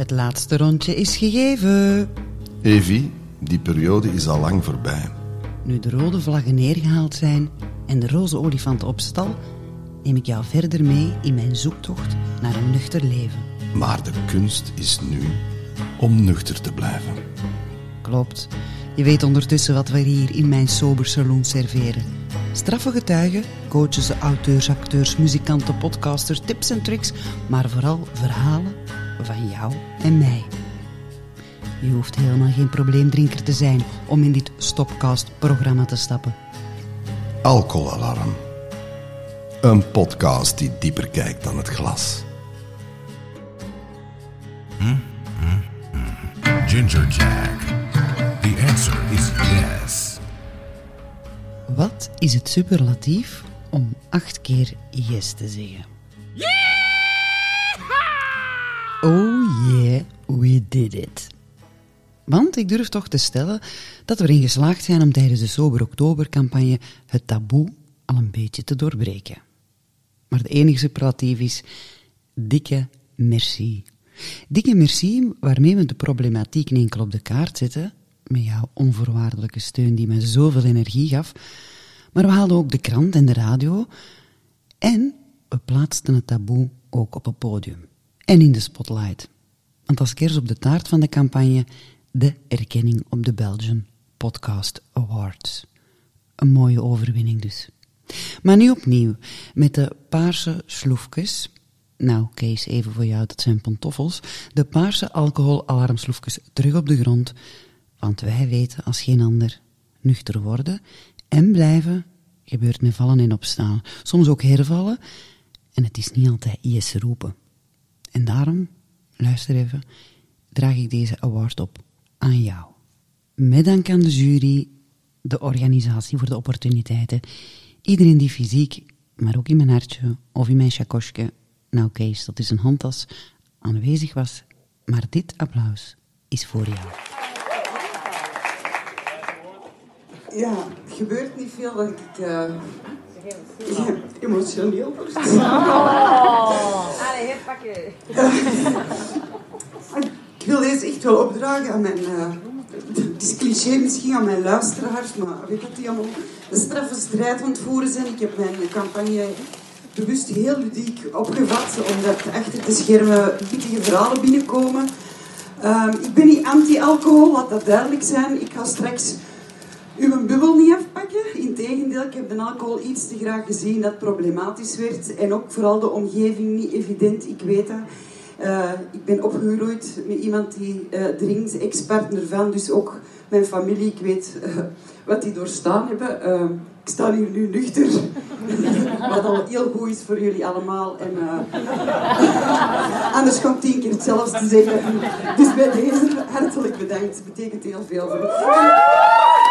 Het laatste rondje is gegeven. Evi, die periode is al lang voorbij. Nu de rode vlaggen neergehaald zijn en de roze olifant op stal, neem ik jou verder mee in mijn zoektocht naar een nuchter leven. Maar de kunst is nu om nuchter te blijven. Klopt. Je weet ondertussen wat we hier in mijn sober saloon serveren. Straffe getuigen, coaches, auteurs, acteurs, muzikanten, podcasters, tips en tricks, maar vooral verhalen van jou en mij. Je hoeft helemaal geen probleemdrinker te zijn om in dit Stopcast-programma te stappen. Alcoholalarm. Een podcast die dieper kijkt dan het glas. Ginger Jack. The answer is yes. Wat is het superlatief om acht keer yes te zeggen? We did it. Want ik durf toch te stellen dat we erin geslaagd zijn om tijdens de Sober Oktober-campagne het taboe al een beetje te doorbreken. Maar de enige superlatief is dikke merci. Dikke merci waarmee we de problematiek niet enkel op de kaart zetten, met jouw onvoorwaardelijke steun die me zoveel energie gaf, maar we haalden ook de krant en de radio en we plaatsten het taboe ook op het podium en in de spotlight. Als kers op de taart van de campagne de erkenning op de Belgian Podcast Awards. Een mooie overwinning dus. Maar nu opnieuw, met de paarse sloefjes. Nou, Kees, even voor jou, dat zijn pantoffels. De paarse alcoholalarmsloefjes terug op de grond. Want wij weten als geen ander nuchter worden en blijven gebeurt met vallen en opstaan. Soms ook hervallen. En het is niet altijd yes roepen. En daarom, luister even, draag ik deze award op aan jou. Met dank aan de jury, de organisatie voor de opportuniteiten, iedereen die fysiek, maar ook in mijn hartje of in mijn chakosje, nou Kees, dat is een handtas, aanwezig was. Maar dit applaus is voor jou. Ja, het gebeurt niet veel dat ik uh, ja, emotioneel word. Allee, hier pakken. Ik wil deze echt wel opdragen aan mijn... Uh, het is cliché misschien aan mijn luisteraars, maar weet dat die allemaal een straffe strijd aan het voeren zijn. Ik heb mijn campagne bewust heel ludiek opgevat, omdat achter de schermen pittige verhalen binnenkomen. Uh, ik ben niet anti-alcohol, laat dat duidelijk zijn. Ik ga straks uw bubbel niet afpakken. Integendeel, ik heb de alcohol iets te graag gezien dat problematisch werd. En ook vooral de omgeving niet evident, ik weet dat. Uh, ik ben opgegroeid met iemand die uh, drinkt, ex-partner van, dus ook mijn familie, ik weet uh, wat die doorstaan hebben. ik sta hier nu nuchter, wat al heel goed is voor jullie allemaal. En, anders komt tien keer hetzelfde te zeggen. Dus bij deze hartelijk bedankt, het betekent heel veel voor me.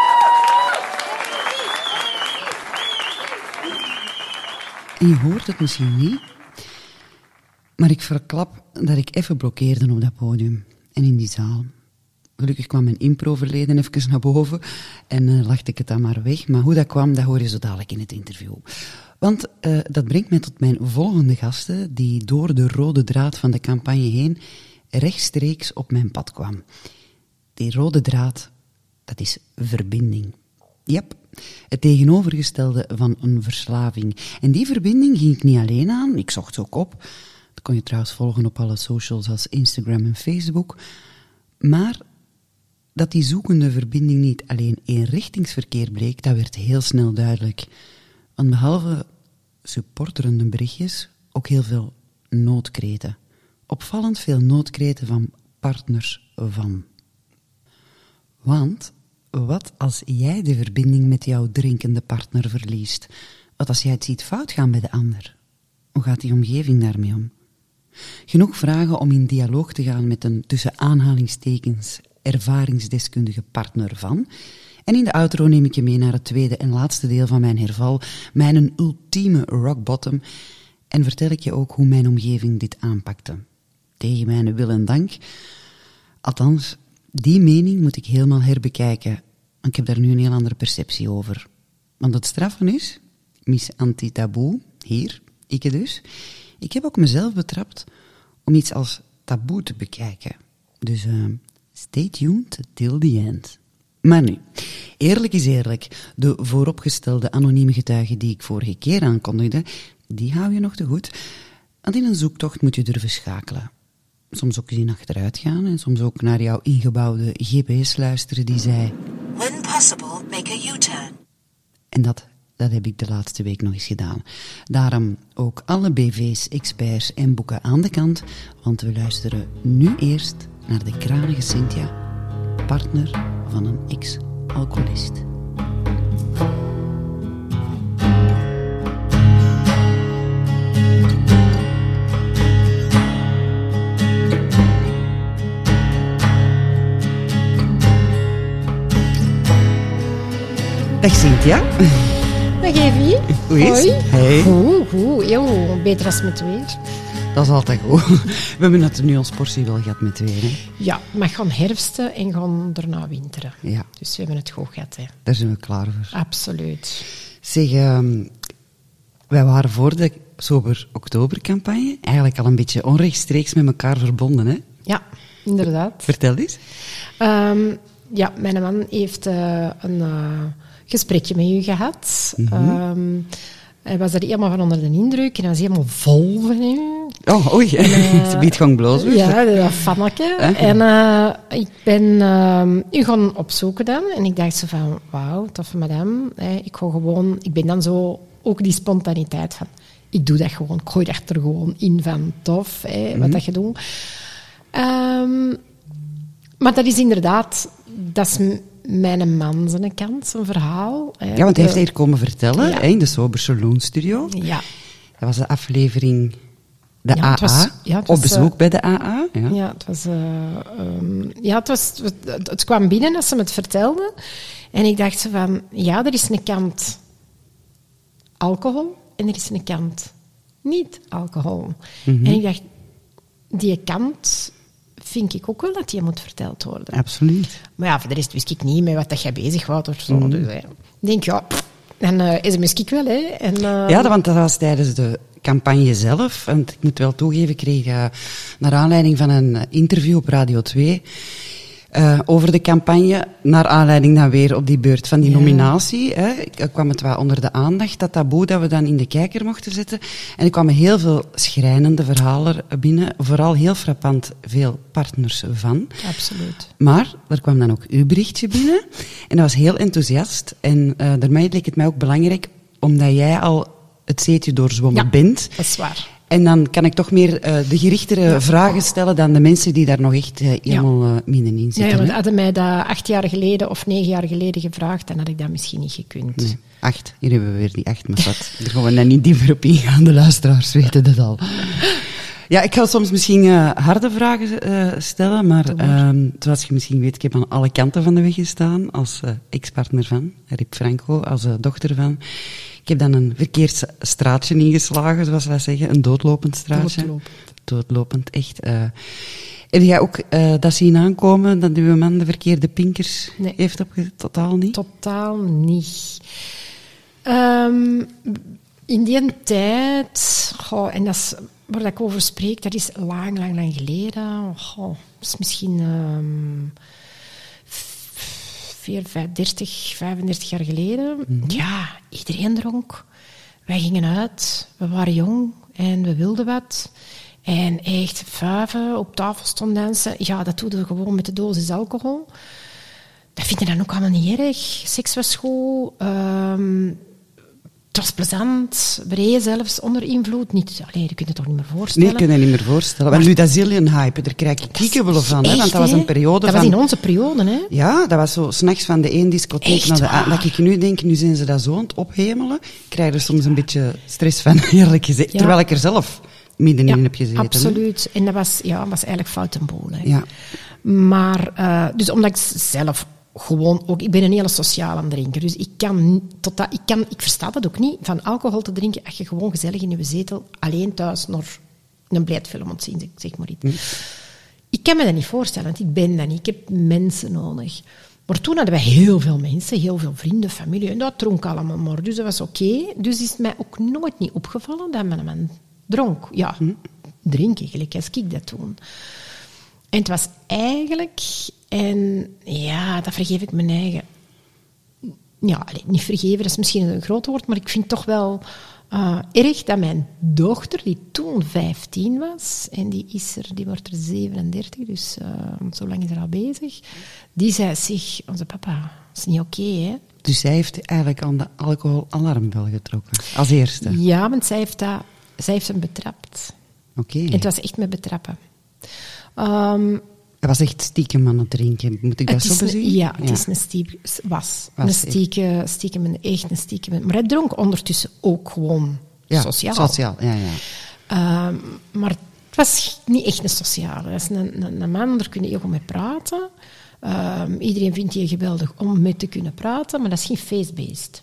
En je hoort het misschien niet, maar ik verklap dat ik even blokkeerde op dat podium en in die zaal. Gelukkig kwam mijn impro-verleden even naar boven en uh, lachte ik het dan maar weg. Maar hoe dat kwam, dat hoor je zo dadelijk in het interview. Want uh, dat brengt mij tot mijn volgende gasten, die door de rode draad van de campagne heen rechtstreeks op mijn pad kwam. Die rode draad, dat is verbinding. Yep, het tegenovergestelde van een verslaving. En die verbinding ging ik niet alleen aan, ik zocht ook op. Dat kon je trouwens volgen op alle socials als Instagram en Facebook. Maar dat die zoekende verbinding niet alleen eenrichtingsverkeer bleek, dat werd heel snel duidelijk. Want behalve supporterende berichtjes, ook heel veel noodkreten. Opvallend veel noodkreten van partners van. Want wat als jij de verbinding met jouw drinkende partner verliest? Wat als jij het ziet fout gaan bij de ander? Hoe gaat die omgeving daarmee om? Genoeg vragen om in dialoog te gaan met een tussen aanhalingstekens ervaringsdeskundige partner van. En in de outro neem ik je mee naar het tweede en laatste deel van mijn herval, mijn ultieme rock bottom, en vertel ik je ook hoe mijn omgeving dit aanpakte. Tegen mijn wil en dank. Althans, die mening moet ik helemaal herbekijken, want ik heb daar nu een heel andere perceptie over. Want het straffen is, mis anti-taboe, hier, ik dus, ik heb ook mezelf betrapt om iets als taboe te bekijken. Dus eh, stay tuned till the end. Maar nu, eerlijk is eerlijk, de vooropgestelde anonieme getuigen die ik vorige keer aankondigde, die hou je nog te goed. Want in een zoektocht moet je durven schakelen. Soms ook zien achteruit gaan en soms ook naar jouw ingebouwde GPS luisteren die zei... When possible, make a U-turn. En dat, dat heb ik de laatste week nog eens gedaan. Daarom ook alle BV's, experts en boeken aan de kant, want we luisteren nu eerst naar de kranige Cynthia, partner van een ex-alcoholist. Dag Cynthia. Dag Evie. Hoe is het? Hey. Goed, goed. Heel. Beter als met weer. Dat is altijd goed. We hebben het nu ons portie wel gehad met weer. Hè? Ja, mag gaan herfsten en gaan daarna winteren. Ja, Dus we hebben het goed gehad, hè. daar zijn we klaar voor. Absoluut. Zeg, ehm, wij waren voor de Sober Oktobercampagne eigenlijk al een beetje onrechtstreeks met elkaar verbonden. Hè? Ja, inderdaad. Vertel eens. Ehm, ja, mijn man heeft eh, een eh, gesprekje met u gehad. Ehm, hij was er helemaal van onder de indruk en hij was helemaal vol van u. Oh, oei. Ze biedt gewoon blozen. Ja, dat fanneke. Eh? En eh, ik ben ehm, u gaan opzoeken dan. En ik dacht zo van, wauw, toffe madame. Ik ga gewoon... Ik ben dan zo... Ook die spontaniteit van... Ik doe dat gewoon. Ik gooi dat er gewoon in van tof, wat dat je doet. Ehm, maar dat is inderdaad... Dat is mijn man zijn kant, zijn verhaal. hè. Ja, want hij heeft hier komen vertellen Ja. hè, in de Sober Saloon Studio. Ja. Dat was de aflevering de Ja, AA. het was- ja, het Op was, bezoek eh, bij de AA. Ja. Ja, het was... eh, ehm, ja, het, was, het, het kwam binnen als ze me het vertelde. En ik dacht van... Ja, er is een kant alcohol en er is een kant niet alcohol. En ik dacht... Die kant vind ik ook wel dat die moet verteld worden. Absoluut. Maar ja, voor de rest wist ik niet met wat dat jij bezig was of zo. Dus, hè. ik denk, ja... pff, Dan eh, is het misschien wel, hè. En, eh, Ja, want dat was tijdens de campagne zelf. Want ik moet wel toegeven, ik kreeg eh, naar aanleiding van een interview op Radio 2 eh, over de campagne, naar aanleiding dan weer op die beurt van die Ja. nominatie, hè, kwam het wel onder de aandacht, dat taboe dat we dan in de kijker mochten zetten. En er kwamen heel veel schrijnende verhalen binnen, vooral heel frappant veel partners van. Absoluut. Maar er kwam dan ook uw berichtje binnen. En dat was heel enthousiast. En eh daarmee leek het mij ook belangrijk, omdat jij al het zeetje doorzwommen Ja. bent. Dat is waar. En dan kan ik toch meer eh, de gerichtere vragen stellen dan de mensen die daar nog echt eh, helemaal eh, middenin Ja, zitten. ja, want hadden mij dat acht jaar geleden of negen jaar geleden gevraagd, dan had ik dat misschien niet gekund. Nee, acht. Hier hebben we weer die acht, maar wat. Daar gaan we dan niet dieper op ingaan. De luisteraars weten dat al. Ja, ik ga soms misschien eh, harde vragen eh, stellen, maar ehm, zoals je misschien weet, ik heb aan alle kanten van de weg gestaan als eh, ex-partner van Rip Franco, als dochter van. Ik heb dan een verkeerd straatje ingeslagen, zoals wij zeggen, een doodlopend straatje. Doodlopend. Doodlopend, echt. heb jij ook dat zien aankomen, dat uw man de verkeerde pinkers Nee. heeft opgezet? Totaal niet? Totaal niet. Ehm, in die tijd, goh, en dat is waar ik over spreek, dat is lang, lang, lang geleden. Dat is misschien ehm 4, 30, 35 jaar geleden. Ja, iedereen dronk. Wij gingen uit, we waren jong en we wilden wat. En echt vuiven op tafel stond dansen. Ja, dat doe je gewoon met de dosis alcohol. Dat vind je dan ook allemaal niet erg. Seks was goed. ehm, het was plezant. Reden zelfs onder invloed. Niet, alleen, je kunt het toch niet meer Nee, voorstellen. ik kan je niet meer voorstellen. Want nu, dat hype, daar krijg ik kiekebellen van. Hè? Want dat was een periode Dat van... was in onze periode, hè? Ja, dat was zo s'nachts van de één discotheek Echt naar de andere. Dat ik nu denk, nu zijn ze dat zo aan het ophemelen. Ik krijg er soms een beetje stress van, eerlijk gezegd. Ja. Terwijl ik er zelf middenin heb gezeten. hè. absoluut. En dat was, ja, was eigenlijk fout en boel. Hè. Ja. Maar, eh, dus omdat ik zelf gewoon ook... Ik ben een hele sociale drinker. Dus ik kan, tot dat, ik kan... Ik versta dat ook niet, van alcohol te drinken als je gewoon gezellig in je zetel alleen thuis naar een blijtfilm moet zien, zeg- maar iets. Ik kan me dat niet voorstellen, want ik ben dat niet. Ik heb mensen nodig. Maar toen hadden wij heel veel mensen, heel veel vrienden, familie. En dat dronk allemaal maar. Dus dat was oké. Dus is het mij ook nooit niet opgevallen dat mijn man dronk. Ja, drinken, gelijk als ik dat toen. En het was eigenlijk, en ja, dat vergeef ik mijn eigen. Ja, niet vergeven, dat is misschien een groot woord, maar ik vind toch wel eh, erg dat mijn dochter, die toen 15 was, en die, is er, die wordt er 37, dus eh, zo lang is er al bezig, die zei zich, onze papa, dat is niet oké, hè. Dus zij heeft eigenlijk aan de alcoholalarmbel getrokken. Als eerste. Ja, want zij heeft, dat, zij heeft hem betrapt. Oké. Het was echt met betrappen. Ehm, Hij was echt stiekem aan het drinken. Moet ik dat zo bezien? Ja, het is een stiekem, was. Was, een stiekem, stiekem, echt een stiekem. Maar hij dronk ondertussen ook gewoon Ja, sociaal. Sociaal, ja, ja. Ehm, maar het was niet echt een sociale. Dat is een, een, een man, daar kun je heel goed mee praten. Ehm, iedereen vindt die geweldig om mee te kunnen praten, maar dat is geen face-based.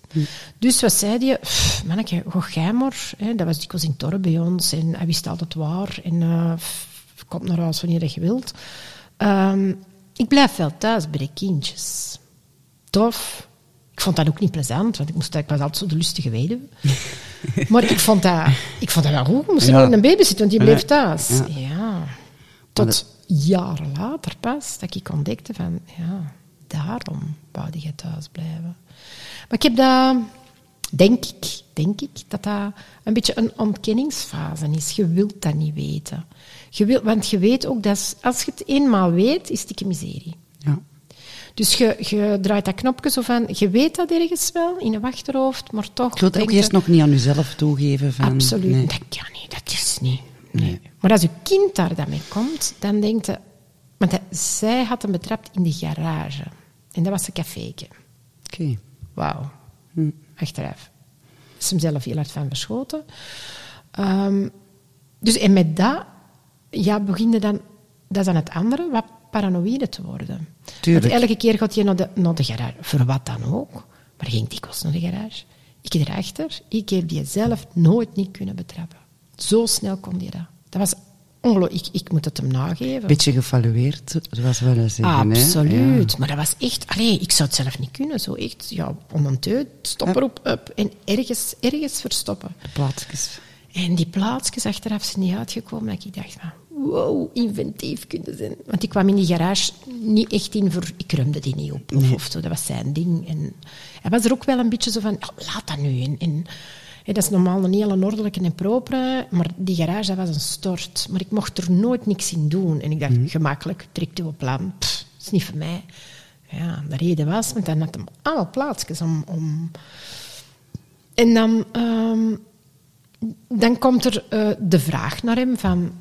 Dus wat zei hij? "Pff, Manneke, ga jij maar. Hè, dat was dikwijls in Torre bij ons en hij wist altijd waar. En pff, kom naar huis wanneer je wilt. Ehm, ik blijf wel thuis bij de kindjes. Tof. Ik vond dat ook niet plezant, want ik, moest, ik was altijd zo de lustige weduwe. Maar ik vond dat, ik vond dat wel goed. Ik moest Ja. nooit een baby zitten, want die bleef thuis. Ja. Ja. Tot jaren later pas, dat ik ontdekte van, ja, daarom wou je thuis blijven. Maar ik heb dat, denk ik, denk ik, dat dat een beetje een ontkenningsfase is. Je wilt dat niet weten. Je want je weet ook dat als je het eenmaal weet, is het dikke miserie. ja. Dus je, je draait dat knopje zo van, je weet dat ergens wel, in je achterhoofd, maar toch... Je wilt het ook eerst nog niet aan jezelf toegeven. Van, Absoluut, nee. dat kan niet, dat is niet. Nee. Maar als je kind daar dan mee komt, dan denkt je... Want zij had hem betrapt in de garage. En dat was een caféke. Oké. Wauw. Achteraf. Is hem zelf heel hard van verschoten. Ehm, dus en met dat, ja, begin je dan... Dat is dan het andere, wat paranoïde te worden. Tuurlijk. Want elke keer gaat je naar de, naar de garage. Voor wat dan ook. Maar ging dikwijls naar de garage. Ik erachter. Ik heb die zelf nooit niet kunnen betrappen. Zo snel kon die dat. Dat was ongelooflijk. Ik, ik moet het hem nageven. Beetje gevalueerd, zoals we dat zeggen. Absoluut. Ja. Maar dat was echt... Allee, ik zou het zelf niet kunnen. Zo echt, ja, om een teut, stop erop, up, en ergens, ergens verstoppen. De plaatsjes. En die plaatsjes achteraf zijn niet uitgekomen. Dat ik dacht van, wow, inventief kunnen zijn. Want ik kwam in die garage niet echt in voor... Ik rumde die niet op of, of zo. Dat was zijn ding. En hij was er ook wel een beetje zo van, "Ja, laat dat nu. En, en, hè, dat is normaal een hele ordelijke en propere, maar die garage dat was een stort. Maar ik mocht er nooit niks in doen. En ik dacht, gemakkelijk, trekt uw plan. Pff, dat is niet voor mij. Ja, de reden was, want dan had hem allemaal plaatsjes om... om en dan, ehm, dan komt er eh, de vraag naar hem van...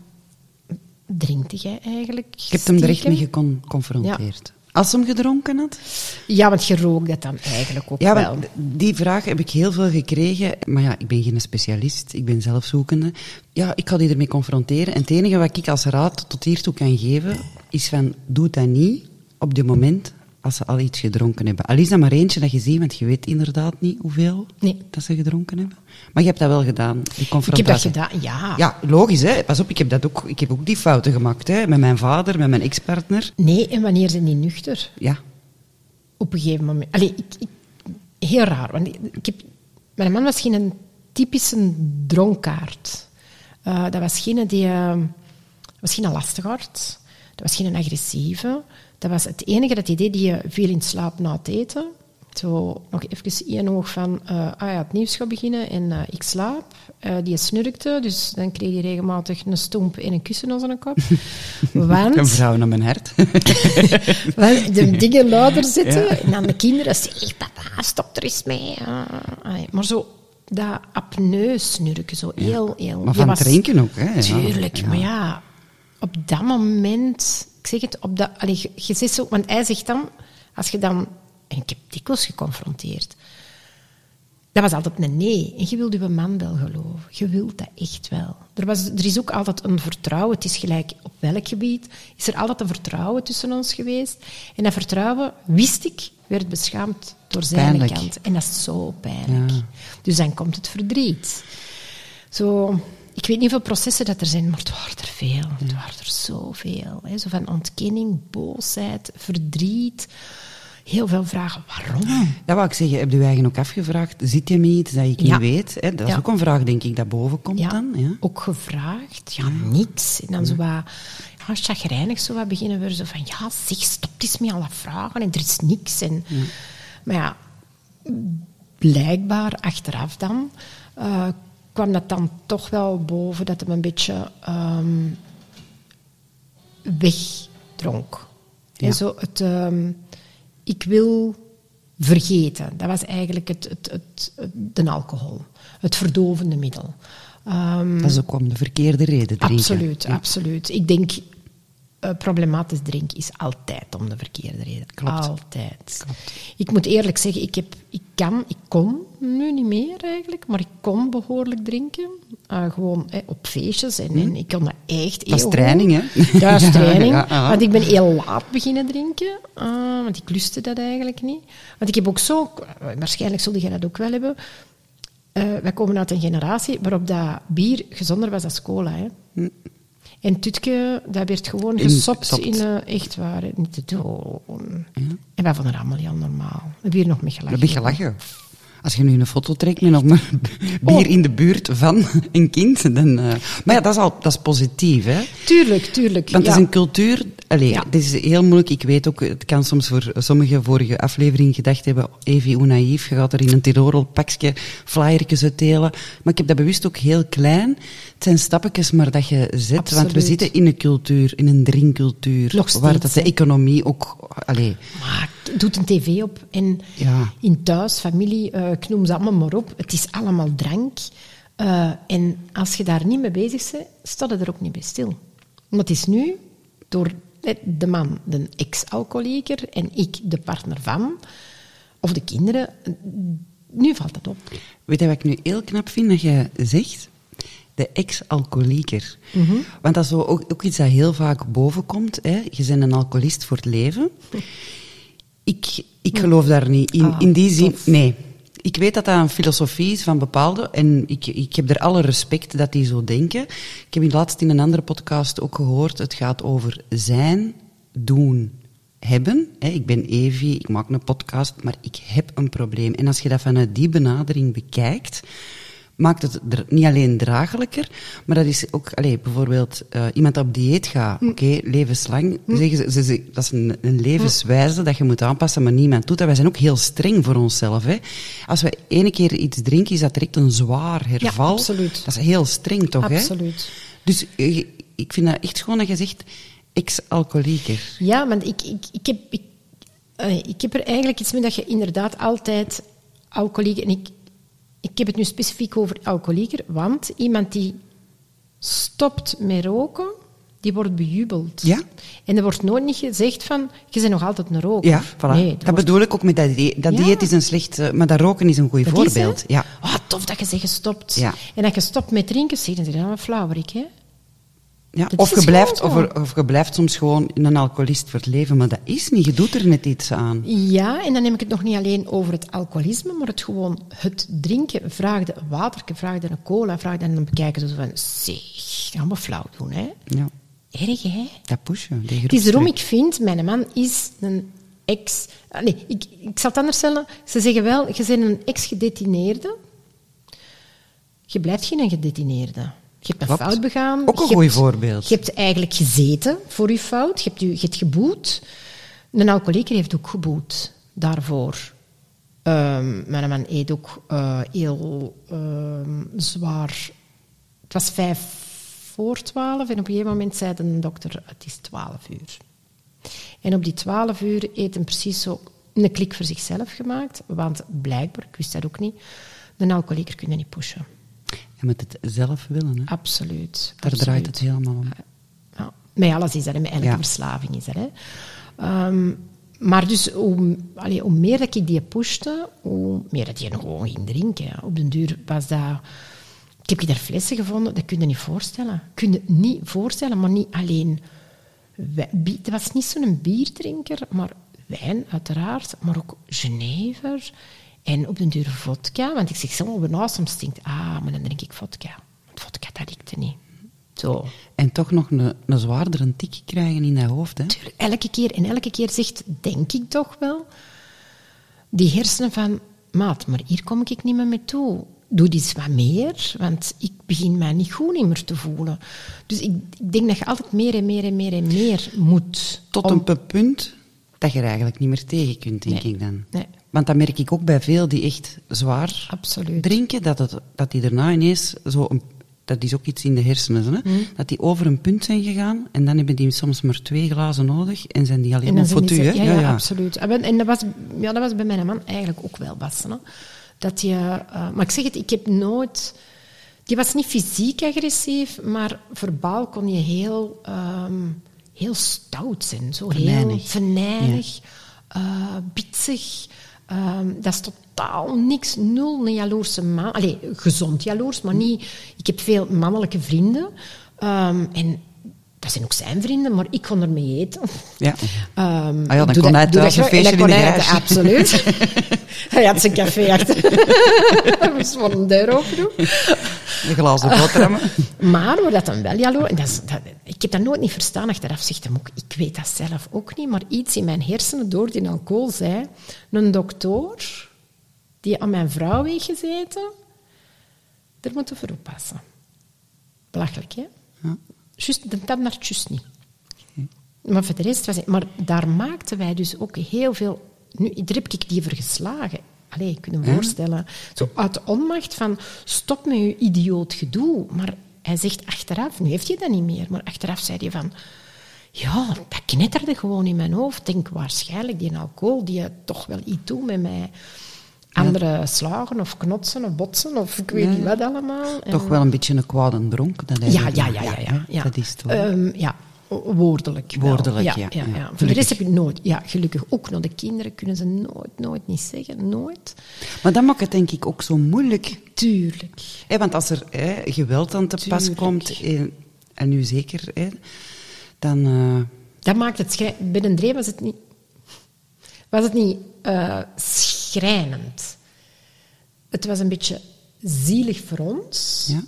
Drinkt jij eigenlijk Ik heb hem er echt mee geconfronteerd. Als hem gedronken had? Ja, want je rook dat dan eigenlijk ook Ja, wel. die vraag heb ik heel veel gekregen. Maar ja, ik ben geen specialist, ik ben zelfzoekende. Ja, ik ga die ermee confronteren. En het enige wat ik als raad tot hiertoe kan geven, is van, doe dat niet op dit moment als ze al iets gedronken hebben. Al is dat maar eentje dat je ziet, want je weet inderdaad niet hoeveel Nee. dat ze gedronken hebben. Maar je hebt dat wel gedaan, die ik heb dat gedaan, ja. Ja, logisch, hè. Pas op, ik heb, dat ook, ik heb ook die fouten gemaakt, hè. Met mijn vader, met mijn ex-partner. Nee, en wanneer zijn die nuchter? Ja. Op een gegeven moment. Allee, ik, ik, heel raar. Want ik heb, mijn man was geen typische dronkaard. Eh, dat was geen die... eh, was geen lastigaard. Dat was geen agressieve. Dat was het enige dat hij deed, die eh, viel in slaap na het eten. Zo nog even één oog van, eh, ah ja, het nieuws gaat beginnen en eh, ik slaap. Eh, die snurkte, dus dan kreeg hij regelmatig een stomp en een kussen op zijn kop. Want... Een vrouw naar mijn hart. Want de dingen luider zitten. En dan de kinderen zeggen, papa, stop er eens mee. Ah, maar zo, dat apneu-snurken, zo heel, heel... Maar je van was- drinken ook, hè. Ja. Tuurlijk, Ja. maar ja, op dat moment... Ik zeg het, op dat... Allee, je, zo... Want hij zegt dan, als je dan... En ik heb dikwijls geconfronteerd. Dat was altijd een nee. En je wilt je man wel geloven. Je wilt dat echt wel. Er, was, er is ook altijd een vertrouwen. Het is gelijk op welk gebied. Is er altijd een vertrouwen tussen ons geweest. En dat vertrouwen, wist ik, werd beschaamd door zijn Pijnlijk. kant. En dat is zo pijnlijk. Ja. Dus dan komt het verdriet. Zo, ik weet niet hoeveel processen dat er zijn, maar het waren er veel. Het waren er zoveel. Hè. Zo van ontkenning, boosheid, verdriet. heel veel vragen. Waarom? Dat wou ik zeggen. Heb je eigen ook afgevraagd? Zit je iets dat ik Ja. niet weet? Hè? Dat is Ja. ook een vraag, denk ik, dat boven komt Ja, dan. Ja. ook gevraagd. Ja, niks. En dan zo wat... Ja, chagrijnig zo wat beginnen we zo van... Ja, zeg, stop eens met alle vragen en er is niks. En, Maar ja, blijkbaar achteraf dan... eh, kwam dat dan toch wel boven dat hem een beetje ehm, wegdronk. Ja. En zo het... ehm, ik wil vergeten. Dat was eigenlijk het, het, het, het- de alcohol. Het verdovende middel. Ehm, Dat is ook om de verkeerde reden drinken. Absoluut, Ja. absoluut. Ik denk, eh, problematisch drinken is altijd om de verkeerde reden. Klopt. Altijd. Ik moet eerlijk zeggen, ik, heb, ik kan, ik kon nu niet meer eigenlijk, maar ik kon behoorlijk drinken. Eh, gewoon eh, op feestjes en, en ik kon dat echt Hm. Dat is training, hè? Dat is training. ja, ja. Want ik ben heel laat beginnen drinken, want ik lustte dat eigenlijk niet. Want ik heb ook zo, waarschijnlijk zul jij dat ook wel hebben, wij komen uit een generatie waarop dat bier gezonder was dan cola. Hè. En Tutke, dat werd gewoon In- gesopt sopt. in eh, echt waar, niet te doen. En wij vonden het allemaal heel normaal. We hebben hier nog mee We gelachen. hebben gelachen. Als je nu een foto trekt met nog maar bier Oh. in de buurt van een kind, dan... eh, Maar ja, dat is, al, dat is positief, hè? Tuurlijk, tuurlijk. Want het ja. is een cultuur... Allee, Ja. het is heel moeilijk. Ik weet ook, het kan soms voor sommige vorige afleveringen gedacht hebben, Evi, hoe naïef, je gaat er in een Tirol pakje flyertjes uitdelen. Maar ik heb dat bewust ook heel klein. Het zijn stappetjes maar dat je zet. Want we zitten in een cultuur, in een drinkcultuur. Waar dat de economie ook... Allee, Maar doet een tv op en Ja. in thuis, familie, eh, ik noem ze allemaal maar op. Het is allemaal drank. Eh, en als je daar niet mee bezig bent, staat je er ook niet bij stil. Want het is nu door de man, de ex-alcoholieker, en ik, de partner van, of de kinderen, nu valt het op. Weet je wat ik nu heel knap vind dat je zegt? De ex-alcoholieker. Want dat is ook, ook iets dat heel vaak bovenkomt. Hè? Je bent een alcoholist voor het leven. Ik, ik geloof daar niet in. Ah, in die zin, tof. nee. Ik weet dat dat een filosofie is van bepaalde, en ik, ik heb er alle respect dat die zo denken. Ik heb in laatst in een andere podcast ook gehoord, het gaat over zijn, doen, hebben. Hè, ik ben Evi, ik maak een podcast, maar ik heb een probleem. En als je dat vanuit die benadering bekijkt, maakt het niet alleen draaglijker, maar dat is ook, allez, bijvoorbeeld, eh, iemand dat op dieet gaat, oké, levenslang, zeggen ze, ze, ze- dat is een, een levenswijze dat je moet aanpassen, maar niemand doet dat. Wij zijn ook heel streng voor onszelf. Hè. Als we ene keer iets drinken, is dat direct een zwaar herval. absoluut. Dat is heel streng, toch? Hè? Absoluut. Dus eh, ik vind dat echt gewoon dat je zegt, ex-alcoholieker. Ja, want ik, ik, ik, heb, ik, eh, ik heb er eigenlijk iets mee dat je inderdaad altijd alcoholieker... En ik, ik heb het nu specifiek over alcoholieker, want iemand die stopt met roken, die wordt bejubeld. Ja. En er wordt nooit niet gezegd van, je bent nog altijd een roker. Ja, voilà. Nee, dat wordt- bedoel ik ook met dat dieet. Dat Ja. dieet is een slecht, eh, maar dat roken is een goed Dat is, voorbeeld. hè? ja. Ah, tof dat je zegt gestopt. Ja. En dat je stopt met drinken, zeg, dan dan een flauwerik, hè? Ja, Dat of, je blijft, of, er- of je blijft soms gewoon een alcoholist voor het leven, maar dat is niet. Je doet er net iets aan. Ja, en dan neem ik het nog niet alleen over het alcoholisme, maar het gewoon het drinken. Vraagde een water, vraagde een cola, vraagde en dan bekijken ze van, zeg, maar flauw doen, hè. Ja, Erg, hè? dat pushen. die Het is daarom groepsdruk. ik vind, mijn man is een ex... ah, Nee, ik, ik zal het anders stellen. Ze zeggen wel, je bent een ex-gedetineerde. Je blijft geen gedetineerde. Je hebt een Klopt. fout begaan. Ook een goed voorbeeld. Je hebt eigenlijk gezeten voor je fout. Je hebt, je, je hebt geboet. Een alcoholieker heeft ook geboet daarvoor. Ehm, mijn man eet ook eh, heel ehm, zwaar. Het was vijf voor twaalf en op een gegeven moment zei de dokter, het is twaalf uur. En op die twaalf uur eet hij precies zo een klik voor zichzelf gemaakt, want blijkbaar, ik wist dat ook niet, de alcoholieker kunnen niet pushen. Je moet het zelf willen. Hè. Absoluut. Daar absoluut. draait het helemaal om. Ja, met alles is dat, hè, met elke Ja. verslaving is dat. Hè. Ehm, maar dus hoe, allee, hoe meer dat ik die pushte, hoe meer dat je gewoon ging drinken. Op den duur was dat... Ik heb daar flessen gevonden, dat kun je niet voorstellen. Kun je niet voorstellen, maar niet alleen... Het was niet zo'n bierdrinker, maar wijn uiteraard, maar ook Genever en op den duur vodka. Want ik zeg zo, op een awesome stinkt. Ah, maar dan drink ik vodka. Want vodka, dat likte niet. Zo. En toch nog een, een zwaardere tik krijgen in dat hoofd. Hè. Tuurlijk, elke keer en elke keer zegt, denk ik toch wel, die hersenen van, maat, maar hier kom ik niet meer mee toe. Doe iets wat meer, want ik begin mij niet goed meer te voelen. Dus ik, ik denk dat je altijd meer en meer en meer en meer moet. Tot om- een punt dat je er eigenlijk niet meer tegen kunt, denk Nee. ik dan. Nee. Want dat merk ik ook bij veel die echt zwaar Absoluut. drinken, dat, het, dat die daarna ineens zo... Een, dat is ook iets in de hersenen, hè? Hmm. dat die over een punt zijn gegaan en dan hebben die soms maar twee glazen nodig en zijn die alleen En maar voor u, ja, ja, absoluut. En, en dat, was, ja, dat was bij mijn man eigenlijk ook wel best. Hè? Dat je, eh, maar ik zeg het, ik heb nooit... Die was niet fysiek agressief, maar verbaal kon je heel, ehm, heel stout zijn. Zo heel Venijnig. venijnig, eh, bitsig. Ehm, dat is totaal niks, nul een jaloerse man. Allee, gezond jaloers, maar niet... Ik heb veel mannelijke vrienden. ehm, en dat zijn ook zijn vrienden, maar ik kon ermee eten. Ja. Ah ja, dan kon dat- hij thuis een feestje in de. Absoluut. hij had zijn café achter. We voor een deur open doen. De glazen boterhammen. Maar hoe dat dan wel jaloers... en Dat is, dat, ik heb dat nooit niet verstaan. Achteraf zegt hem ook, ik weet dat zelf ook niet, maar iets in mijn hersenen door die alcohol zei... Een dokter die aan mijn vrouw heeft gezeten, daar moeten we voor oppassen. Belachelijk, hè? Ja. Just, dat, dat maar juist niet. Maar voor de rest was het... Maar daar maakten wij dus ook heel veel... Nu, daar heb ik die voor geslagen. Allee, je kunt je voorstellen. Zo uit de onmacht van... Stop met je idioot gedoe. Maar hij zegt achteraf... Nu heeft hij dat niet meer. Maar achteraf zei hij van... Ja, dat knetterde gewoon in mijn hoofd. Ik denk waarschijnlijk die alcohol die toch wel iets doet met mij. Andere slagen of knotsen of botsen of ik weet Ja. niet wat allemaal. En- Toch wel een beetje een kwade dronk. Dat ja, dat ja, ja, ja, ja. Dat is toch... Ehm, ja, woordelijk. wel. Woordelijk, ja. ja, ja. Voor de rest heb ik nooit, ja, gelukkig ook naar de kinderen kunnen ze nooit, nooit niet zeggen, nooit. Maar dat maakt het denk ik ook zo moeilijk. Tuurlijk. Hè, want als er hè, geweld aan te pas komt, eh, en nu zeker, hè, dan... eh, Dat maakt het Bij een Dree was het niet, was het niet eh, schrijnend. Het was een beetje zielig voor ons. ja.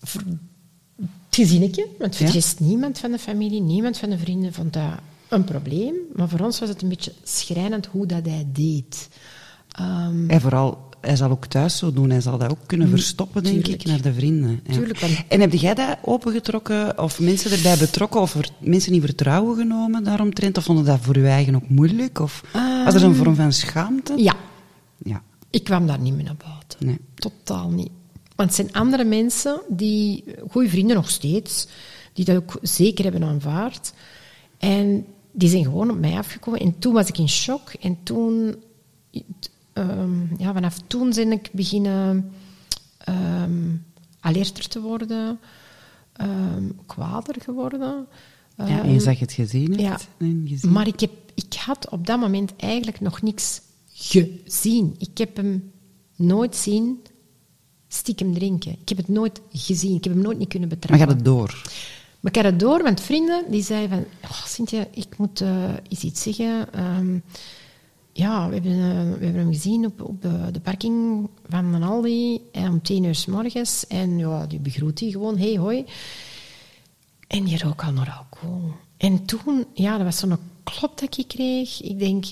voor het gezinnetje, want voor Ja. niemand van de familie, niemand van de vrienden vond dat een probleem. Maar voor ons was het een beetje schrijnend hoe dat hij deed. Ehm, En vooral, hij zal ook thuis zo doen. Hij zal dat ook kunnen verstoppen, denk Mm, tuurlijk. ik, naar de vrienden. Ja. Tuurlijk, want- En heb jij dat opengetrokken, of mensen erbij betrokken, of mensen in vertrouwen genomen daaromtrent? Of vonden dat voor u eigen ook moeilijk? Of was er een vorm van schaamte? Ehm, ja, Ja. ik kwam daar niet meer naar buiten. Nee. Totaal niet. Want het zijn andere mensen, die, goede vrienden nog steeds, die dat ook zeker hebben aanvaard. En die zijn gewoon op mij afgekomen. En toen was ik in shock. En toen, ehm, ja, vanaf toen ben ik beginnen ehm, alerter te worden, ehm kwader geworden. Ja, en je zag het gezien hebt. ja, en gezien. maar ik, heb, ik had op dat moment eigenlijk nog niks gezien. Ik heb hem nooit zien stiekem drinken. Ik heb het nooit gezien. Ik heb hem nooit niet kunnen maar betrappen. gaat het door? Maar ik had het door, want vrienden die zeiden van... Oh, Cynthia, ik moet eens iets zeggen. Ja, we hebben, eh, we hebben hem gezien op, op de, de parking van een Aldi eh, om tien uur s morgens. En ja, die begroet hij gewoon. Hey, hoi. En die rook al naar alcohol. En toen, ja, dat was zo'n klop dat ik kreeg. Ik denk,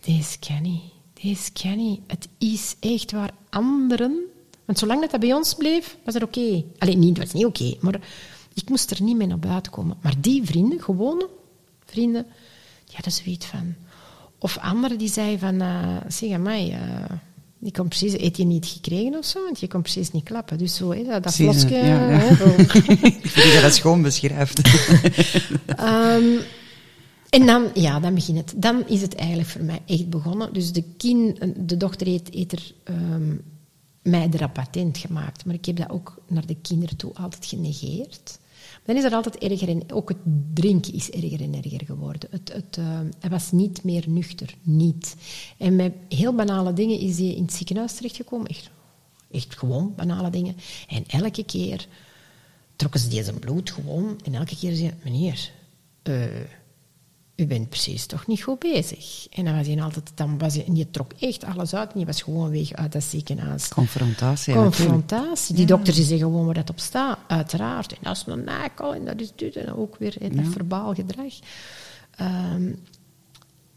deze niet. Deze niet. Het is echt waar anderen... Want zolang dat, dat bij ons bleef, was het oké. Alleen niet, het was niet oké, maar ik moest er niet mee naar buiten komen. Maar die vrienden, gewone vrienden, die hadden zoiets van... Of anderen die zeiden van... eh zeg, amai, eh die kon precies... Eet je niet gekregen of zo? Want je kon precies niet klappen. Dus zo, hè, dat, dat je, flosje... ja, ja. ik dat je dat schoon beschrijft. Ehm, en dan, ja, dan begint het. Dan is het eigenlijk voor mij echt begonnen. Dus de, kin, de dochter heeft, heeft er, ehm, mij erop patent gemaakt. Maar ik heb dat ook naar de kinderen toe altijd genegeerd. Dan is er altijd erger en ook het drinken is erger en erger geworden. Het, het, ehm, hij was niet meer nuchter, niet. En met heel banale dingen is hij in het ziekenhuis terechtgekomen. Echt, echt gewoon banale dingen. En elke keer trokken ze die zijn bloed gewoon. En elke keer zei meneer, eh, u bent precies toch niet goed bezig. En dan was hij altijd, dan was hij, en die trok echt alles uit. En die was gewoon weg uit dat ziekenhuis. Confrontatie. Confrontatie. Die dokters die zeggen gewoon waar dat op staat, uiteraard. En dat is een nakel en dat is dit en ook weer dat verbaal gedrag. Ehm,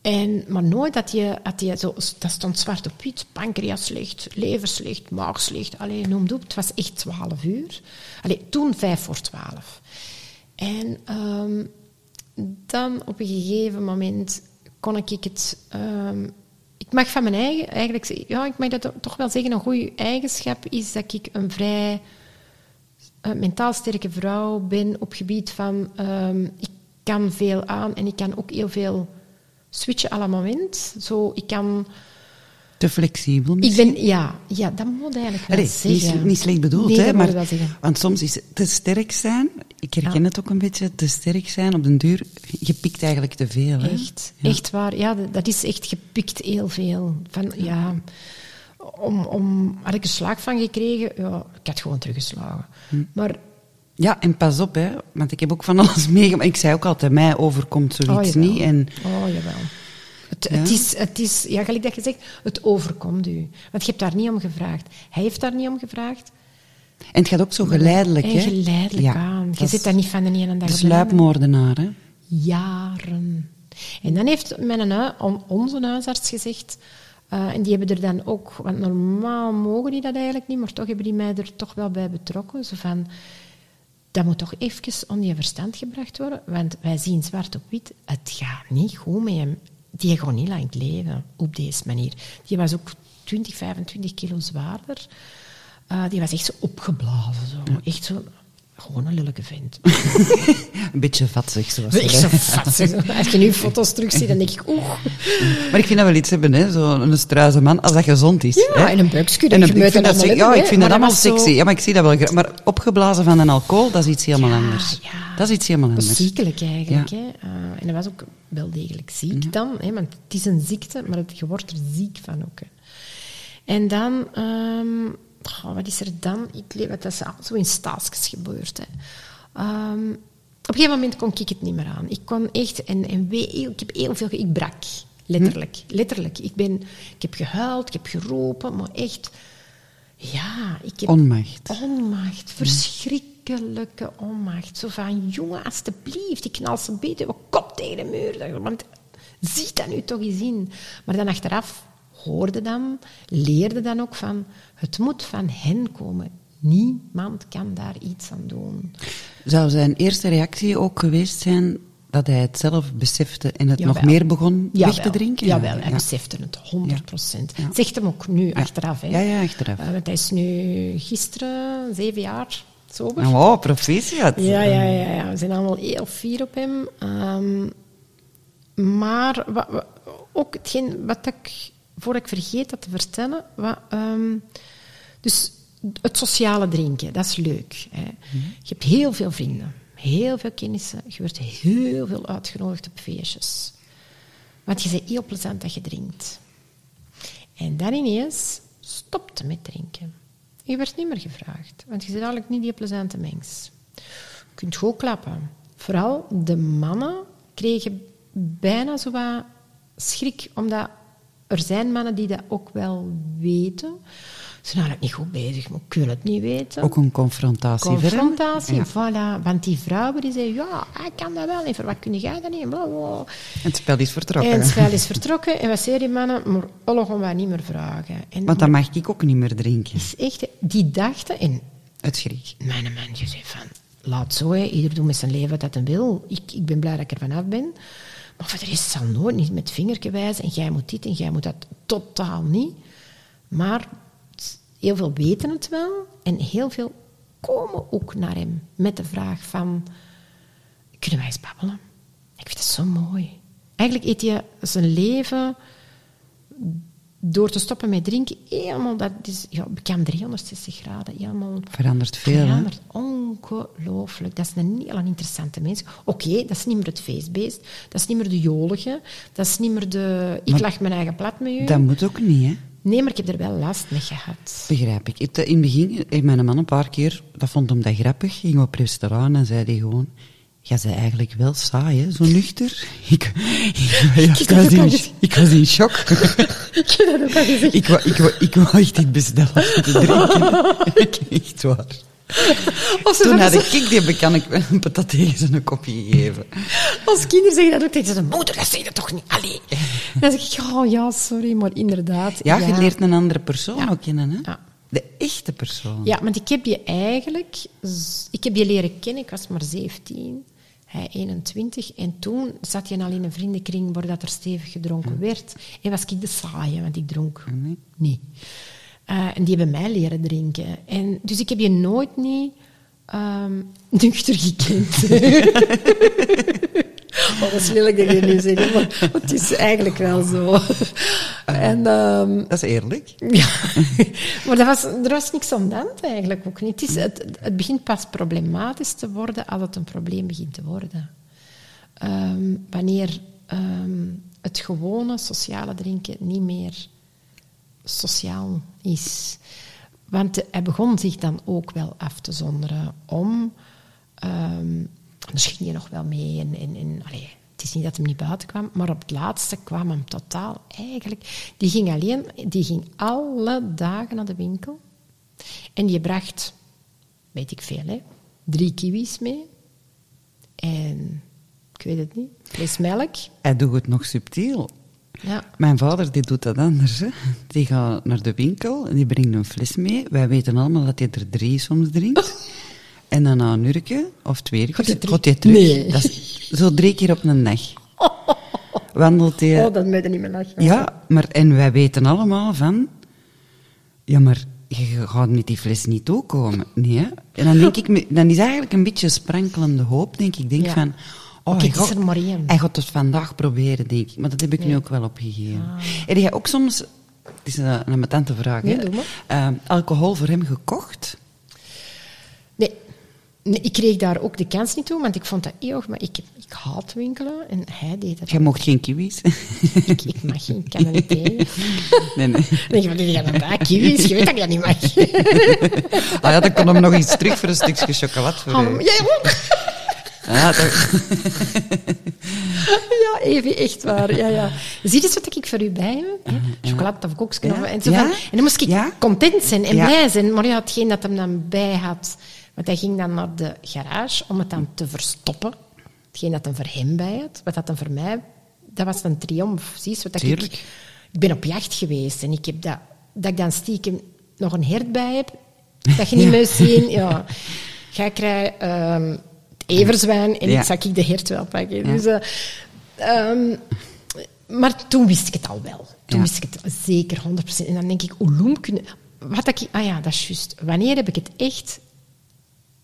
En, maar nooit dat je, dat je zo, dat stond zwart op wit, pancreas slecht, lever slecht, maag slecht, allee, noem het op. Het was echt 12 uur. Allee, toen 5 voor 12. En ehm, dan op een gegeven moment kon ik het. ehm, ik mag van mijn eigen, eigenlijk, ja, ik mag dat toch wel zeggen, een goede eigenschap is dat ik een vrij eh, mentaal sterke vrouw ben op gebied van ehm, ik kan veel aan en ik kan ook heel veel switchen à la moment. Zo, ik kan... Te flexibel Ik ben, ja, ja, dat moet eigenlijk wel Allee, zeggen. niet, niet slecht bedoeld, Nee, hè, maar, want soms is het te sterk zijn, ik herken Ja. het ook een beetje, te sterk zijn op den duur, je pikt eigenlijk te veel. Hè? Echt, Ja. echt waar. Ja, dat- is echt gepikt heel veel. Van, ja, om, om, had ik een slag van gekregen, ja, ik had gewoon teruggeslagen. Hm. Maar Ja, en pas op, hè, want ik heb ook van alles meegemaakt. Ik zei ook altijd, mij overkomt zoiets jawel. niet. En Oh, jawel. Het, Ja? het, is, het is, ja, gelijk dat je zegt, het overkomt u. Want je hebt daar niet om gevraagd. Hij heeft daar niet om gevraagd. En het gaat ook zo geleidelijk, hè? geleidelijk Ja, aan. Je zit daar niet van de ene dag De op hè? Jaren. En dan heeft mijn, onze huisarts gezegd... eh, en die hebben er dan ook... Want normaal mogen die dat eigenlijk niet, maar toch hebben die mij er toch wel bij betrokken. Zo van... Dat moet toch even onder je verstand gebracht worden. Want wij zien zwart op wit, het gaat niet goed met hem. Die gaat niet lang leven op deze manier. Die was ook 20, 25 kilo zwaarder. Eh, die was echt zo opgeblazen. Zo. Echt zo... Gewoon een lullige vent. Een beetje vatzig, zoals ze zo zeg. Als je nu foto's terugziet, dan denk ik, oeh. Maar ik vind dat wel iets hebben, hè? Zo'n struise man, als dat gezond is. Ja, hè? en een buiksje, dat En een- ik vind dat, ja, ik vind dat Maar dat allemaal zo- sexy. Ja, maar ik zie dat wel. Maar opgeblazen van een alcohol, dat is iets helemaal Ja, anders. ja. Dat is iets helemaal anders. ziekelijk eigenlijk. Ja. Hè? Eh, en dat was ook wel degelijk ziek dan. Hè? Want het is een ziekte, maar het, je wordt er ziek van ook. Hè? En dan... ehm, goh, wat is er dan? Ik leef, dat is zo in staatsjes gebeurd. Hè? Ehm, op een gegeven moment kon ik het niet meer aan. Ik kon echt... En, en we- ik heb heel veel... Ik brak. Letterlijk. Letterlijk. Ik, ben, ik heb gehuild, ik heb geroepen, maar echt... Ja, ik heb... Onmacht. Onmacht, verschrikkelijke onmacht. Zo van, jongen, alstublieft, ik knal ze beter op kop tegen de muur. Want zie dat nu toch eens in. Maar dan achteraf hoorde dan, leerde dan ook van, het moet van hen komen. Niemand kan daar iets aan doen. Zou zijn eerste reactie ook geweest zijn dat hij het zelf besefte en het nog meer begon weg te drinken? Jawel, hij ja. besefte het 100 procent. Ja. Zegt hem ook nu, achteraf. Hè. Ja, ja, achteraf. Eh, want hij is nu gisteren zeven jaar sober. Nou, wow, proficiat. Ja, ja, ja, ja. We zijn allemaal heel fier op hem. Ehm, maar ook hetgeen wat ik, voor ik vergeet dat te vertellen, wat, ehm, dus het sociale drinken, dat is leuk. Hè. Je hebt heel veel vrienden, heel veel kennissen, je wordt heel veel uitgenodigd op feestjes. Want je bent heel plezant dat je drinkt. En dan ineens stopte met drinken. Je werd niet meer gevraagd, want je bent eigenlijk niet die plezante mens. Je kunt goed klappen. Vooral de mannen kregen bijna zo wat schrik, omdat er zijn mannen die dat ook wel weten. Ze zijn eigenlijk niet goed bezig, maar kunnen het niet weten. Ook een confrontatie. Confrontatie, Ja. voilà. Want die vrouwen die zeggen, ja, hij kan dat wel. En voor wat kun jij dat niet? Bla, bla. Het spel is vertrokken. En het spel is vertrokken. En wat zei die mannen? Maar alle gaan wij niet meer vragen. En Want dan mag ik ook niet meer drinken. is echt, die dachten, en Het schrik. mijn man zei van, laat zo, hè. ieder doet met zijn leven wat hij wil. Ik, ik ben blij dat ik er vanaf ben. Maar voor de rest zal nooit niet met vingertje wijzen en jij moet dit en jij moet dat totaal niet. Maar heel veel weten het wel en heel veel komen ook naar hem met de vraag van, kunnen wij eens babbelen? Ik vind het zo mooi. Eigenlijk eet je zijn leven door te stoppen met drinken, helemaal, dat is ja, bekend 360 graden, helemaal Verandert veel, hè? veranderd. Ongelooflijk. Dat is een heel interessante mens. Oké, dat is niet meer het feestbeest, dat is niet meer de jolige, dat is niet meer de ik Maar- lach mijn eigen plat met u. Dat moet ook niet, hè? Nee, maar ik heb er wel last mee gehad. Begrijp ik. In het begin heeft mijn man een paar keer, dat vond hem dat grappig, ging op restaurant en zei hij gewoon... Ja, ze eigenlijk wel saai, hè? Zo nuchter. Ik, ik, ik, dat was in, ik was in shock. Ik heb dat ook al gezegd. ik, wou, ik, wou, ik wou echt niet bestellen te drinken. Echt waar. Toen had zeggen ik die bekan ik een patat tegen zijn kopje gegeven. zo- Als kinderen zeggen dat ook tegen zijn moeder, dat zeg je toch niet. Allee. Dan zeg ik, oh ja, sorry, maar inderdaad. Ja, je leert een andere persoon Ja. ook kennen, hè? Ja. De echte persoon. Ja, want ik heb je eigenlijk... Ik heb je leren kennen, ik was maar 17, hij 21. En toen zat je al in een vriendenkring waar dat er stevig gedronken werd. En was ik de saaie, want ik dronk Nee. niet. Eh, en die hebben mij leren drinken. En, dus ik heb je nooit niet ehm nuchter gekend. oh, dat is lelijk dat je nu zegt, maar het is eigenlijk wel zo. en... ehm, Dat is eerlijk. ja, maar dat was, er was niks aan de hand eigenlijk ook niet. Het, is, het, het begint pas problematisch te worden als het een probleem begint te worden. Ehm, wanneer het gewone sociale drinken niet meer sociaal is. Want hij begon zich dan ook wel af te zonderen om... anders ging je nog wel mee en... allee, het is niet dat hij niet buiten kwam, maar op het laatste kwam hem totaal eigenlijk... Die ging alleen... Die ging alle dagen naar de winkel. En die bracht, weet ik veel, drie kiwis mee. En... Ik weet het niet. Fles melk. Hij doet het nog subtiel. Ja. Mijn vader die doet dat anders. Hè. Die gaat naar de winkel en die brengt een fles mee. Wij weten allemaal dat hij er drie soms drinkt. En dan na een uurtje of twee uur Gaat hij terug? Nee. Dat is zo drie keer op een dag. Wandelt hij... Oh, dat moet je niet meer lachen. Ja, maar en wij weten allemaal van... Ja, maar je gaat met die fles niet toekomen. Nee, hè? En dan denk ik... Dan is eigenlijk een beetje sprankelende hoop, denk ik. Ik denk Ja. van... Oh, is er maar één. Hij gaat het vandaag proberen, denk ik. Maar dat heb ik nu ook wel opgegeven. Heb jij ook soms... Het is een, een ambetante vraag, Nee, hè? doe maar. Eh, alcohol voor hem gekocht? Nee. nee, ik kreeg daar ook de kans niet toe, want ik vond dat eeuwig, maar ik, ik haat winkelen en hij deed dat. Jij mocht geen kiwis. Ik, ik mag geen, er tegen. nee, nee. Je, wat doe je dan kiwis? Je weet dat ik dat niet mag. Ah ja, dan kon hem nog iets terug voor een stukje chocolade. Voor, Oh, jij ook? Ja, dat, Ja, even, echt waar. Ja, ja. Zie je wat ik voor u bij heb? Chocolade of koekjes. Ja. En, zo Ja. en dan moest ik Ja. content zijn en blij zijn. Maar ja, hetgeen dat hem dan bij had... Want hij ging dan naar de garage om het dan te verstoppen. Hetgeen dat hem voor hem bij had. Wat dat dan voor mij... Dat was een triomf. Zie je wat ik... Ik ben op jacht geweest en ik heb dat... Dat ik dan stiekem nog een hert bij heb. Dat je niet Ja. meer zien. Ja. Jij krijgt ehm, het everzwijn en Ja. ik zag ik de hert wel pakken. Ja. Dus... eh, Ehm, maar toen wist ik het al wel. Toen wist ik het zeker 100%. En dan denk ik, loem kunnen... Wat ik... Ah ja, dat is juist. Wanneer heb ik het echt...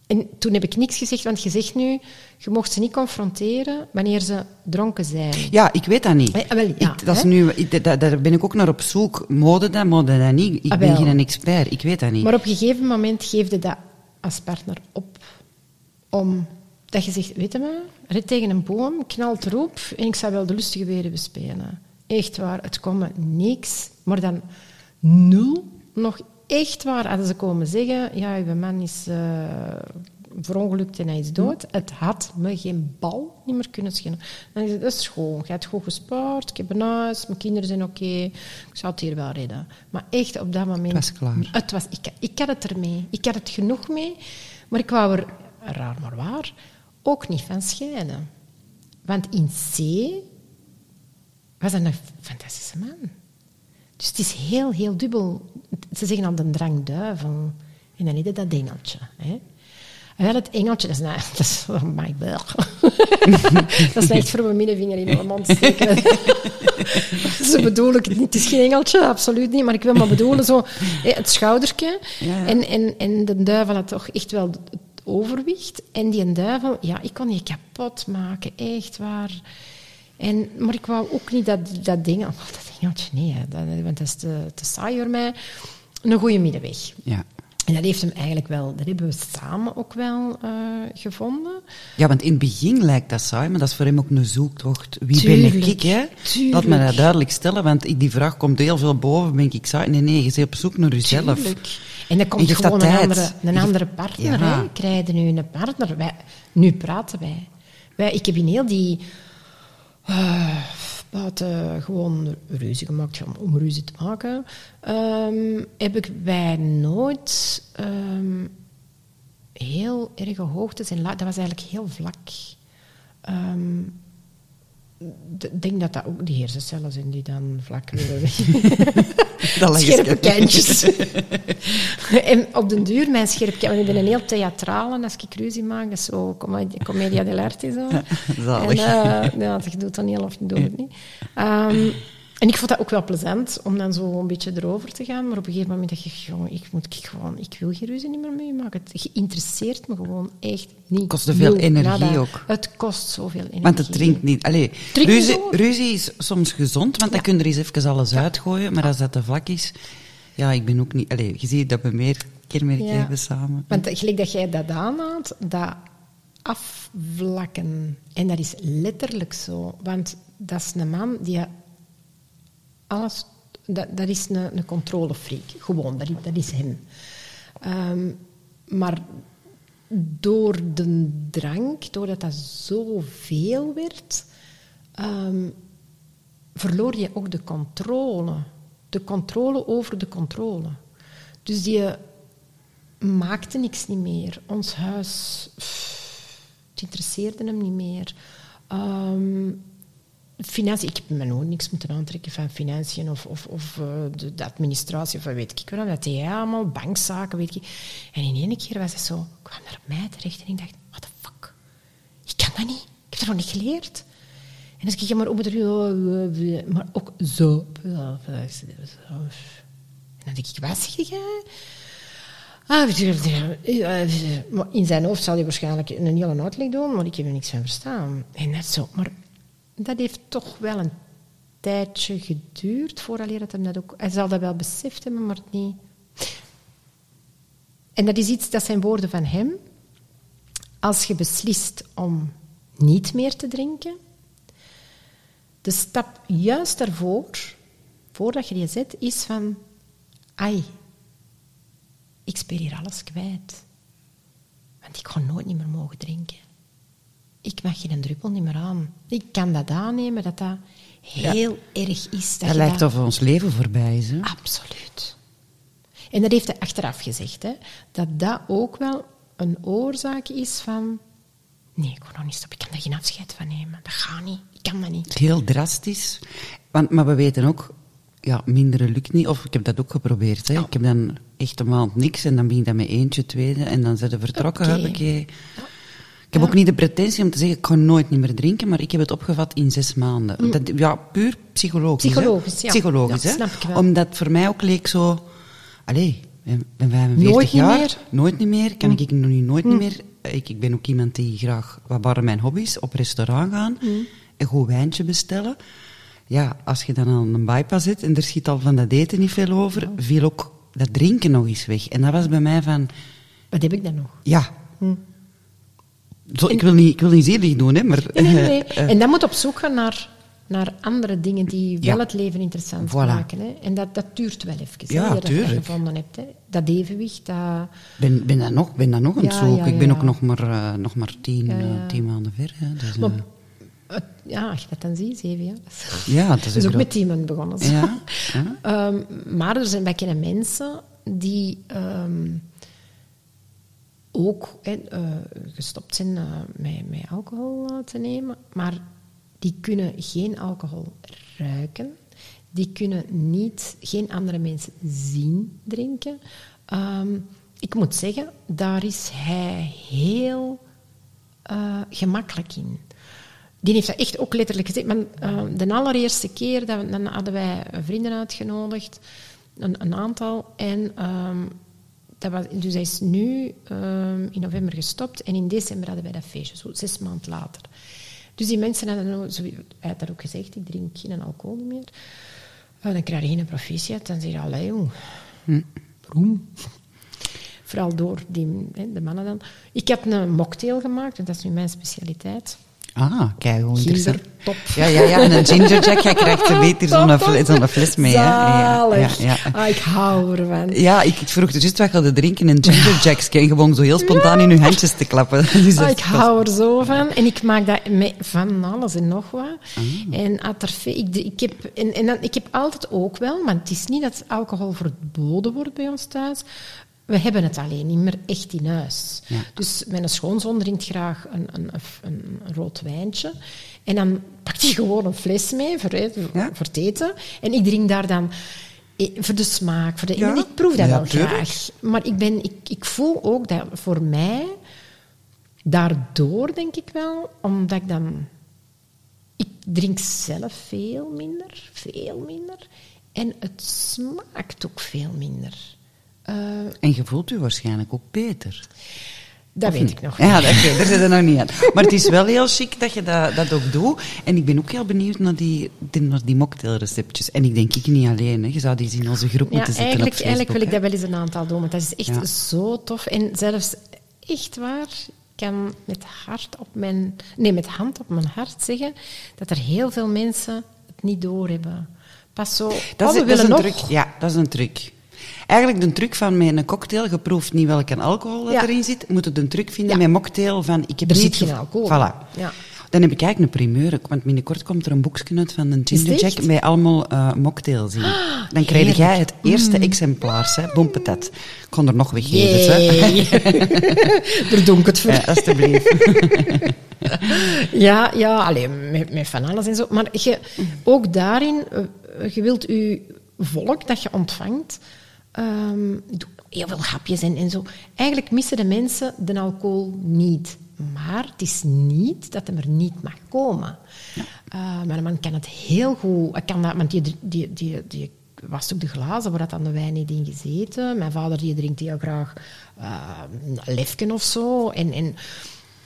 En toen heb ik niks gezegd, want je zegt nu... Je mocht ze niet confronteren wanneer ze dronken zijn. Ja, ik weet dat niet. Eh, wel, ja, ik, dat is nu, ik, da- daar ben ik ook naar op zoek. Mode dat, mode dat niet. Ik Ah, ben wel. geen expert, ik weet dat niet. Maar op een gegeven moment geef je dat als partner op. Om dat je zegt, weet je maar, rit tegen een boom, knalt erop en ik zou wel de lustige weer bespelen. Echt waar, het kwam me niks, maar dan nul. Nog echt waar hadden ze komen zeggen, ja, uw man is eh, verongelukt en hij is dood. Het had me geen bal niet meer kunnen schelen. Dan is het, dat is gewoon, je hebt goed gespaard, ik heb een huis, mijn kinderen zijn oké, ik zou het hier wel redden. Maar echt op dat moment... Het was klaar. Het was, ik, ik had het ermee. Ik had het genoeg mee. Maar ik wou er, raar maar waar, ook niet van scheiden. Want in C was dat een fantastische man. Dus het is heel, heel dubbel. Ze zeggen al de drang duivel. En dan is het dat engeltje. Hè? En wel het engeltje, dat is, nou, dat is oh my god. dat is echt voor mijn middenvinger in mijn mond steken. Zo bedoel ik het niet. Het is geen engeltje, absoluut niet. Maar ik wil maar bedoelen, zo, hè, het schoudertje. Ja. En, en, en de duivel had toch echt wel het overwicht. En die duivel, ja, ik kon die kapot maken, echt waar. En, maar ik wou ook niet dat, dat ding... Oh, dat engeltje, nee, hè, dat, want dat is te, te saai voor mij. Een goede middenweg. Ja. En dat heeft hem eigenlijk wel... Dat hebben we samen ook wel eh, gevonden. ja, want in het begin lijkt dat saai, maar dat is voor hem ook een zoektocht. Wie ben ik, hè? tuurlijk. Laat me dat duidelijk stellen, want die vraag komt heel veel boven. Ben ik saai? Nee, nee, je bent op zoek naar jezelf. Tuurlijk. En dan komt gewoon een andere, een andere partner. Ja. Hè? Krijg je nu een partner? Wij, nu praten wij. wij. Ik heb in heel die... buiten gewoon ruzie gemaakt om, om ruzie te maken. ehm, heb ik wij nooit... ehm, heel erge hoogtes en dat was eigenlijk heel vlak. Ehm, ik denk dat dat ook die hersencellen zijn die dan vlak willen weg. Scherpe kantjes. en op den duur, mijn scherpe kantjes... Want ik ben een heel theatrale als ik ruzie maak. Dat is zo commedia dell'arte. Zo. Zalig. En, uh, ja, je doet toneel of je doet het niet. Um, en ik vond dat ook wel plezant, om dan zo een beetje erover te gaan. Maar op een gegeven moment dacht ik, jongen, ik, moet, ik, gewoon, ik wil geen ruzie niet meer meemaken. Het interesseert me gewoon echt niet. Het kost te veel energie nada. ook. Het kost zoveel energie. Want het drinkt niet. Allee, Drink ruzie is soms gezond, want dan kun je er eens even alles uitgooien. Maar als dat te vlak is, ja, ik ben ook niet. Allee, je ziet dat we meer kenmerken Ja. hebben samen. Want gelijk dat jij dat aanhaalt, dat afvlakken. En dat is letterlijk zo. Want dat is een man die alles... Dat, dat is een, een controlefreak. Gewoon, dat, dat is hem. Ehm, maar door de drank, doordat dat zoveel werd, ehm, verloor je ook de controle. De controle over de controle. Dus die maakte niks niet meer. Ons huis, het interesseerde hem niet meer. Ehm, financiën, ik heb me nooit niks moeten aantrekken van financiën of, eh, de, de administratie of weet ik wel. Dat deed allemaal, bankzaken, weet ik. En in één keer was het zo, kwam naar mij terecht en ik dacht, what the fuck? Ik kan dat niet. Ik heb dat nog niet geleerd. En zeg ik, ja, maar ook met de- maar ook zo. En dan denk ik, wat zeg? Ah, in zijn hoofd zal hij waarschijnlijk een hele uitleg doen, maar ik heb er niks van verstaan. En net zo. Maar dat heeft toch wel een tijdje geduurd voordat hij dat hem dat ook... Hij zal dat wel beseft hebben, maar niet... En dat is iets, dat zijn woorden van hem. Als je beslist om niet meer te drinken, de stap juist daarvoor, voordat je die zet, is van... Ai, ik speel hier alles kwijt. Want ik ga nooit niet meer mogen drinken. Ik mag geen druppel niet meer aan. Ik kan dat aannemen dat dat heel erg is. Dat lijkt dat- of ons leven voorbij is. Hè? Absoluut. En dat heeft hij achteraf gezegd, hè, dat dat ook wel een oorzaak is van... Nee, ik wil nog niet stoppen, ik kan daar geen afscheid van nemen. Dat gaat niet, ik kan dat niet. Heel drastisch. Want, maar we weten ook, ja, minderen lukt niet. Of ik heb dat ook geprobeerd. Hè. Ik heb dan echt een maand niks en dan ben ik dat met eentje, tweede. En dan zijn ze vertrokken. Oké. Heb ik, eh, ik heb ook niet de pretentie om te zeggen, ik ga nooit niet meer drinken, maar ik heb het opgevat in zes maanden. Dat, ja, puur psychologisch. hè. Mm. Psychologisch, ja. Psychologisch, hè. snap ik wel. Omdat voor mij ook leek zo... Allee, ik ben 45 Nooit niet jaar. meer? Nooit niet meer. Kan ik nog niet, nooit niet meer. Ik, ik ben ook iemand die graag, wat waren mijn hobby's, op restaurant gaan, een goed wijntje bestellen. Ja, als je dan aan een bypass zit en er schiet al van dat eten niet veel over, viel ook dat drinken nog eens weg. En dat was bij mij van, Wat heb ik dan nog? ja. Zo, ik, wil niet, ik wil niet doen, hè, maar... Nee, nee, nee. eh, eh, En dan moet op zoek gaan naar, naar andere dingen die Ja. wel het leven interessant Voilà. maken. Hè. En dat, dat duurt wel even, hè, Ja, dat je dat gevonden hebt. Hè. Dat evenwicht, dat... ben, ben dat nog, ben dat nog aan het Ja, zoeken. ja, ik ben ook nog maar, eh, nog maar tien, tien maanden ver. Hè, dus, Maar, ja, als je dat dan ziet, zeven jaar. Ja, is Dat is ook met teamen begonnen. Ja. Ehm, maar er zijn, wij kennen mensen die ehm, ook eh, gestopt zijn eh, met, met alcohol eh, te nemen, maar die kunnen geen alcohol ruiken. Die kunnen niet, geen andere mensen zien drinken. Ehm, ik moet zeggen, daar is hij heel gemakkelijk in. Die heeft dat echt ook letterlijk gezegd. Maar, eh, de allereerste keer dat dan hadden wij vrienden uitgenodigd, een, een aantal. En ehm, dat was, dus hij is nu ehm, in november gestopt en in december hadden wij dat feestje, zo zes maanden later. Dus die mensen hadden, zo- hij had dat ook gezegd, ik drink geen alcohol meer. Eh, dan krijg je geen proficiat, dan zeg je, allee jong, waarom? Vooral door die, de mannen dan. Ik heb een mocktail gemaakt, want dat is nu mijn specialiteit. Ah, kijk, hoe interessant. Top. Ja, ja, ja, en een gingerjack, jij krijgt er beter zo'n fles, zo'n fles mee. Hè? Ja, ja, ja. Ah, ik hou ervan. Ja, ik, ik vroeg dus juist wat je drinken en gingerjacks en gewoon zo heel spontaan in je handjes te klappen. Dus Ah, ik hou er zo van. En ik maak dat met van alles en nog wat. Ah. En atarfe, ik, ik, heb, en, en dan, ik heb altijd ook wel, maar het is niet dat alcohol verboden wordt bij ons thuis. We hebben het alleen niet meer echt in huis. Ja. Dus mijn schoonzoon drinkt graag een, een, een, een rood wijntje. En dan pakt hij gewoon een fles mee voor, Ja. voor het eten. En ik drink daar dan eh, voor de smaak. Voor de, Ja. Ik proef dat wel tuurlijk. graag. Maar ik, ben, ik, ik voel ook dat voor mij, daardoor denk ik wel, omdat ik dan... Ik drink zelf veel minder, veel minder. En het smaakt ook veel minder. Eh, En je voelt u waarschijnlijk ook beter. dat weet ik nog Ja, niet. dat- oké, daar zit er nog niet aan. Maar het is wel heel chic dat je dat, dat ook doet. En ik ben ook heel benieuwd naar die, naar die mocktailreceptjes. En ik denk ik niet alleen. Hè. Je zou die eens in onze groep Ja, moeten zetten eigenlijk, op eigenlijk wil ik dat wel eens een aantal doen, want dat is echt Ja. zo tof. En zelfs echt waar, ik kan met, hart op mijn, nee, met hand op mijn hart zeggen dat er heel veel mensen het niet doorhebben. Pas zo, oh, Dat we is, dat is een nog. truc. Ja, dat is een truc. Eigenlijk de truc van een cocktail, je proeft niet welke alcohol dat Ja. erin zit, moet je een truc vinden met mocktail van ik heb Er niet zit geen alcohol. Voilà. Ja. Dan heb ik eigenlijk een primeur, want binnenkort komt er een boekje uit van een Is het Ginger Jack echt? met allemaal eh, mocktails in. Dan krijg heerlijk. jij het eerste Mm. exemplaar, hè, bompetet. Ik kon er nog weggeven, hè. Ik het voor. Ja, alstublieft. Ja, ja alleen met, met van alles en zo. Maar je, ook daarin, eh, je wilt je volk dat je ontvangt, doe heel veel hapjes en, en zo. Eigenlijk missen de mensen de alcohol niet. Maar het is niet dat hem er niet mag komen. Eh, mijn man kan het heel goed. Kan dat, want die, die, die, die wast ook de glazen waar dat dan de wijn niet in gezeten. Mijn vader die drinkt heel graag een lefken of zo. En, en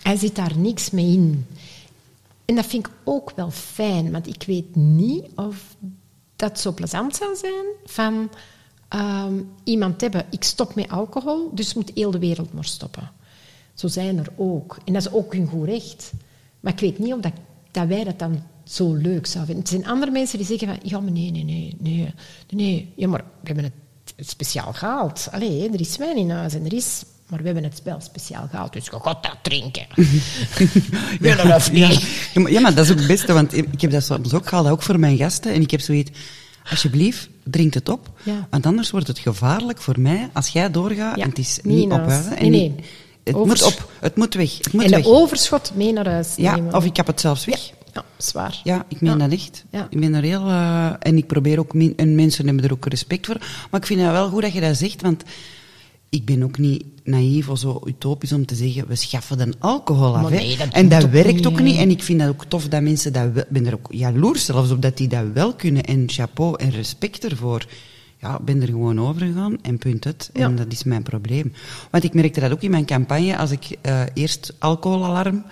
hij zit daar niks mee in. En dat vind ik ook wel fijn, want ik weet niet of dat zo plezant zou zijn van ehm, iemand hebben, ik stop met alcohol, dus moet heel de wereld maar stoppen. Zo zijn er ook. En dat is ook hun goed recht. Maar ik weet niet of dat, dat wij dat dan zo leuk zouden vinden. Er zijn andere mensen die zeggen van, ja, maar nee, nee, nee, nee, nee. Ja, maar we hebben het speciaal gehaald. Allee, er is wijn in huis en er is... Maar we hebben het wel speciaal gehaald, dus je gaat dat drinken. Willen of Ja. niet? Ja, maar, ja, maar dat is ook het beste, want ik heb dat soms ook gehaald, ook voor mijn gasten. En ik heb zoiets, alsjeblieft, drink het op. Ja. Want anders wordt het gevaarlijk voor mij als jij doorgaat Ja, en het is niet huis. ophouden. En Nee, nee. Het Overs- moet op, het moet weg. Het moet En weg. de overschot mee naar huis ja, nemen. of ik heb het zelfs weg. Ja, zwaar. Ja, ik meen Ja. dat echt. Ja. Ik ben er heel... eh, en ik probeer ook... min- en mensen hebben er ook respect voor. Maar ik vind het wel goed dat je dat zegt, want... Ik ben ook niet naïef of zo utopisch om te zeggen, we schaffen de alcohol af. Nee, dat en dat werkt niet, ook niet. En ik vind dat ook tof dat mensen dat wel... Ben er ook jaloers zelfs op dat die dat wel kunnen. En chapeau en respect ervoor. Ja, ik ben er gewoon over gegaan en punt het. Ja. En dat is mijn probleem. Want ik merkte dat ook in mijn campagne. Als ik eh, eerst alcoholalarm...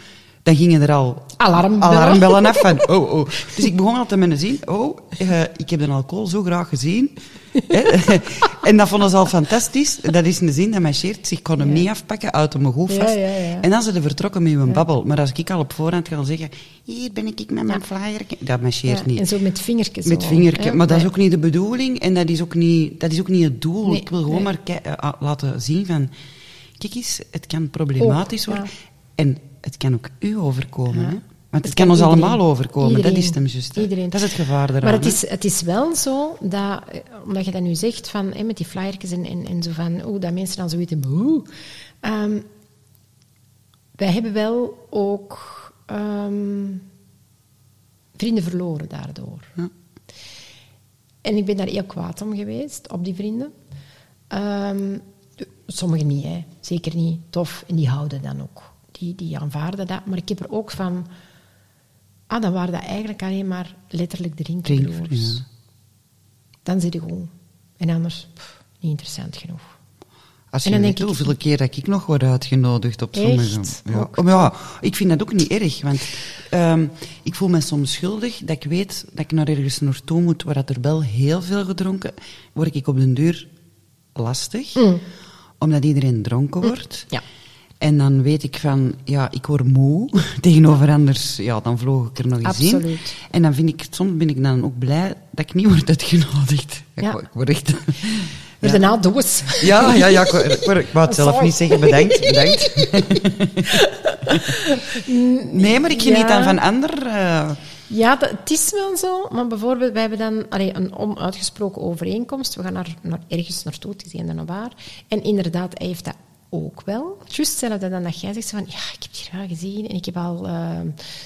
Dan gingen er al Alarmbellen. alarmbellen af van, oh, oh. Dus ik begon altijd met een zin, oh, eh, ik heb de alcohol zo graag gezien. En dat vonden ze al fantastisch. Dat is een zin dat marcheert. Ik kon hem niet afpakken, uit hem goed Ja, vast. ja, ja. En dan zijn ze vertrokken met een babbel. Maar als ik al op voorhand ga zeggen, hier ben ik met mijn flyer. Dat marcheert Ja, niet. En zo met vingertjes. Met zo, vingertje. hè. Maar dat is ook niet de bedoeling en dat is ook niet, dat is ook niet het doel. Nee, ik wil gewoon nee. maar eh, ah, laten zien van... Kijk eens, het kan problematisch Ook, worden. ja. En het kan ook u overkomen. Want Het kan kan ons iedereen. allemaal overkomen. Iedereen. Dat is het hem juist. Iedereen. Dat is het gevaar eraan. Maar het is, het is wel zo dat, eh, omdat je dat nu zegt, van, hè, met die flyertjes en, en, en zo van, oeh, dat mensen dan zoiets hebben, oeh. Ehm, wij hebben wel ook ehm, vrienden verloren daardoor. Ja. En ik ben daar heel kwaad om geweest, op die vrienden. Ehm, sommigen niet, hè. zeker niet tof. En die houden dan ook. Die, die aanvaarden dat. Maar ik heb er ook van... Ah, dan waren dat eigenlijk alleen maar letterlijk drinkbroers. Ja. Dan zit je goed. En anders, pff, niet interessant genoeg. Als En je dan weet denk ik- hoeveel keer dat ik nog word uitgenodigd op sommige... Ja. Oh, ja, ik vind dat ook niet erg, want ehm, ik voel me soms schuldig dat ik weet dat ik naar ergens naartoe moet waar dat er wel heel veel gedronken, word ik op den duur lastig, omdat iedereen dronken wordt. Mm. Ja. En dan weet ik van, ja, ik word moe. Tegenover anders, ja, dan vloog ik er nog eens in. Absoluut. En dan vind ik, soms ben ik dan ook blij dat ik niet word uitgenodigd. Ik Ja. word- Ik word echt... Ja. daarna doos. Ja, ja, ja. Ik, wou- ik wou- het zelf Sorry. niet zeggen. Bedankt, bedankt. Nee, maar ik geniet Ja. dan van ander. eh, Ja, dat, het is wel zo. Maar bijvoorbeeld, wij hebben dan allee, een onuitgesproken overeenkomst. We gaan naar, naar ergens naartoe, het is een en waar. En inderdaad, hij heeft dat ook wel. Juist hetzelfde dan dat jij zegt van, ja, ik heb het hier wel gezien en ik heb al eh,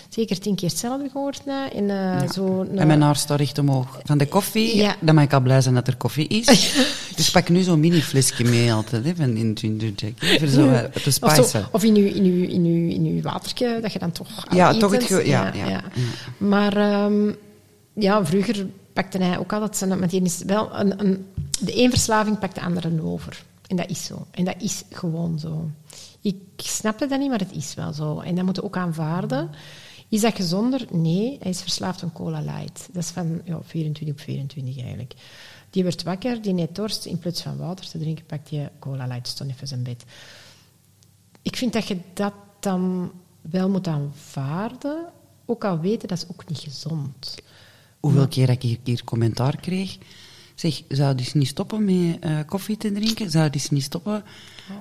zeker tien keer hetzelfde gehoord. En, eh, zo, En nou, mijn haar staat recht omhoog. Van de koffie, Ja. dan mag ik al blij zijn dat er koffie is. dus ik pak nu zo'n mini-flesje mee altijd, hè, van in Ginger Jack. Voor zo te of, zo, in je, in, uw, in, uw, in uw watertje, dat je dan toch Ja, toch het ge- ja, ja. Maar ehm, ja, vroeger pakte hij ook altijd zijn... Die is wel een, een, de een verslaving pakt de andere over. En dat is zo. En dat is gewoon zo. Ik snapte dat niet, maar het is wel zo. En dat moeten we ook aanvaarden. Is dat gezonder? Nee, hij is verslaafd aan cola light. Dat is van ja, 24 op 24 eigenlijk. Die werd wakker, die net dorst. In plaats van water te drinken, pakt hij cola light. Stond even zijn bed. Ik vind dat je dat dan wel moet aanvaarden. Ook al weten, dat is ook niet gezond. Hoeveel keer dat ik hier commentaar kreeg. Zeg, zou dus niet stoppen met eh, koffie te drinken? Zou dus niet stoppen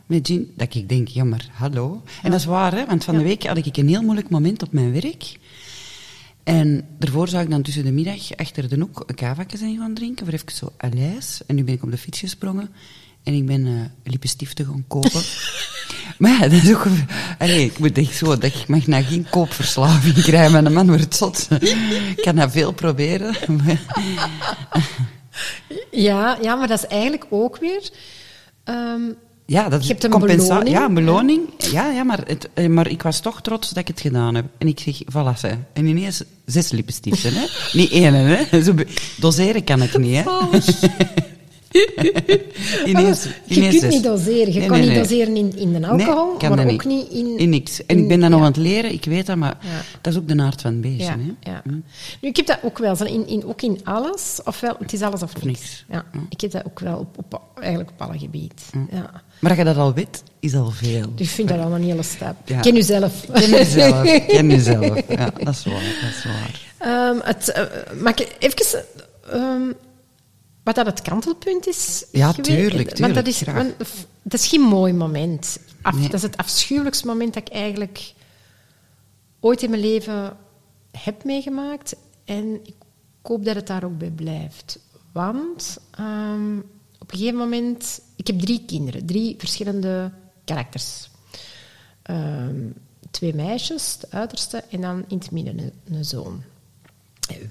met gin? Dat ik denk, ja maar, hallo. En dat is waar, hè? want van de week had ik een heel moeilijk moment op mijn werk. En daarvoor zou ik dan tussen de middag achter de hoek een kavaatje zijn gaan drinken, voor even zo lijs. En nu ben ik op de fiets gesprongen en ik ben eh lippenstiften gaan kopen. maar ja, dat is ook... een- Allee, ik moet echt zo, dat ik mag nou geen koopverslaving krijgen, mijn man wordt zot. ik kan dat veel proberen. Ja, ja, maar dat is eigenlijk ook weer... ehm, Ja, dat is Je hebt een beloning, Ja, een beloning. Ja, ja maar, het, eh, maar ik was toch trots dat ik het gedaan heb. En ik zeg, voilà, ze. En ineens zes lippenstiften, hè. Niet één, hè. Zo doseren kan ik niet, hè. ineens, je kunt niet doseren. Je Nee, kan nee, niet doseren in, in de alcohol, Nee, maar ook niet in... In niks. En in- ik ben dat nog aan het leren, ik weet dat, maar Ja. dat is ook de aard van het beestje, Ja, hè. ja. Nu, ik heb dat ook wel, in, in, ook in alles, ofwel, het is alles of niks. niks. Ja, ik heb dat ook wel op, op, eigenlijk op alle gebieden. Ja. Maar dat je dat al weet, is al veel. Dus ik vind dat al een hele stap. Ken jezelf. Ken jezelf, ken jezelf. Ja, dat is waar, dat is waar. Ehm, het, eh, mag ik even... ehm, wat dat het kantelpunt is Ja, geweest? tuurlijk, Want tuurlijk, dat is, graag. want dat is geen mooi moment. Af, Nee. Dat is het afschuwelijkste moment dat ik eigenlijk ooit in mijn leven heb meegemaakt. En ik hoop dat het daar ook bij blijft. Want ehm, op een gegeven moment... Ik heb drie kinderen, drie verschillende karakters. Ehm, twee meisjes, de uiterste, en dan in het midden een, een zoon.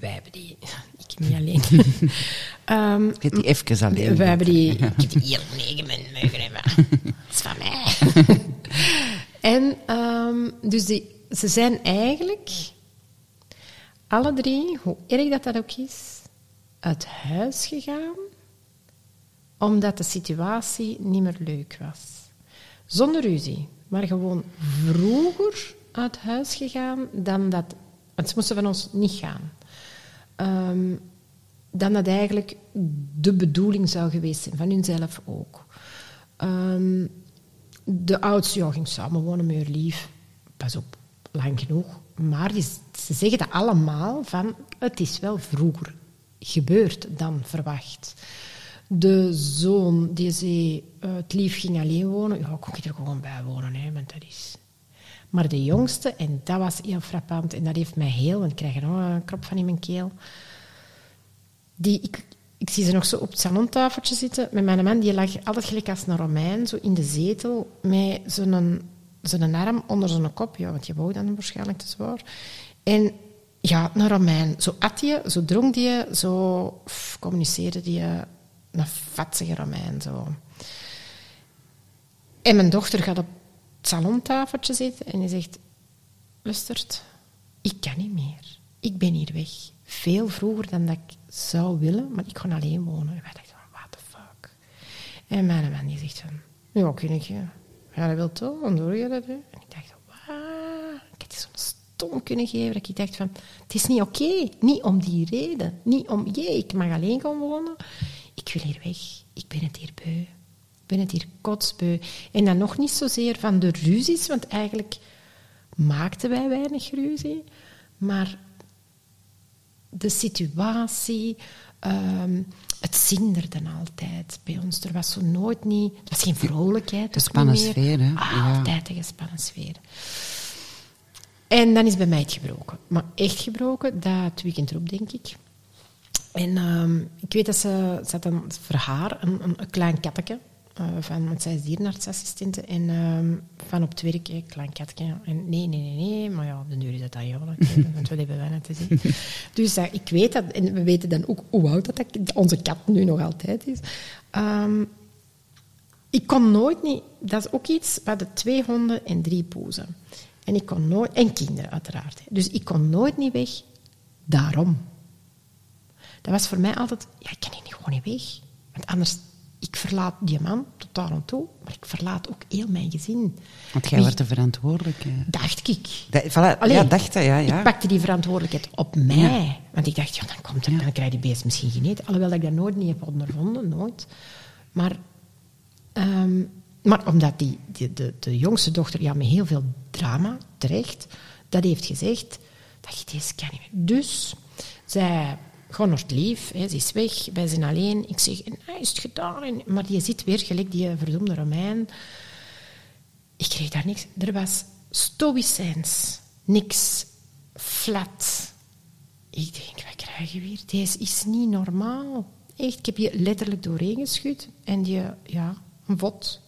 Wij hebben die... Ik niet alleen. Ehm, Ik heb die even alleen. wij hebben die... Ik heb die hier negen mogen hebben. Dat is van mij. en ehm, dus die, ze zijn eigenlijk... Alle drie, hoe erg dat dat ook is, uit huis gegaan omdat de situatie niet meer leuk was. Zonder ruzie, maar gewoon vroeger uit huis gegaan dan dat... Want ze moesten van ons niet gaan. Ehm, dan dat eigenlijk de bedoeling zou geweest zijn, van hunzelf ook. Ehm, de oudste ging samenwonen met haar lief. Pas op, lang genoeg. Maar ze zeggen dat allemaal van... Het is wel vroeger gebeurd dan verwacht. De zoon, die zei, eh, het lief ging alleen wonen. Ja, kon ik er gewoon bij wonen, hè, want dat is... Maar de jongste, en dat was heel frappant, en dat heeft mij heel... Want ik krijg er nog een krop van in mijn keel. Die, ik, zie ze nog zo op het salontafeltje zitten met mijn man. Die lag altijd gelijk als een Romein, zo in de zetel, met zo'n zijn arm onder zijn kop. Ja, want je wou dan waarschijnlijk te zwaar. En ja, een Romein. Zo at je, zo dronk die, zo communiceerde die een vatsige Romein. Zo. En mijn dochter gaat op het salontafeltje zitten en die zegt... Lustert, ik kan niet meer. Ik ben hier weg. Veel vroeger dan dat ik zou willen, maar ik ga alleen wonen. En wij dachten van, what the fuck? En mijn man die zegt van... Ja, kun ik je. Ja, dat wil toch? Dan doe je dat. En ik dacht, wauw. Ik die zo'n stom kunnen geven dat ik dacht van... Het is niet oké. Niet om die reden. Niet om... Jee, ik mag alleen gaan wonen. Ik wil hier weg. Ik ben het hier beu. Ik ben het hier kotsbeu. En dan nog niet zozeer van de ruzies, want eigenlijk maakten wij weinig ruzie. Maar de situatie, ehm, het zinderde altijd bij ons. Er was zo nooit niet... Het was geen vrolijkheid. gespannen sfeer, hè? Ah, Ja. Altijd een gespannen sfeer. En dan is bij mij het gebroken. Maar echt gebroken, dat weekend erop, denk ik. En ehm, ik weet dat ze, ze had een, voor haar een, een, een klein kattetje. Eh, van, want zij is dierenartsassistente. En ehm, van op het werk, klein katje. En nee, nee, nee, nee. Maar ja, op de duur is dat dan jammer. want wat hebben wij net te zien? Dus eh, ik weet dat. En we weten dan ook hoe oud dat, dat onze kat nu nog altijd is. Ehm, ik kon nooit niet... Dat is ook iets... We hadden twee honden en drie poezen. En ik kon nooit... En kinderen, uiteraard. Dus ik kon nooit niet weg. Daarom. Dat was voor mij altijd... Ja, ik kan hier niet gewoon niet weg. Want anders... Ik verlaat die man totaal en toe, maar ik verlaat ook heel mijn gezin. Want jij werd de verantwoordelijke. Dacht ik. Da- voilà, Allee, ja, dacht ja, ja. Ik pakte die verantwoordelijkheid op mij. Want ik dacht, ja, dan, komt er, dan krijg je die beest misschien geen eten. Alhoewel dat ik dat nooit niet heb ondervonden, nooit. Maar, ehm, maar omdat die, die, de, de jongste dochter ja, met heel veel drama, terecht, dat heeft gezegd, dat je deze kan niet meer. Dus, zij gewoon het lief, hè, ze is weg, wij zijn alleen. Ik zeg, hij is het gedaan. Maar die zit weer gelijk die verdomde Romein. Ik kreeg daar niks. Er was stoïcijns. Niks. Flat. Ik denk, wat krijg je weer? Deze is niet normaal. Echt, ik heb je letterlijk doorheen geschud. En die, ja, een vod.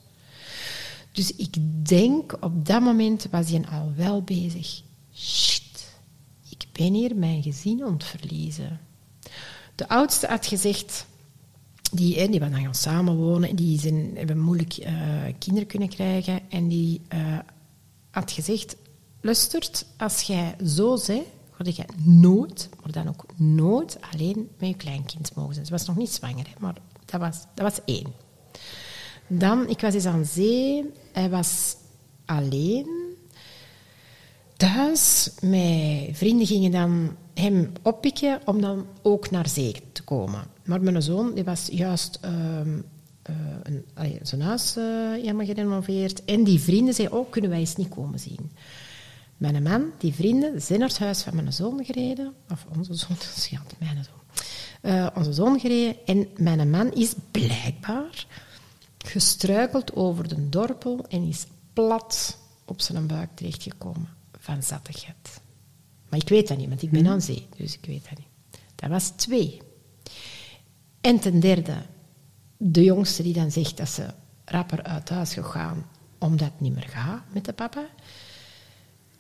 Dus ik denk, op dat moment was hij al wel bezig. Shit, ik ben hier mijn gezin het verliezen. De oudste had gezegd... Die, hè, die waren dan gaan samenwonen. Die zijn, hebben moeilijk eh, kinderen kunnen krijgen. En die eh, had gezegd... Lustert, als jij zo zei, ga jij nooit, maar dan ook nooit alleen met je kleinkind mogen zijn. Ze was nog niet zwanger, maar dat was, dat was één. Dan, ik was eens aan zee. Hij was alleen thuis. Mijn vrienden gingen dan hem oppikken om dan ook naar zee te komen. Maar mijn zoon die was juist ehm, eh, een, zijn huis eh, helemaal gerenoveerd. En die vrienden zeiden, oh, kunnen wij eens niet komen zien? Mijn man, die vrienden, zijn naar het huis van mijn zoon gereden. Of onze zoon, ja, mijn zoon. Eh, onze zoon gereden. En mijn man is blijkbaar gestruikeld over de dorpel en is plat op zijn buik terechtgekomen van zattigheid. Maar ik weet dat niet, want ik ben aan zee, dus ik weet dat niet. Dat was twee. En ten derde, de jongste die dan zegt dat ze rapper uit huis gegaan omdat het niet meer gaat met de papa.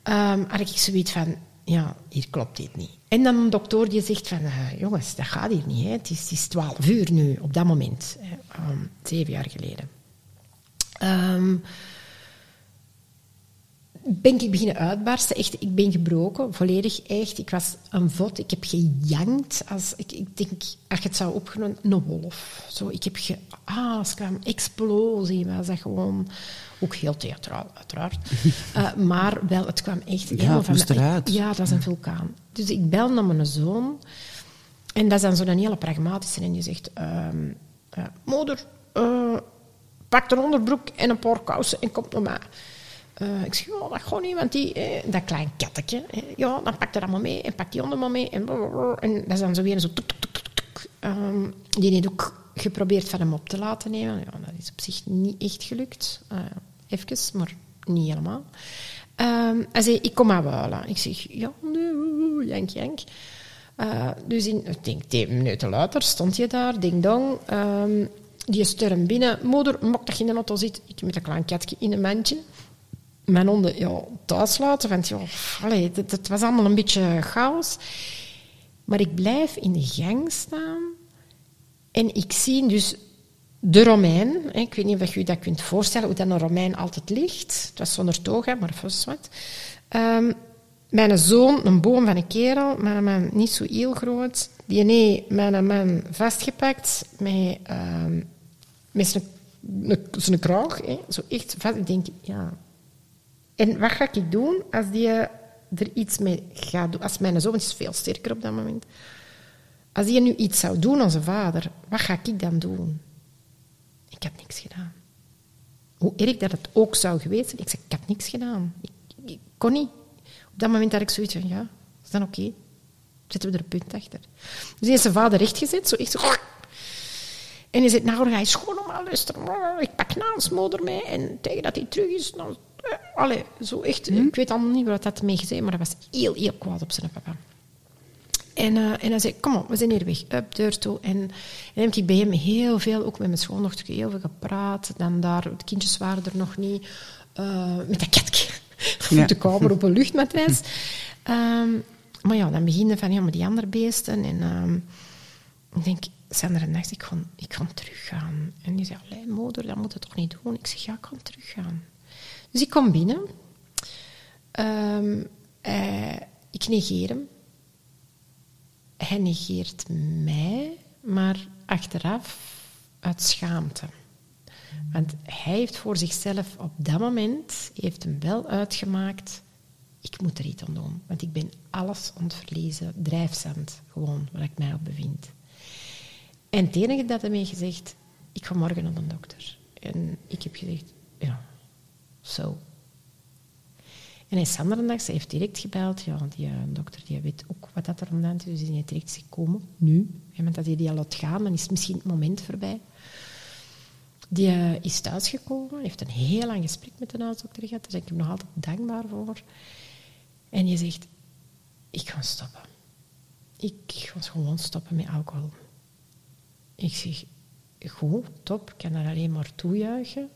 Ehm had ik zoiets van, ja, hier klopt dit niet. En dan een dokter die zegt van, eh, jongens, dat gaat hier niet. Hè. Het, is, het is 12 uur nu, op dat moment. Hè. Ehm, zeven jaar geleden. Ehm, ben ik beginnen uitbarsten. Echt, ik ben gebroken, volledig echt. Ik was een vod. Ik heb gejankt. Als, ik, ik denk, als je het zou opgenomen, een wolf. Zo, ik heb ge... Ah, kwam explosie. Was dat gewoon... Ook heel theatraal, uiteraard. Eh, maar wel, het kwam echt... helemaal het moest mij- eruit. Ja, dat was een vulkaan. Dus ik bel naar mijn zoon. En dat is dan zo'n hele pragmatische. En die zegt... ehm, eh, moeder, eh, pak een onderbroek en een paar kousen en kom naar mij. Eh, ik zeg, oh, dat gewoon niet, want die, eh, dat klein kattetje, ja, dan pak er allemaal mee en pak die onder maar mee. En, en dat is dan zo weer zo. Ehm, die heeft ook geprobeerd van hem op te laten nemen. Ja, dat is op zich niet echt gelukt. Uh, even, maar niet helemaal. Ehm, hij zei, ik kom maar huilen. Ik zeg, ja, nee, jank, jank. Eh, dus in, ik denk, tien minuten later stond je daar, ding dong. Ehm, die storm binnen. Moeder, mag dat je in de auto zit? Ik met een klein katje in een mandje. Mijn honden ja, thuis laten. Want ja, het, was allemaal een beetje chaos. Maar ik blijf in de gang staan. En ik zie dus de Romein. hè, Ik weet niet of je dat kunt voorstellen, hoe dat een Romein altijd ligt. Het was zonder toga, maar vast wat. Ehm, mijn zoon, een boom van een kerel, mijn niet zo heel groot. Die nee, mijn man vastgepakt met, ehm, met zijn, zijn kraag. Zo echt vast. Ik denk, ja. En wat ga ik doen als die er iets mee gaat doen? Als mijn zoon is veel sterker op dat moment. Als die nu iets zou doen zijn vader, wat ga ik dan doen? Ik heb niks gedaan. Hoe erg dat het ook zou geweest zijn, ik zeg, ik heb niks gedaan. Ik, kon niet. Op dat moment had ik zoiets van, ja, is dan oké? Zetten we er een punt achter. Dus hij heeft zijn vader rechtgezet, zo echt. En hij zegt, nou, ga je schoon om luisteren. Ik pak naast moeder mee en tegen dat hij terug is. Allee, zo echt, ik weet allemaal niet wat dat mee gezegd, maar dat was heel, heel kwaad op zijn papa. En, eh, en hij zei, kom op, we zijn hier weg, up, deur toe. En, en dan heb ik bij hem heel veel, ook met mijn schoondochter, heel veel gepraat. Dan daar, de kindjes waren er nog niet. eh, met dat katje Ja. de kamer op een luchtmatras. Ehm, maar ja, dan beginnen van, ja, maar die andere beesten. En ehm, ik denk, Sander en dacht, ik ga, ik ga teruggaan. En die zei, moeder, dat moet je toch niet doen? Ik zeg, ja, ik kan teruggaan. Dus ik kom binnen. Ehm, eh, ik negeer hem. Hij negeert mij, maar achteraf uit schaamte. Want hij heeft voor zichzelf op dat moment heeft hem wel uitgemaakt. Ik moet er iets aan doen, want ik ben alles aan het. Drijfzand, gewoon, waar ik mij op bevind. En het enige dat hij mij gezegd, ik ga morgen naar de dokter. En ik heb gezegd, ja, zo. En hij is Sanderdag, ze heeft direct gebeld. Ja, die eh, dokter die weet ook wat dat er aan de hand is. Dus die heeft direct gekomen, nu. En met dat hij die al laat gaan, dan is misschien het moment voorbij. Die eh, is thuisgekomen, heeft een heel lang gesprek met de huisdokter gehad. Daar ben ik hem nog altijd dankbaar voor. En die zegt, ik ga stoppen. Ik ga gewoon stoppen met alcohol. Ik zeg, goed, top, ik kan daar alleen maar toejuichen.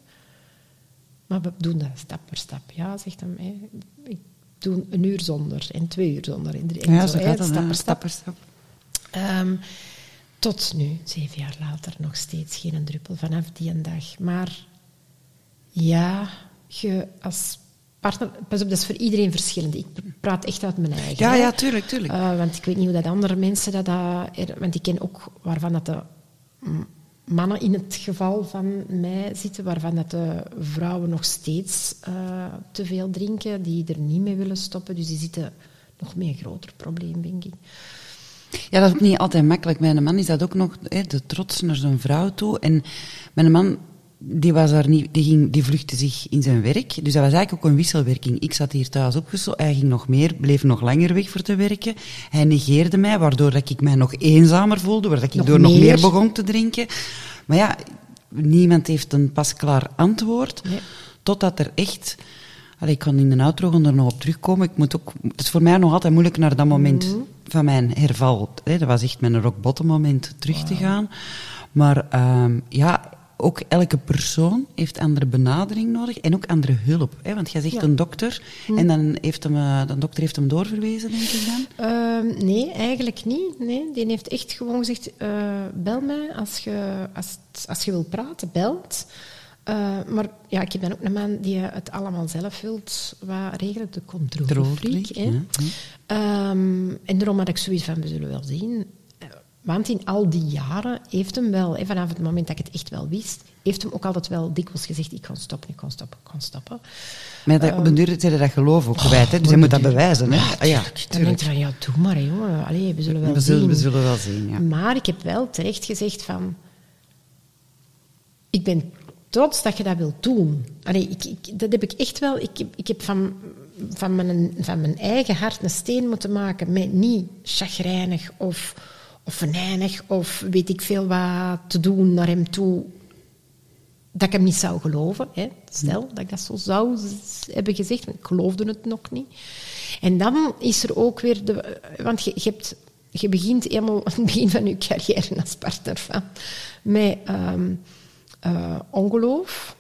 Maar we doen dat stap per stap. Ja, zegt hem, hè. ik doe een uur zonder en twee uur zonder. En en Ja, zo, zo hè, gaat dat, stap per stap. Ehm, tot nu, zeven jaar later, nog steeds geen druppel vanaf die een dag. Maar ja, je als partner... Pas op, dat is voor iedereen verschillend. Ik praat echt uit mijn eigen. Ja, hè. ja, tuurlijk, tuurlijk. Eh, want ik weet niet hoe dat andere mensen dat... dat er- want ik ken ook waarvan dat de mannen in het geval van mij zitten, waarvan dat de vrouwen nog steeds eh, te veel drinken, die er niet mee willen stoppen. Dus die zitten nog met een groter probleem, denk ik. Ja, dat is niet altijd makkelijk. Mijn man is dat ook nog, hè, de trots naar zijn vrouw toe. En mijn man, die, was daar niet, die, ging, die vluchtte zich in zijn werk. Dus dat was eigenlijk ook een wisselwerking. Ik zat hier thuis opgesloten. Hij ging nog meer, bleef nog langer weg voor te werken. Hij negeerde mij, waardoor dat ik mij nog eenzamer voelde. Waardoor ik Nog door nog meer. begon te drinken. Maar ja, niemand heeft een pasklaar antwoord. Nee. Totdat er echt... Allee, ik kan in de outro er nog op terugkomen. Ik moet ook, het is voor mij nog altijd moeilijk naar dat moment Mhm. van mijn herval. Hè, dat was echt mijn rock bottom moment terug te gaan. Maar ehm, ja, ook elke persoon heeft andere benadering nodig en ook andere hulp. Hè, want jij zegt Ja. een dokter en dan heeft hem, eh, de dokter heeft hem doorverwezen, denk ik dan. Ehm, nee, eigenlijk niet. Nee, die heeft echt gewoon gezegd, eh, bel mij als je, als, als je wilt praten, belt. Eh, maar ja, ik heb dan ook een man die het allemaal zelf wilt wat regelen, de controlefreak. Ja, Ehm, en daarom had ik zoiets van, we zullen wel zien. Want in al die jaren heeft hem wel, hè, vanaf het moment dat ik het echt wel wist, heeft hem ook altijd wel dikwijls gezegd, ik kan stoppen, ik kan stoppen, ik kan stoppen. Maar dat, op den duur zijn dat geloof ook kwijt. Hè, dus maar hij moet dat bewijzen. Hè. Ah, ja, Dan denk tuurlijk. je van, ja, doe maar, hè, jongen. Allee, we zullen wel We zullen, zien. we zullen wel zien, ja. Maar ik heb wel terecht gezegd van... Ik ben trots dat je dat wilt doen. Allee, ik, ik, dat heb ik echt wel... Ik heb, ik heb van, van, mijn, van mijn eigen hart een steen moeten maken met niet chagrijnig of, of venijnig of weet ik veel wat te doen naar hem toe dat ik hem niet zou geloven. Hè. Stel dat ik dat zo zou hebben gezegd, ik geloofde het nog niet. En dan is er ook weer... De, want je, je, hebt, je begint helemaal aan het begin van je carrière als partner met ehm, eh, ongeloof,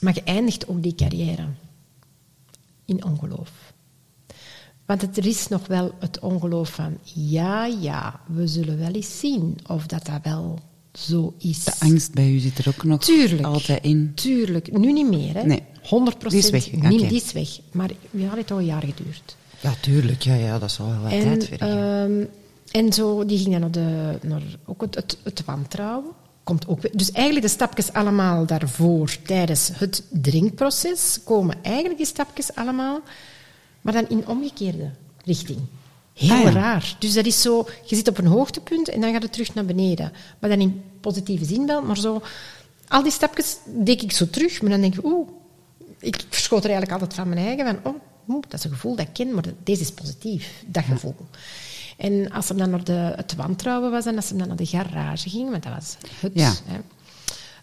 maar je eindigt ook die carrière in ongeloof. Want het, er is nog wel het ongeloof van, ja, ja, we zullen wel eens zien of dat dat wel zo is. De angst bij u zit er ook nog Tuurlijk. altijd in. Tuurlijk, nu niet meer. Hè. Nee. 100 Die is weg, oké. die is weg. Maar ja, het heeft toch een jaar geduurd. Ja, tuurlijk. Ja, ja, dat zal wel wat En, tijd vergen. ehm, en zo, die ging dan naar, de, naar ook het, het, het wantrouwen. Komt ook, weer- dus eigenlijk de stapjes allemaal daarvoor, tijdens het drinkproces, komen eigenlijk die stapjes allemaal, maar dan in omgekeerde richting. Heel Ah, ja. raar. Dus dat is zo, je zit op een hoogtepunt en dan gaat het terug naar beneden. Maar dan in positieve zin wel, maar zo... Al die stapjes deed ik zo terug, maar dan denk ik, oeh, ik verschoot er eigenlijk altijd van mijn eigen, van, oh, oeh, dat is een gevoel dat ik ken, maar deze is positief, dat gevoel. En als hem dan naar de, het wantrouwen was en als hem dan naar de garage ging, want dat was het, Ja. hè,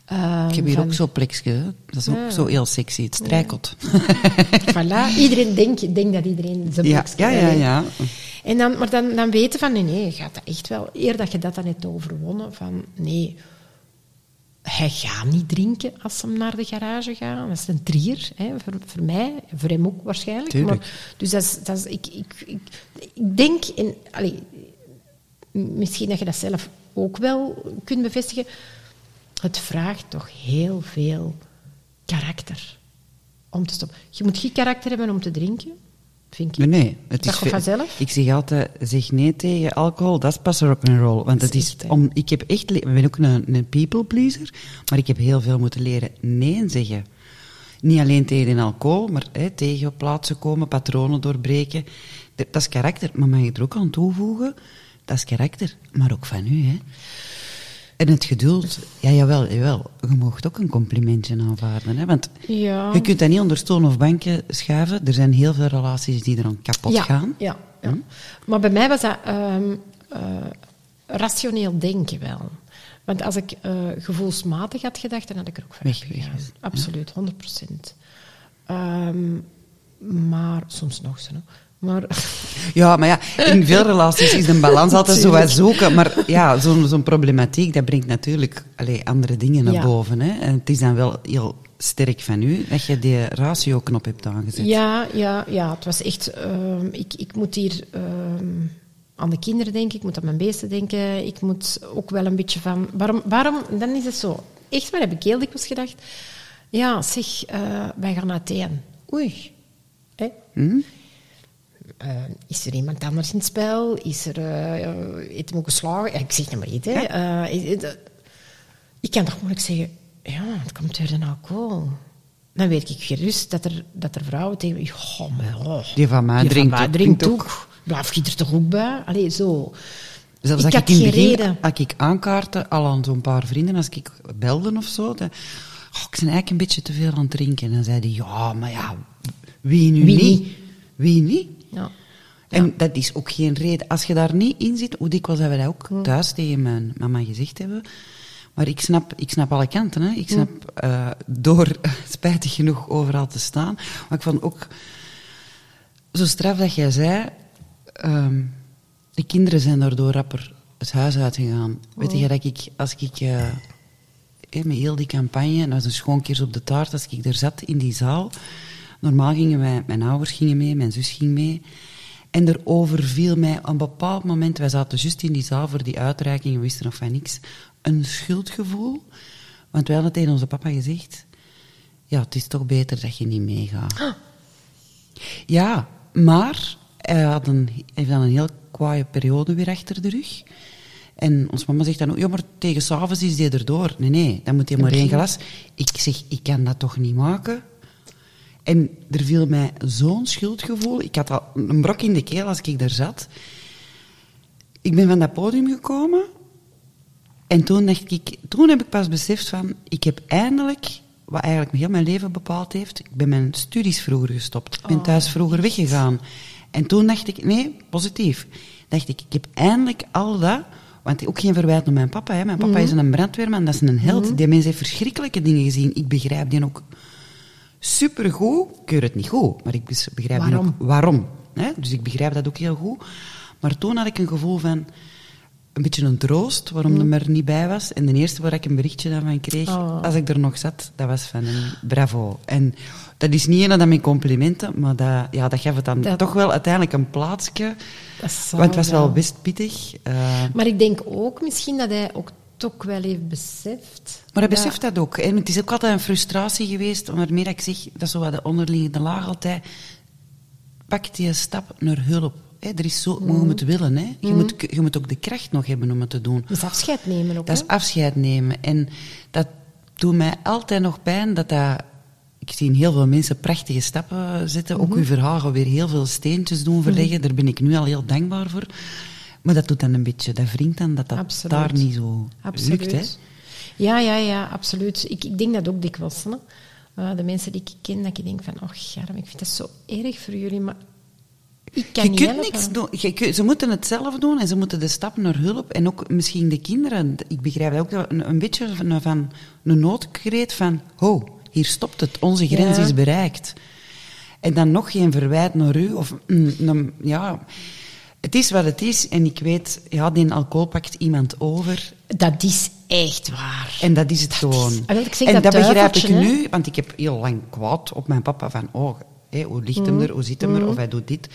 Ehm, Ik heb hier van- ook zo'n plekje. Dat is ook zo heel sexy. Het strijkelt. Voilà. Iedereen denkt denk dat iedereen zijn Ja, plekje ja, ja, ja. En dan, maar dan, dan weten van, nee, nee, je gaat dat echt wel... Eer dat je dat dan hebt overwonnen, van, nee, hij gaat niet drinken als ze naar de garage gaan. Dat is een trier, hè, voor, voor mij, voor hem ook waarschijnlijk. Tuurlijk. Maar, dus dat is, dat is, ik, ik, ik, ik denk, en, allee, misschien dat je dat zelf ook wel kunt bevestigen, het vraagt toch heel veel karakter om te stoppen. Je moet geen karakter hebben om te drinken, vind ik. Nee, nee. Het Dat is vanzelf? Ik zeg altijd, zeg nee tegen alcohol, dat is pas rock'n'roll. Want het is is, echt, om, ik heb echt, ik ben ook een, een people pleaser, maar ik heb heel veel moeten leren nee zeggen. Niet alleen tegen alcohol, maar hè, tegen op plaatsen komen, patronen doorbreken. De- Dat is karakter, maar mag je er ook aan toevoegen, dat is karakter, maar ook van u, hè. En het geduld, ja, jawel, jawel. Je mag ook een complimentje aanvaarden, hè. Want Ja. je kunt dat niet onder stoel of banken schuiven. Er zijn heel veel relaties die er aan kapot ja, gaan. Ja, ja. Maar bij mij was dat ehm, eh, rationeel denken wel. Want als ik eh, gevoelsmatig had gedacht, dan had ik er ook van ja. Absoluut, 100 procent. Ehm, maar soms nog zo. Maar Ja, maar ja, in veel relaties is een balans altijd zo wat zoeken. Maar ja, zo'n zo'n problematiek, dat brengt natuurlijk allee, andere dingen naar Ja. boven. Hè. En het is dan wel heel sterk van u dat je die ratio-knop hebt aangezet. ja, ja, ja, het was echt... ehm, ik, ik moet hier ehm, aan de kinderen denken, ik moet aan mijn beesten denken. Ik moet ook wel een beetje van... Waarom, waarom dan is het zo. Echt waar heb ik heel dikwijls gedacht... Ja, zeg, eh, wij gaan naar Athene. Oei. Hm? Eh, is er iemand anders in het spel? Is er... eh eh, heeft hem ook geslagen? Ja, ik zeg het maar niet, hè. Eh, ik kan toch moeilijk zeggen... Ja, het komt door de alcohol. Dan weet ik gerust dat er, dat er vrouwen tegen me... Oh, maar, oh, Die van mij die drinkt mij ook- drinkt drinkt ook. Blijf je er toch ook bij? Allee, zo. Zelfs ik als had ik in geen het begin, reden. als ik aankaartte, al aan zo'n paar vrienden, als ik belde of zo, dan, oh, ik ben eigenlijk een beetje te veel aan het drinken. En dan zei die, ja, maar ja, wie nu Wie niet? Wie niet? Ja. En dat is ook geen reden. Als je daar niet in zit, hoe dikwijls hebben we dat ook thuis tegen mijn mama gezegd hebben. Maar ik snap, ik snap alle kanten. Hè. Ik snap eh, door spijtig genoeg overal te staan. Maar ik vond ook zo straf dat jij zei. ehm, de kinderen zijn daardoor rapper het huis uitgegaan. Weet je dat ik, als ik. hè, met heel die campagne, en dat was een schoonkeers op de taart, als ik er zat in die zaal. Normaal gingen wij, mijn ouders gingen mee, mijn zus ging mee. En er overviel mij op een bepaald moment, wij zaten juist in die zaal voor die uitreiking, we wisten nog van niks, een schuldgevoel. Want wij hadden tegen onze papa gezegd, ja, het is toch beter dat je niet meegaat. Ja, maar hij had een, heeft dan een heel kwaaie periode weer achter de rug. En ons mama zegt dan ook, ja, maar tegen s'avonds is die erdoor. Nee, nee, dan moet je maar één glas. Ik zeg, ik kan dat toch niet maken? En er viel mij zo'n schuldgevoel. Ik had al een brok in de keel als ik daar zat. Ik ben van dat podium gekomen. En toen dacht ik, toen heb ik pas beseft van, ik heb eindelijk, wat eigenlijk heel mijn leven bepaald heeft, ik ben mijn studies vroeger gestopt. Ik ben thuis vroeger weggegaan. En toen dacht ik, nee, positief. Dacht ik, ik heb eindelijk al dat, want ook geen verwijt naar mijn papa. Hè. Mijn papa is een brandweerman, dat is een held. Die mens heeft verschrikkelijke dingen gezien. Ik begrijp die ook supergoed. Ik keur het niet goed, maar ik begrijp Waarom? ook waarom. Hè? Dus ik begrijp dat ook heel goed. Maar toen had ik een gevoel van een beetje een troost, waarom Mm. er niet bij was. En de eerste waar ik een berichtje daarvan kreeg, Oh. als ik er nog zat, dat was van een bravo. En dat is niet een dat mijn complimenten, maar dat, ja, dat gaf het dan Dat- toch wel uiteindelijk een plaatsje. Want het was wel wel. best pittig. eh, Maar ik denk ook misschien dat hij ook toch wel heeft beseft... Maar hij dat- beseft dat ook. En het is ook altijd een frustratie geweest, waarmee dat ik zeg, dat is zo wat de onderliggende laag altijd, pak die stap naar hulp. Hè, er is zo, je moet willen. Hè. Je, moet, je moet ook de kracht nog hebben om het te doen. Dus afscheid nemen ook, Dat hè? is afscheid nemen. En dat doet mij altijd nog pijn dat dat... Ik zie heel veel mensen prachtige stappen zetten. Ook uw verhaal weer heel veel steentjes doen verleggen. Daar ben ik nu al heel dankbaar voor. Maar dat doet dan een beetje... Dat wringt dan dat dat Absoluut. daar niet zo Absoluut. lukt. Hè. Ja, ja, ja, absoluut. Ik, ik denk dat ook dikwijls. Hè. Eh, de mensen die ik ken, dat ik denk van, oh, Germ, ik vind dat zo erg voor jullie, maar ik kan je niet kunt helpen. niks doen. Je kun- ze moeten het zelf doen en ze moeten de stap naar hulp. En ook misschien de kinderen. Ik begrijp dat ook een, een beetje van, van een noodkreet van... Ho, hier stopt het. Onze grens Ja. is bereikt. En dan nog geen verwijt naar u. Of, mm, ja, het is wat het is. En ik weet, ja, die alcohol pakt iemand over. Dat is echt waar. En dat is het gewoon. Ah, wel, ik zeg en dat dat, begrijp ik hè. nu, want ik heb heel lang kwaad op mijn papa van, oh, hé, hoe ligt Mm. hem er, hoe zit hem er, of hij doet dit.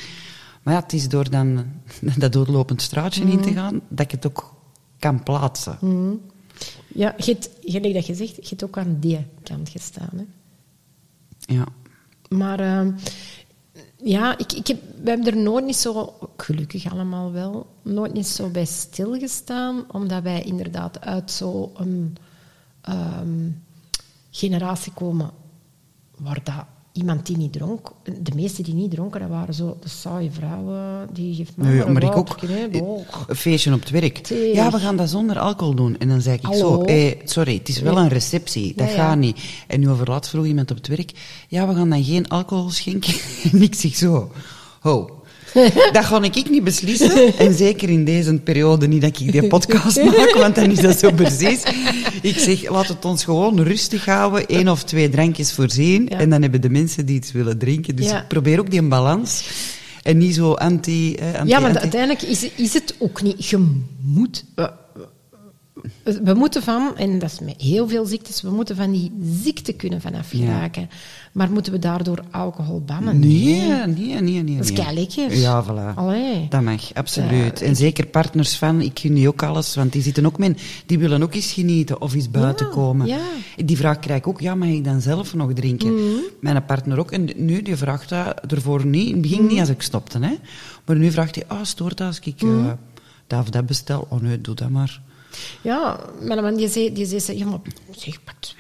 Maar ja, het is door dan dat doorlopend straatje in Mm. te gaan, dat ik het ook kan plaatsen. Ja, gelijk dat je zegt, je hebt ook aan die kant gestaan. Hè. Ja. Maar ehm, ja, ik, ik heb, we hebben er nooit niet zo, gelukkig allemaal wel, nooit niet zo bij stilgestaan, omdat wij inderdaad uit zo'n ehm generatie komen waar dat iemand die niet dronk, de meesten die niet dronken, dat waren zo de saaie vrouwen, die geeft me Nee, maar ik ook. boh. Een feestje op het werk. Ja, we gaan dat zonder alcohol doen. En dan zei ik Hallo? zo, hé, sorry, het is wel Nee. een receptie. Dat Ja, ja. gaat niet. En nu overlaatst vroeg iemand op het werk, ja, we gaan dan geen alcohol schenken. En ik zeg zo, ho. Dat ga ik niet beslissen. En zeker in deze periode niet dat ik die podcast maak, want dan is dat zo precies. Ik zeg, laat het ons gewoon rustig houden. één of twee drankjes voorzien. Ja. En dan hebben de mensen die iets willen drinken. Dus Ja. ik probeer ook die balans. En niet zo anti... eh, anti Ja, maar anti- uiteindelijk is, is het ook niet. Je moet. We, moeten van, en dat is met heel veel ziektes, we moeten van die ziekte kunnen vanaf geraken. Maar moeten we daardoor alcohol bannen? Nee, nee, nee, nee. Dat is nee. Ja, voilà. Allee. Dat mag, absoluut. Ja, en zeker partners van, ik gun die ook alles, want die zitten ook men, die willen ook eens genieten of eens buiten Ja, komen. Die vraag krijg ik ook, ja, mag ik dan zelf nog drinken? Mhm. Mijn partner ook, en nu, die vraagt dat ervoor niet, in het begin Mhm. niet als ik stopte, hè. Maar nu vraagt hij, ah, stoort dat als ik Mhm. eh, dat of dat bestel? Oh nee, doe dat maar. Ja, mijn man die zei, die zei ja, maar zeg, pak het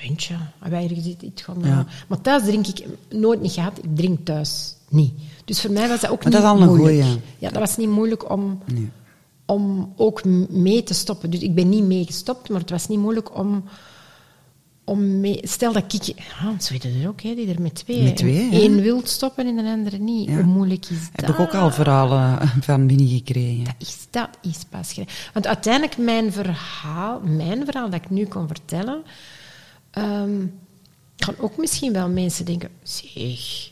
wij iets iets gaan... Ja. Maar thuis drink ik nooit niet gehad. Ik drink thuis niet. Dus voor mij was dat ook Maar niet dat moeilijk. goeie. Ja, dat was niet moeilijk om, Nee. om ook mee te stoppen. Dus ik ben niet mee gestopt, maar het was niet moeilijk om... om mee, stel dat ik... Ja, zo weten er ook, hè, die er met twee... Met twee? Eén wil stoppen en de andere niet. Ja. Hoe moeilijk is dat? Heb ik ook al verhalen van binnengekregen. Dat is, dat is pas. Want uiteindelijk, mijn verhaal, mijn verhaal dat ik nu kon vertellen, ehm, gaan ook misschien wel mensen denken, zeg,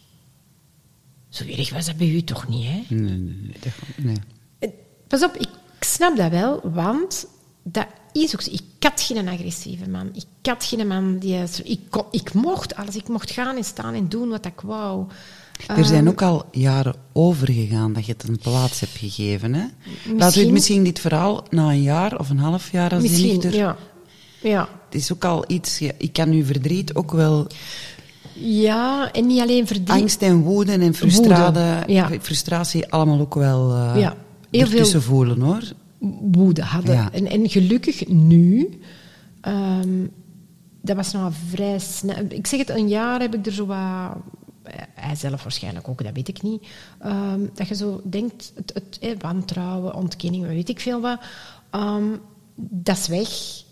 zo erg was dat bij u toch niet, hè? Nee, nee, nee. nee. Pas op, ik snap dat wel, want dat is ook zo. Ik had geen agressieve man. Ik had geen man die... Ik, kon- ik mocht alles. Ik mocht gaan en staan en doen wat ik wou. Er zijn Ehm, ook al jaren overgegaan dat je het een plaats hebt gegeven. Hè? Laten we Misschien- dit verhaal na een jaar of een half jaar als je Misschien, ja. Ja. Het is ook al iets... ja, ik kan uw verdriet ook wel... ja, en niet alleen verdriet. Angst en woede en frustrade, Woede, ja. frustratie allemaal ook wel uh, Ja, heel ertussen veel- voelen, hoor. Woede hadden. Ja. En, en gelukkig nu, ehm, dat was nou vrij snel. Ik zeg het, een jaar heb ik er zo wat. Hij zelf waarschijnlijk ook, dat weet ik niet. ehm, dat je zo denkt, het, het, eh, wantrouwen, ontkenning, weet ik veel wat. ehm, dat is weg.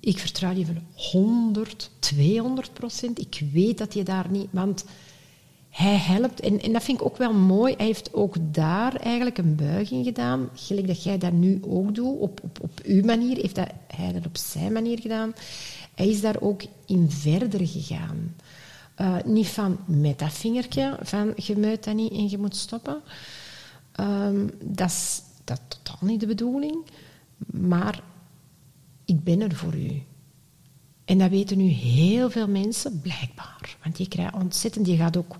Ik vertrouw die van 100, 200 procent. Ik weet dat je daar niet... Want hij helpt, en, en dat vind ik ook wel mooi, hij heeft ook daar eigenlijk een buiging gedaan, gelijk dat jij dat nu ook doet, op, op, op uw manier, heeft dat, hij dat op zijn manier gedaan. Hij is daar ook in verder gegaan. Eh, niet van met dat vingertje, van je moet dat niet en je moet stoppen. Ehm, dat is dat totaal niet de bedoeling. Maar ik ben er voor u. En dat weten nu heel veel mensen, blijkbaar. Want die krijgt ontzettend... Die gaat ook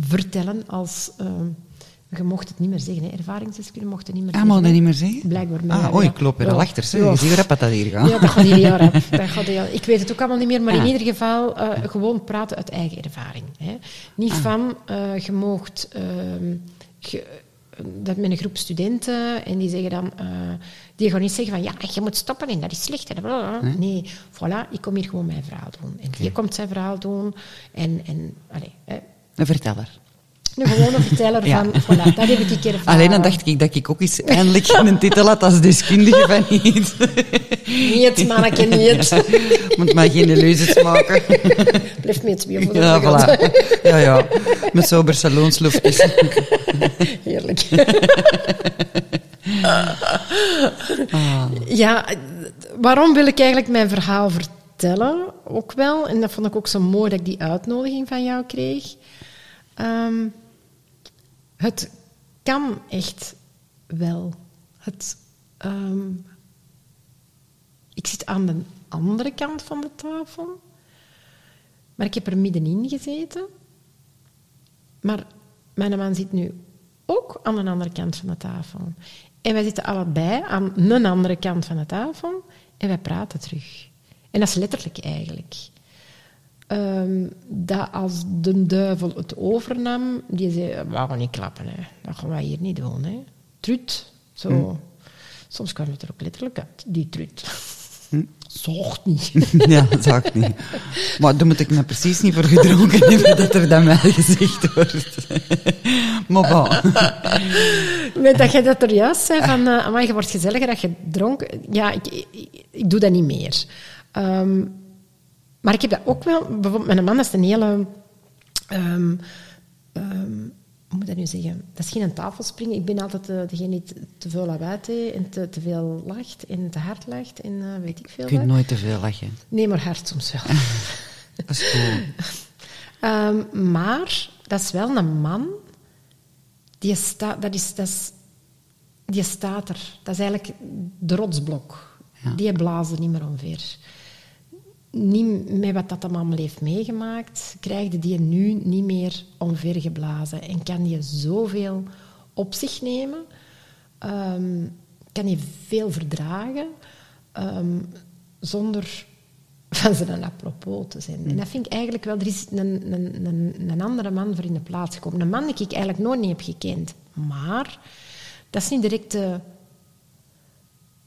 vertellen als... ehm, je mocht het niet meer zeggen, hè. mocht het niet meer Ah, zeggen. niet meer zeggen? Blijkbaar. maar Ah, oei, ik loop er al achter. Zeg. Je ziet dat hier gaat. Ja, dat gaat heel rap. Dat gaat heel... Ik weet het ook allemaal niet meer, maar in Ah. ieder geval eh, gewoon praten uit eigen ervaring. Hè. Niet Ah. van, eh, je moogt... ehm, ge- dat met een groep studenten en die zeggen dan... eh, die gaan niet zeggen van, ja, je moet stoppen en dat is slecht. En blablabla. Nee, voilà, ik kom hier gewoon mijn verhaal doen. En die komt zijn verhaal doen. En, en allee, hè. Een verteller. Een gewone verteller Ja. van, voilà, dat heb ik een keer. Alleen dan dacht ik dat ik ook eens eindelijk een titel had als deskundige van iets. Niet, manneke, niet. Moet maar geen illusies maken. Blijf met twee voor de Ja, voilà. Ja, ja. Met sober saloonsloefjes. Heerlijk. Ah. Ja, waarom wil ik eigenlijk mijn verhaal vertellen? Ook wel, en dat vond ik ook zo mooi dat ik die uitnodiging van jou kreeg. Ehm, het kan echt wel. Het, ehm, ik zit aan de andere kant van de tafel, maar ik heb er middenin gezeten. Maar mijn man zit nu ook aan de andere kant van de tafel. En wij zitten allebei aan een andere kant van de tafel en wij praten terug. En dat is letterlijk eigenlijk. Ehm, dat als de duivel het overnam, die zei, we gaan niet klappen, hè. dat gaan wij hier niet doen. Hè. Trut, zo. Soms kan het er ook letterlijk uit, die trut. Zocht niet. Ja, ik niet. Maar daar moet ik me precies niet voor gedronken hebben dat er dan mij gezegd wordt. Maar bon. Met dat je dat er juist zei, van, eh amai, je wordt gezelliger dat je dronken... Ja, ik, ik, ik doe dat niet meer. Ehm, maar ik heb dat ook wel... Bijvoorbeeld, mijn man is een hele... ehm, ehm, hoe moet ik dat nu zeggen? Dat is geen een tafelspringen. Ik ben altijd eh, degene die te, veel lawaai deed en te, te veel lacht en te hard lacht en eh, weet ik veel Je kunt nooit te veel lachen. Nee, maar hard soms wel. Dat is goed. Ehm, maar dat is wel een man die, sta, dat is, dat is, die staat er. Dat is eigenlijk de rotsblok. Ja. Die blazen niet meer omver. Niet met wat dat allemaal heeft meegemaakt, krijgde die nu niet meer omvergeblazen. En kan die zoveel op zich nemen, ehm, kan hij veel verdragen, ehm, zonder van zijn apropos te zijn. En dat vind ik eigenlijk wel... Er is een, een, een, een andere man voor in de plaats gekomen. Een man die ik eigenlijk nooit niet heb gekend. Maar dat is niet direct... eh,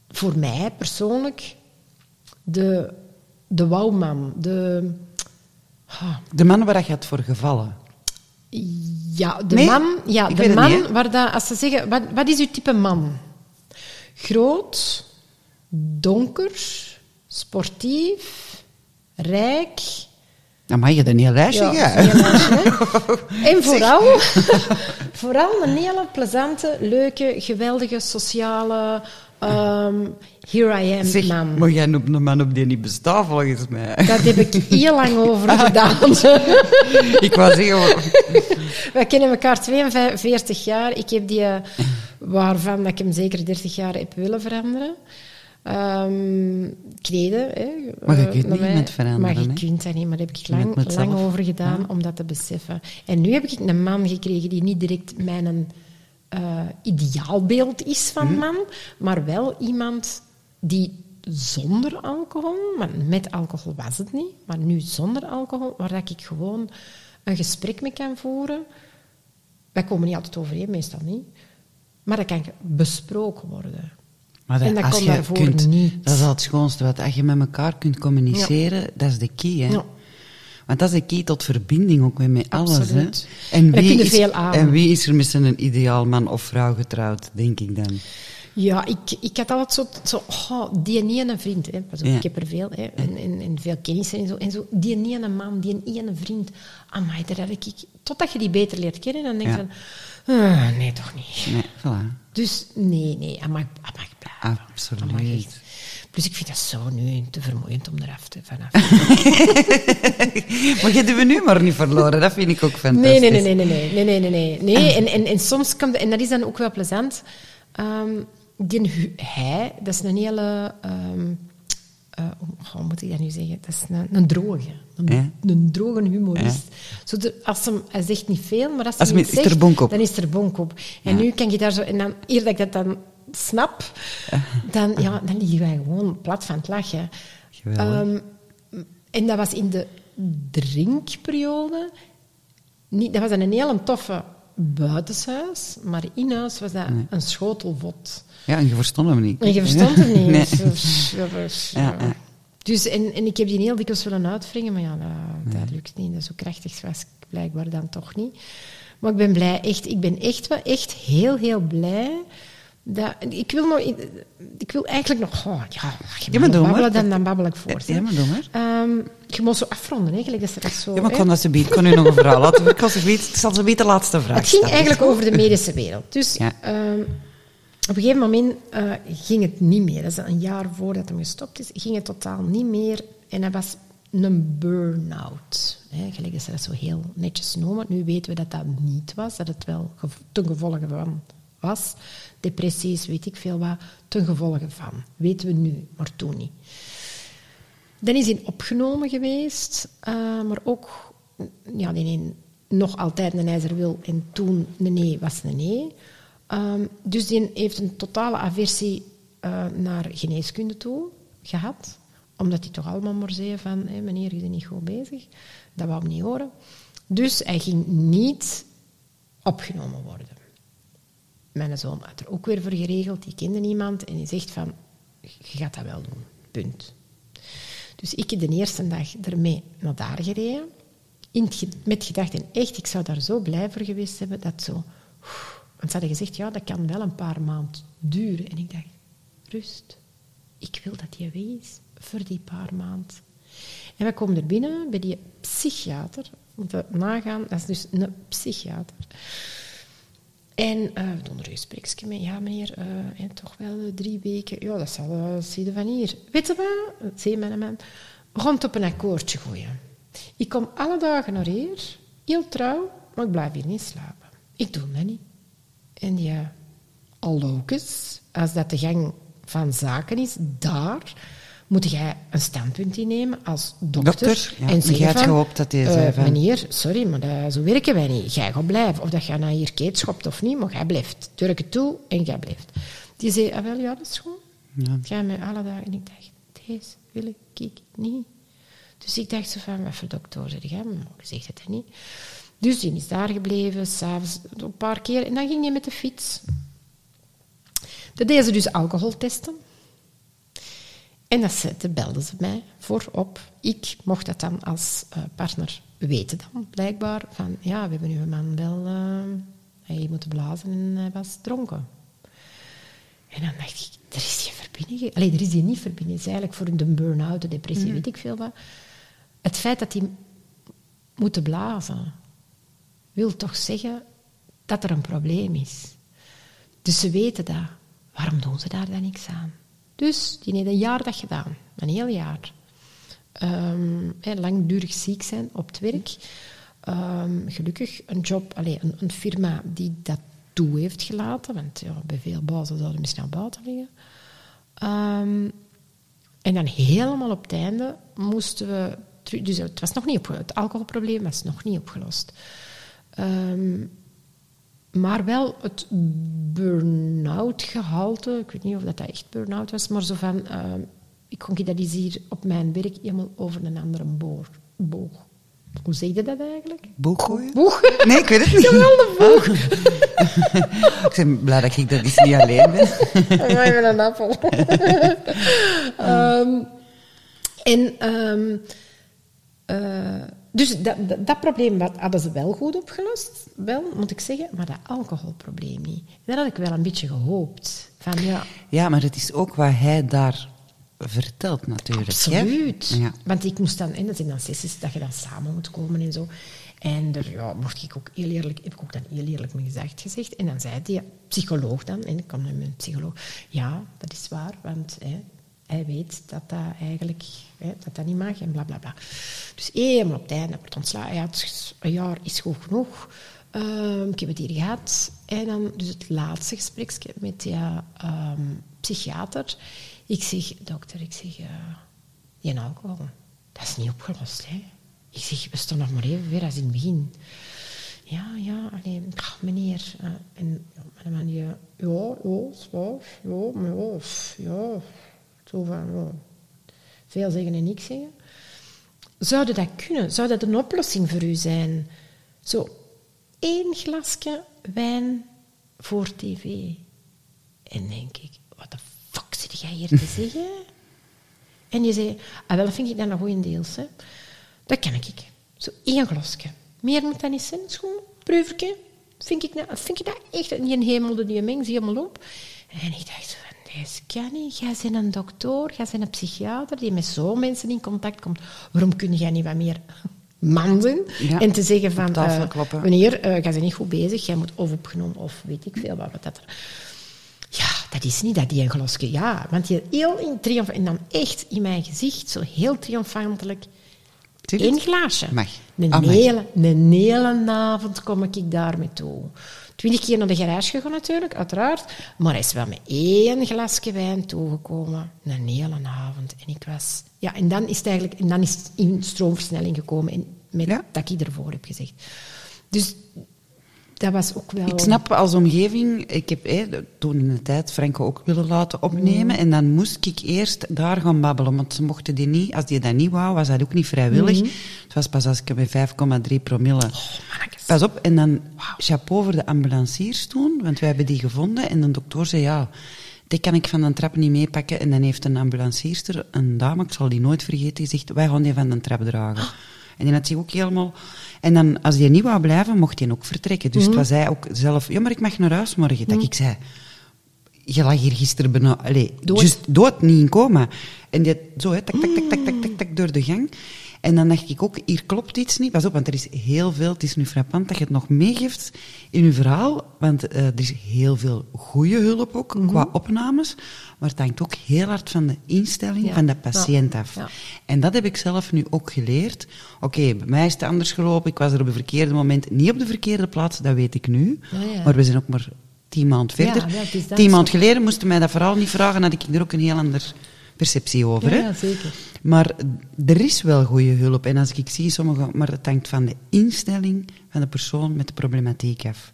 voor mij persoonlijk de, de wouwman. De, ah, De man waar je had voor gevallen. ja, de Nee, man, ja, de het man niet, waar dat, als ze zeggen, wat, wat is uw type man? Groot, donker, sportief, rijk. Dan mag je een heel lijstje Ja, gaan. dat is een heel lijstje, hè. En vooral, vooral een hele plezante, leuke, geweldige, sociale, ehm, here I am Zeg, man. maar jij noemt een man op die niet bestaat volgens mij. Daar heb ik heel lang over gedaan. Ik wou zeggen, Wij kennen elkaar 42 jaar. Ik heb die, eh, waarvan dat ik hem zeker 30 jaar heb willen veranderen. Ehm, kleden. Hè. Maar je eh, kunt niet iemand veranderen, Maar je kunt dat niet, maar daar heb ik lang, met lang over gedaan Ja. om dat te beseffen. En nu heb ik een man gekregen die niet direct mijn eh, ideaalbeeld is van Mhm. man, maar wel iemand die zonder alcohol, maar met alcohol was het niet, maar nu zonder alcohol, waar dat ik gewoon een gesprek mee kan voeren. Wij komen niet altijd overeen, meestal niet. Maar dat kan besproken worden. Maar dat, En dat als kon je daarvoor kunt, niet. Dat is al het schoonste. Wat, als je met elkaar kunt communiceren, dat is de key. Hè? Ja. Want dat is de key tot verbinding ook weer met alles. Hè? Absoluut. En, wie is, veel aan. en wie is er met een ideaal man of vrouw getrouwd, denk ik dan? Ja, ik, ik had altijd zo... zo oh, die ene vriend, hè. Pas op, Ja. ik heb er veel, hè. En, en, en veel kennissen en zo. En zo, die ene man, die ene vriend. Amai, daar had ik... Totdat je die beter leert kennen, dan denk je Ja. van... ah, nee, toch niet. Nee, voilà. Dus nee, nee, hij mag blijven. Absoluut. Dus ik vind dat zo nu te vermoeiend om eraf te vanaf maar je hebt nu maar niet verloren, dat vind ik ook fantastisch. Nee, nee, nee, nee, nee, nee, nee, nee. nee. En, en, en soms kan, en dat is dan ook wel plezant. Ehm, die hij, dat is een hele. Ehm, eh, hoe moet ik dat nu zeggen? Dat is een, droge. Een, droge humorist. Zo als hij zegt niet veel, maar als, hij zegt, is er dan is er bonk op. En nu kan je daar zo... En dan, eer dat ik dat dan snap, dan, ja, dan liggen wij gewoon plat van het lachen. Ehm, en dat was in de drinkperiode. Niet, dat was een hele toffe buitenshuis, maar in huis was dat een schotelvot. Ja, en je verstond hem niet. En je verstond het niet. Nee. Dus, ja, dus, Ja, ja. ja. Dus, en, en ik heb die heel dikwijls willen uitwringen, maar ja, dat, dat lukt niet. Dat zo krachtig was ik blijkbaar dan toch niet. Maar ik ben blij, echt, ik ben echt, wel echt heel, heel blij. Dat, ik, wil nog, ik wil eigenlijk nog... Oh, ja, je Ja, maar maar. babbelen, dan, dan babbel ik voort. Ja, maar doe maar. Ehm, je moet zo afronden, hè, gelijk dat dat zo... Ja, maar ik kon dat ze biedt. Ik kon u nog een verhaal laten. Ik, ze ik zal ze biedt de laatste vraag Het ging stellen. eigenlijk over de medische wereld. Dus Ja. ehm, op een gegeven moment eh, ging het niet meer. Dat is een jaar voordat hij gestopt is, ging het totaal niet meer. En hij was een burn-out. Gelijk dat ze dat zo heel netjes noemen. Nu weten we dat dat niet was, dat het wel ten gevolge van was. Depressies, weet ik veel wat, ten gevolge van. Weten we nu, maar toen niet. Dan is hij opgenomen geweest, eh, maar ook ja, een, nog altijd een ijzerwil en toen een nee was een nee. Ehm, dus die heeft een totale aversie eh, naar geneeskunde toe gehad, omdat hij toch allemaal maar zei van meneer, je bent niet goed bezig. Dat wou hem niet horen. Dus hij ging niet opgenomen worden. Mijn zoon had er ook weer voor geregeld, die kende niemand en die zegt van, je gaat dat wel doen, punt. Dus ik heb de eerste dag ermee naar daar gereden. In met gedachten, echt, ik zou daar zo blij voor geweest hebben dat zo... Want ze hadden gezegd, ja, dat kan wel een paar maanden duren. En ik dacht, rust. Ik wil dat je wees voor die paar maanden. En we komen er binnen bij die psychiater. Moeten nagaan, dat is dus een psychiater. En eh, we er een. Ja, meneer, eh, en toch wel eh, drie weken. Ja, dat zal uh, zitten van hier. Weet je wat? Zei mijn. Rond op een akkoordje gooien. Ik kom alle dagen naar hier, heel trouw, maar ik blijf hier niet slapen. Ik doe dat niet. En ja, allokus, als dat de gang van zaken is, daar moet jij een standpunt innemen als dokter. Dokter, ja. en jij had gehoopt dat hij eh, Meneer, sorry, maar dat, zo werken wij niet. Jij gaat blijven. Of dat jij naar hier keet schopt of niet, maar jij blijft. Druk het toe en jij blijft. Die zei, ah, wel, ja, dat is goed. Ja. Ga met alle dagen. En ik dacht, deze wil ik niet. Dus ik dacht zo van, wat voor dokter zeg jij? Maar je zegt het niet. Dus die is daar gebleven, s'avonds een paar keer. En dan ging hij met de fiets. Dan deden ze dus alcoholtesten. En dat zette, belden ze mij voorop. Ik mocht dat dan als eh, partner weten dan, blijkbaar. Van, ja, we hebben uw man wel... eh, hij moet blazen en hij was dronken. En dan dacht ik, er is geen verbinding. ge- Allee, er is hier niet verbinding. Het is eigenlijk voor de burn-out, de depressie, weet ik veel wat. Het feit dat die moeten blazen, wil toch zeggen dat er een probleem is. Dus ze weten dat. Waarom doen ze daar dan niks aan? Dus die heeft een jaar dat gedaan. Een heel jaar. Ehm, langdurig ziek zijn op het werk. Ehm, gelukkig een job, allez, een, een firma die dat toe heeft gelaten. Want ja, bij veel bazen zouden misschien aan buiten liggen. Ehm, en dan helemaal op het einde moesten we... Dus het, was nog niet op, het alcoholprobleem was nog niet opgelost. Ehm, maar wel het burn-out gehalte. Ik weet niet of dat, echt burn-out was, maar zo van... ehm, ik kon dat eens hier op mijn werk helemaal over een andere boor, boog. Hoe zeg je dat eigenlijk? Boeg gooien? Boog? Nee, ik weet het niet. Jawel, de boog. Ik ben blij dat ik dat niet alleen ben. Maar even een appel. Ehm, en ehm, eh, dus dat, dat, dat probleem hadden ze wel goed opgelost, wel, moet ik zeggen, maar dat alcoholprobleem niet. Dat had ik wel een beetje gehoopt. Van, ja, Ja, maar het is ook wat hij daar vertelt natuurlijk. Absoluut. Ja. Want ik moest dan, en dat zijn dan sessies dat je dan samen moet komen en zo. En er ja, mocht ik ook heel eerlijk, heb ik ook dan heel eerlijk mijn gezegd gezegd. En dan zei die psycholoog dan, en ik kwam met mijn psycholoog, ja, dat is waar, want hè, hij weet dat dat eigenlijk hè, dat dat niet mag en bla bla bla. Dus helemaal op het einde wordt ontslagen. Ja, een jaar is goed genoeg. Ehm, ik heb het hier gehad. En dan dus het laatste gesprek met die ehm, psychiater. Ik zeg, dokter, ik zeg, eh die alcohol, dat is niet opgelost. Hè? Ik zeg, we staan nog maar even weer als in het begin. Ja, ja, alleen, ach, meneer. eh, en ja, mijn man ja, ja, zwaar, ja, maar ja, pff, ja, zo van. Veel zeggen en niks zeggen. Zou dat kunnen? Zou dat een oplossing voor u zijn? Zo, één glasje wijn voor tv. En denk ik, wat de fuck zit jij hier te zeggen? En je zei, ah, wel, dat vind ik dan een goeie deels. Hè. Dat kan ik. Zo één glasje. Meer moet dat niet zijn, schoon, proevertje. vind ik, nou, vind ik dat echt... En die hemelde die meng helemaal op. En ik dacht, deze kan niet. Jij bent een dokter, jij bent een psychiater die met zo mensen in contact komt. Waarom kun jij niet wat meer man zijn? Ja, En te zeggen van, tafel eh, meneer, jij bent niet goed bezig, jij moet of opgenomen of weet ik veel wat wat dat er... Ja, dat is niet dat die een glasje... Ja, want die heel in triomf... En dan echt in mijn gezicht, zo heel triomfantelijk... Je Eén glaasje. Mag. Een, Ah, hele, een hele avond kom ik daarmee toe. Twintig keer naar de garage gegaan natuurlijk, uiteraard. Maar hij is wel met één glasje wijn toegekomen. Een hele avond. En ik was... Ja, en dan is het eigenlijk... En dan is in stroomversnelling gekomen. En met Ja. dat ik ervoor heb gezegd. Dus dat was ook wel... Ik snap als omgeving, ik heb eh, toen in de tijd Franco ook willen laten opnemen. En dan moest ik eerst daar gaan babbelen, want ze mochten die niet, als die dat niet wou, was dat ook niet vrijwillig. Het was pas als ik met 5,3 promille. mannetjes. pas op, en dan chapeau voor de ambulanciers toen, want wij hebben die gevonden. En de dokter zei ja. Die kan ik van de trap niet meepakken. En dan heeft een ambulancierster, een dame, ik zal die nooit vergeten, gezegd: Wij gaan die van de trap dragen. En die had zich ook helemaal. En dan, als die niet wou blijven, mocht hij ook vertrekken. Dus het was hij ook zelf. Ja, maar ik mag naar huis morgen. Dat ik zei. Je lag hier gisteren bijna. Allee, Dood. Just dood, niet in coma. En die zo, hè, tak, tak, tak, tak, tak, tak, tak, door de gang. En dan dacht ik ook, hier klopt iets niet. Pas op, want er is heel veel. Het is nu frappant dat je het nog meegeeft in je verhaal. Want eh, er is heel veel goede hulp ook, Mhm. qua opnames. Maar het hangt ook heel hard van de instelling Ja. van de patiënt Ja. af. Ja. En dat heb ik zelf nu ook geleerd. Oké, bij mij is het anders gelopen. Ik was er op het verkeerde moment niet op de verkeerde plaats, dat weet ik nu. Maar we zijn ook maar tien maanden verder. tien maanden geleden moesten mij dat vooral niet vragen, had ik er ook een heel andere perceptie over. Ja, hè? ja, zeker. Maar er is wel goede hulp. En als ik zie sommige, maar het hangt van de instelling van de persoon met de problematiek af.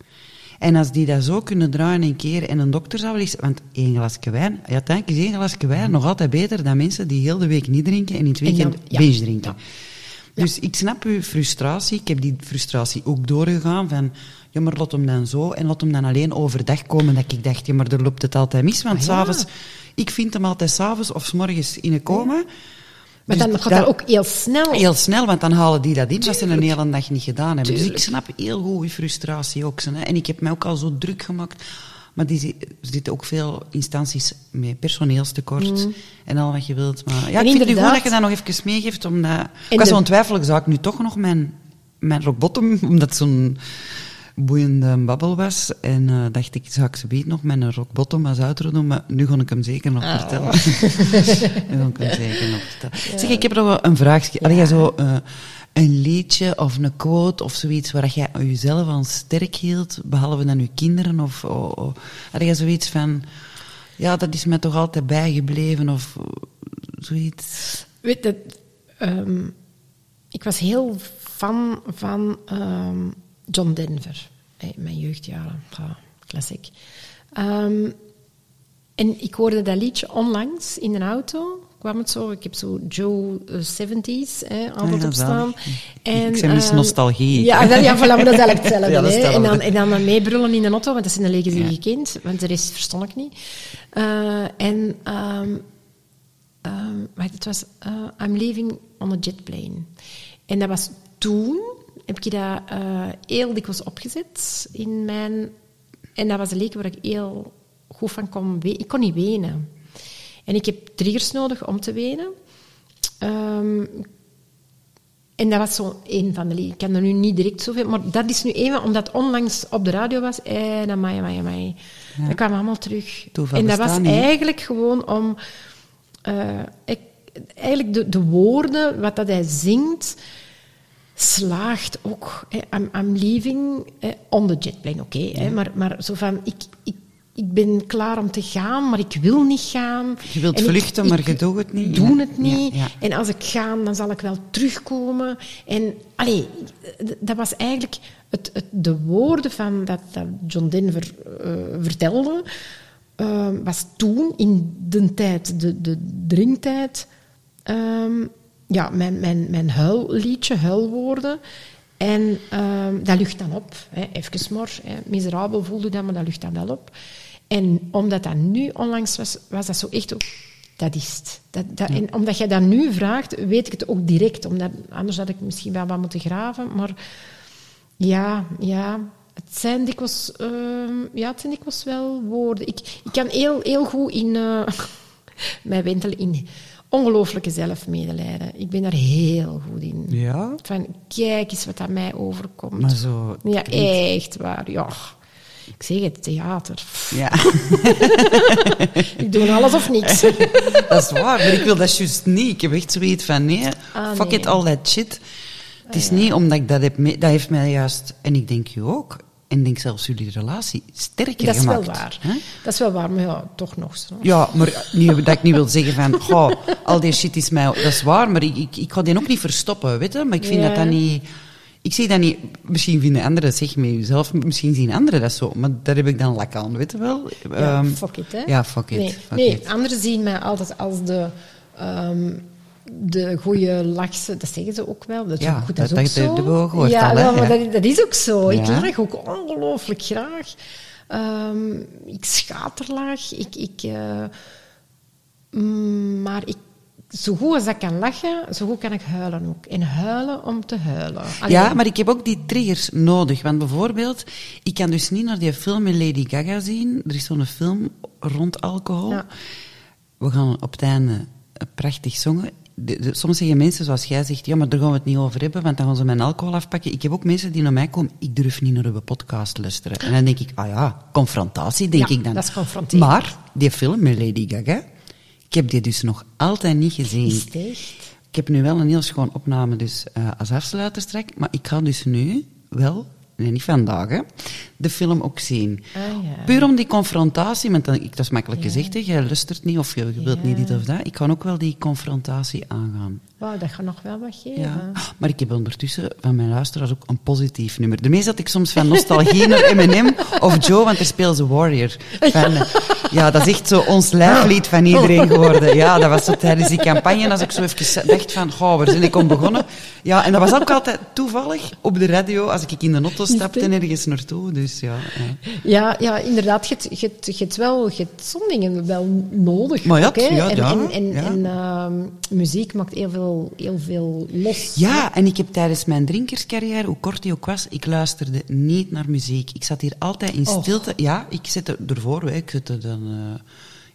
En als die dat zo kunnen draaien een keer en een dokter zou wel eens... Want één glasje wijn, ja, uiteindelijk is één glasje wijn nog altijd beter dan mensen die heel de week niet drinken en in het En dan- weekend ja. binge drinken. Dus ik snap uw frustratie. Ik heb die frustratie ook doorgegaan van... Ja, maar laat hem dan zo en laat hem dan alleen overdag komen. Dat ik dacht, ja, maar er loopt het altijd mis. Want Ah, ja. Ik vind hem altijd s'avonds of 's morgens in een coma. Maar Dus dan gaat dat- dat ook heel snel. Heel snel, want dan halen die dat in als ze een hele dag niet gedaan hebben. Dus ik snap heel goed je frustratie ook. zo, Hè. En ik heb mij ook al zo druk gemaakt. Maar die, er zitten ook veel instanties met personeelstekort en al wat je wilt. Maar ja, Mm. En ik vind het nu goed dat je dat nog even meegeeft. Omdat, ik was de- twijfel, zou ik nu toch nog mijn, mijn rock bottom, omdat zo'n boeiende babbel was. En eh, dacht ik, zou ik ze beet nog mijn rock bottom als outro doen, maar nu ga ik hem zeker nog Ah. vertellen. nu ga ik hem zeker nog vertellen. Zeg, ik heb nog wel een vraagje. Had jij zo eh, een liedje of een quote of zoiets waar jij jezelf aan sterk hield, behalve dan je kinderen? Of, had jij zoiets van, ja, dat is me toch altijd bijgebleven of zoiets? Weet je, ehm, ik was heel fan van ehm, John Denver. Hey, mijn jeugdjaren, ja, klassiek. Ehm, en ik hoorde dat liedje onlangs in een auto. Kwam het zo, ik heb zo Joe eh, 70s hè, altijd ja, op staan. zalig. Ik ben mis ehm, nostalgie. Ja, dat, ja, voilà, maar dat is eigenlijk hetzelfde. Ja, is hè. En, dan, en dan meebrullen in de auto, want dat zijn die Ja. je kent. Want de rest verstond ik niet. Eh, en ehm, ehm, het was eh, I'm leaving on a jet plane. En dat was toen, heb ik dat eh, heel dikwijls opgezet in mijn... En dat was een liedje waar ik heel goed van kon wenen. Ik kon niet wenen. En ik heb triggers nodig om te wenen. Ehm, en dat was zo een van de liederen. Ik kan er nu niet direct zoveel... Maar dat is nu even, omdat het onlangs op de radio was. En amai, amai, amai. Dat kwam allemaal terug. Toeval en dat was niet, eigenlijk gewoon om... eh, ik, eigenlijk de, de woorden, wat dat hij zingt, slaagt ook. Hè, I'm, I'm leaving hè, on the jetplane, oké. maar, maar zo van, ik, ik, ik ben klaar om te gaan, maar ik wil niet gaan. Je wilt En ik- vluchten, ik maar je doet het niet. doe het niet. ja, ja. En als ik ga, dan zal ik wel terugkomen. En allee, dat was eigenlijk het, het, de woorden van dat, dat John Denver eh, vertelde, eh, was toen in de tijd, de, de drinktijd, ehm, ja, mijn, mijn, mijn huilliedje, huilwoorden. En ehm, dat lucht dan op. Hè, even maar. Hè, miserabel voelde dat, maar dat lucht dan wel op. En omdat dat nu onlangs was, was dat zo echt ook... Dat is het. Dat, dat, En omdat jij dat nu vraagt, weet ik het ook direct. Omdat, anders had ik misschien wel wat moeten graven. Maar ja, ja Het zijn dikwijls, ehm, ja, het zijn dikwijls wel woorden. Ik, ik kan heel, heel goed in eh, mij wentelen in ongelooflijke zelfmedelijden. Ik ben daar heel goed in. Ja? Van, kijk eens wat aan mij overkomt. Maar zo... Ja, echt waar. Ja. Ik zeg het, theater. Ja, Ik doe alles of niks. dat is waar. Maar ik wil dat juist niet. Ik heb echt zoiets van, nee, Ah, fuck nee. it, all that shit. Het is niet omdat ik dat heb... dat heeft mij juist... En ik denk u ook. En denk zelfs jullie relatie sterker Dat is gemaakt. wel waar. hè? Dat is wel waar, maar ja, toch nog zo. Ja, maar niet dat ik niet wil zeggen van, goh, al die shit is mij, dat is waar, maar ik, ik, ik ga die ook niet verstoppen, weet je? Maar ik vind Ja. dat dat niet, ik zie dat niet, misschien vinden anderen, zeg met jezelf, misschien zien anderen dat zo, maar daar heb ik dan lak aan, weet je wel? Ja, Ehm, fuck it, hè? Ja, fuck it. Nee, fuck nee it. anderen zien mij altijd als de, ehm, de goede lachse... Dat zeggen ze ook wel. Dat is, Ja, ook, goed, dat is dat- ook zo. we ook gehoord ja, wel, maar Ja. dat, dat is ook zo. Ik lach ook ongelooflijk graag. Ehm, ik schaterlach. Ik... ik eh, mm, maar ik... Zo goed als ik kan lachen, zo goed kan ik huilen ook. En huilen om te huilen. Allee, Ja, maar ik heb ook die triggers nodig. Want bijvoorbeeld, ik kan dus niet naar die film met Lady Gaga zien. Er is zo'n film rond alcohol. Ja. We gaan op het einde prachtig zongen. De- de- soms zeggen mensen, zoals jij zegt, ja, maar daar gaan we het niet over hebben, want dan gaan ze mijn alcohol afpakken. Ik heb ook mensen die naar mij komen, ik durf niet naar uw podcast luisteren. En dan denk ik, ah ja, confrontatie, denk Ja, ik dan. dat is. Maar, die film met Lady Gaga, ik heb die dus nog altijd niet gezien. Is het echt? Ik heb nu wel een heel schoon opname dus, eh, als afsluiter straks, maar ik ga dus nu wel, nee niet vandaag, hè, de film ook zien. Ah, ja. Puur om die confrontatie, want dan, ik, dat is makkelijk gezegd, hè, jij luistert niet of je, je wilt niet dit of dat. Ik kan ook wel die confrontatie aangaan. Wauw, dat gaat nog wel wat geven. Ja. Maar ik heb ondertussen van mijn luisteraars ook een positief nummer. Daarmee zat ik soms van nostalgie naar Eminem of Joe, want er speelt ze Warrior. Van, ja, dat is echt zo ons lijflied van iedereen geworden. Ja, dat was zo tijdens die campagne, als ik zo even dacht van, goh, waar ben ik om begonnen? Ja, en dat was ook altijd toevallig op de radio, als ik in de auto stapte en ergens naartoe. Dus ja. ja. Ja, ja inderdaad. Je hebt- wel sommige wel nodig. Maar ja, ook, ja, en ja, en, en, en, ehm, muziek maakt heel veel, heel veel los. Ja, en ik heb tijdens mijn drinkerscarrière, hoe kort die ook was, ik luisterde niet naar muziek. Ik zat hier altijd in stilte. Ja, ik zette ervoor, hè, ik zette dan eh,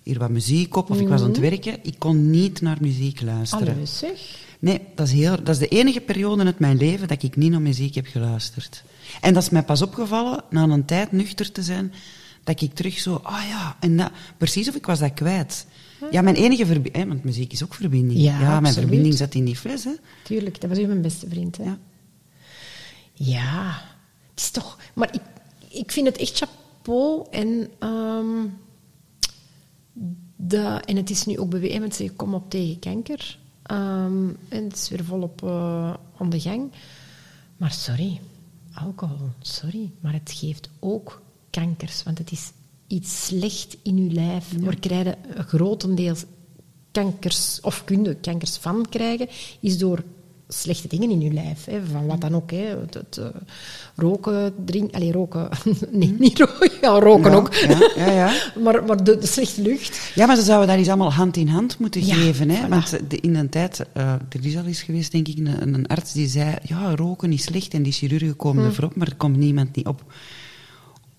hier wat muziek op, of ik was aan het werken. Ik kon niet naar muziek luisteren. Alles, zeg. Nee, dat is, heel, dat is de enige periode uit mijn leven dat ik niet naar muziek heb geluisterd. En dat is mij pas opgevallen, na een tijd nuchter te zijn, dat ik terug zo, ah ja, en dat, precies of ik was dat kwijt. Ja, mijn enige verbinding, want muziek is ook verbinding. Ja, mijn verbinding zat in die fles, hè. Tuurlijk, dat was u mijn beste vriend. Hè? Ja. Ja, het is toch... Maar ik, ik vind het echt chapeau. En, ehm, de, en het is nu ook bewezen, want ze komen op tegen kanker. Ehm, en het is weer volop eh aan de gang. Maar sorry, alcohol, sorry. Maar het geeft ook kankers. Want het is iets slecht in uw lijf. We krijgen grotendeels kankers, of kunnen kankers van krijgen, is door slechte dingen in je lijf. Hè, van wat dan ook. Hè. Het, het, eh, roken, drinken... Allee, roken... Nee, niet roken. Ja, roken Ja, ook. ja, ja, ja. maar maar de, de slechte lucht... Ja, maar ze zouden dat eens allemaal hand in hand moeten geven. Hè? voilà. Want de, in een tijd, eh, er is al eens geweest, denk ik, een, een arts die zei, ja, roken is slecht en die chirurgen komen Hm. ervoor op, maar er komt niemand niet op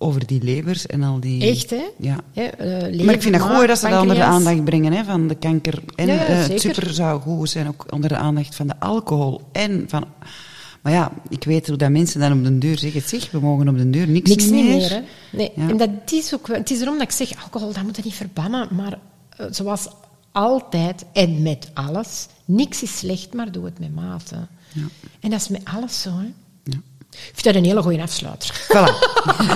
over die levers en al die... Echt, hè? Ja. Eh, lever, maar ik vind het goed dat ze dat onder de aandacht brengen, hè, van de kanker. En Ja, ja, eh, super zou goed zijn, ook onder de aandacht van de alcohol. En van... Maar ja, ik weet hoe dat mensen dan op de deur zeggen, zeg, we mogen op de deur niks, Niks meer. meer, hè? Nee, en dat is ook. Het is erom dat ik zeg, alcohol, dat moet je niet verbannen. Maar eh, zoals altijd en met alles, niks is slecht, maar doe het met mate. En dat is met alles zo, hè. Ik vind dat een hele goede afsluiter. Voilà.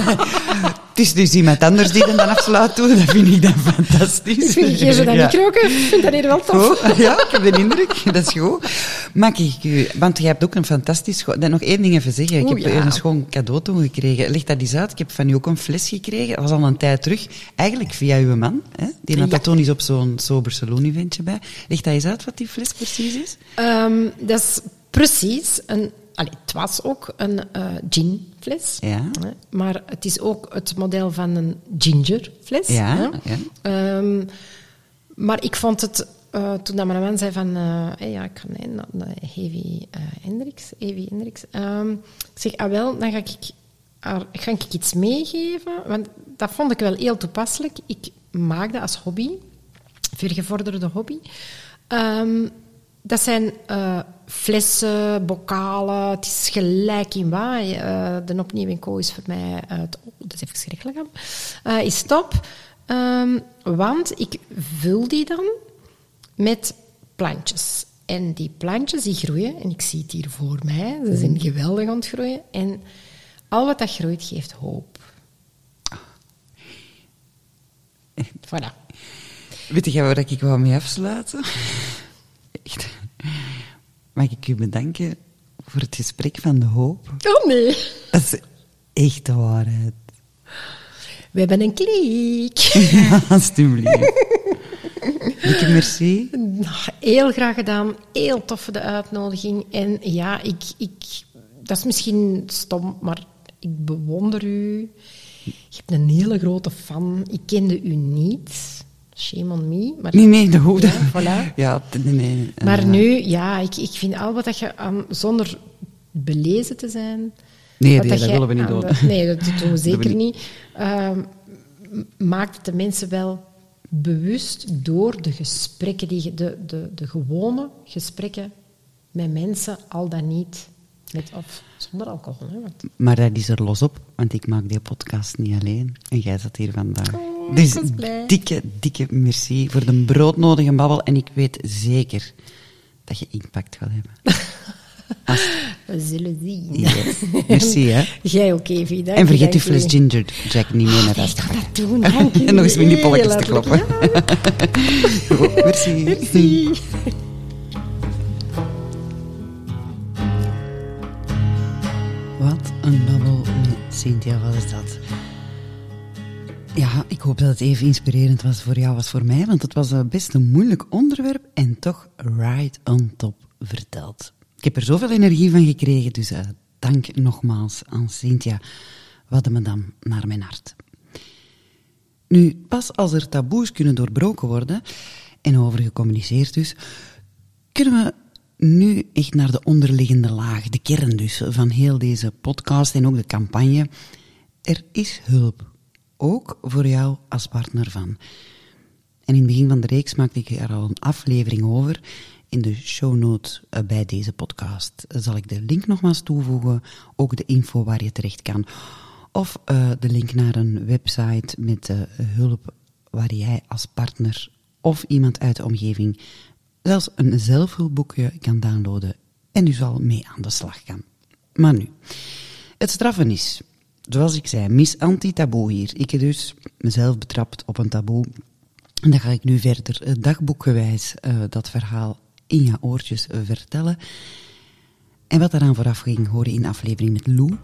het is dus iemand anders die dan afsluit doen. Dat vind ik dan fantastisch. Ik geef ze dat Ja. niet roken. Ik vind dat hier wel tof. Goed, ja, ik heb de indruk. Dat is goed. Mag ik u... Want jij hebt ook een fantastisch... Dan nog één ding even zeggen. Ik heb ja. een schoon cadeau toegekregen. Leg dat eens uit. Ik heb van u ook een fles gekregen. Dat was al een tijd terug. Eigenlijk via uw man. Hè? Die had Ja. toen eens op zo'n sober saloon eventje bij. Leg dat eens uit wat die fles precies is. Ehm, dat is precies een... Allee, het was ook een eh, ginfles. Ja. Hè, Maar het is ook het model van een gingerfles. Ja, ja. Ehm, maar ik vond het... eh, toen dat mijn man zei van... hey, ja, ik ga naar Heavy Hendricks. Heavy Hendricks. Ehm, ik zeg, ah wel, dan ga ik haar, ga ik iets meegeven, want dat vond ik wel heel toepasselijk. Ik maakte als hobby, vergevorderde hobby, ehm, dat zijn eh, flessen, bokalen, het is gelijk in wat. Eh, de opnieuw Co is voor mij uit... Oh, dat is even schrikkelijk. Eh, is top. Ehm, want ik vul die dan met plantjes. En die plantjes die groeien, en ik zie het hier voor mij, ze zijn geweldig aan het groeien. En al wat dat groeit, geeft hoop. Voilà. Weet je waar ik wou mee afsluiten? Echt. Mag ik u bedanken voor het gesprek van de hoop? Oh nee. Dat is echt de waarheid. We hebben een klik. Ja, alsjeblieft. Dikke merci. Nou, Heel graag gedaan. Heel tof voor de uitnodiging. En ja, ik, ik, dat is misschien stom, maar ik bewonder u. Je hebt een hele grote fan. Ik kende u niet. Shame on me. Maar, Nee, nee, de hoed. Ja, voilà. Ja, nee, nee. Maar nu, ja, ik, ik vind al wat dat je aan, zonder belezen te zijn. Nee, wat nee, dat willen we niet doen. de- nee, dat doen we zeker niet. M- maakt het de mensen wel bewust door de gesprekken, die, de, de, de gewone gesprekken met mensen, al dan niet met of zonder alcohol. Hè, want Maar dat is er los op, want ik maak die podcast niet alleen. En jij zat hier vandaag. Oh, dus ik was blij. dikke, dikke merci voor de broodnodige babbel. En ik weet zeker dat je impact gaat hebben. we zullen zien. Yes. Merci, hè. Jij ook, Evie. dank En vergeet die u. fles ginger jack niet mee naar huis te ga pakken. dat doen, dank. En nog eens met die polletjes te kloppen. Ja, merci. merci. Wat een babbel met Cynthia was dat. Ja, ik hoop dat het even inspirerend was voor jou als voor mij, want het was eh, best een moeilijk onderwerp en toch right on top verteld. Ik heb er zoveel energie van gekregen, dus eh, dank nogmaals aan Cynthia. Wat me dan naar mijn hart. Nu, pas als er taboes kunnen doorbroken worden, en over gecommuniceerd dus, kunnen we nu echt naar de onderliggende laag, de kern dus, van heel deze podcast en ook de campagne. Er is hulp, ook voor jou als partner van. En in het begin van de reeks maakte ik er al een aflevering over. In de show notes eh, bij deze podcast zal ik de link nogmaals toevoegen, ook de info waar je terecht kan. Of eh, de link naar een website met eh, hulp waar jij als partner of iemand uit de omgeving zelfs een zelfhulpboekje kan downloaden en u zal mee aan de slag gaan. Maar nu, het straffen is, zoals ik zei, mis anti-taboe hier. Ik heb dus mezelf betrapt op een taboe. En dan ga ik nu verder dagboekgewijs eh, dat verhaal in je oortjes vertellen. En wat daaraan vooraf ging, hoorde in aflevering met Lou.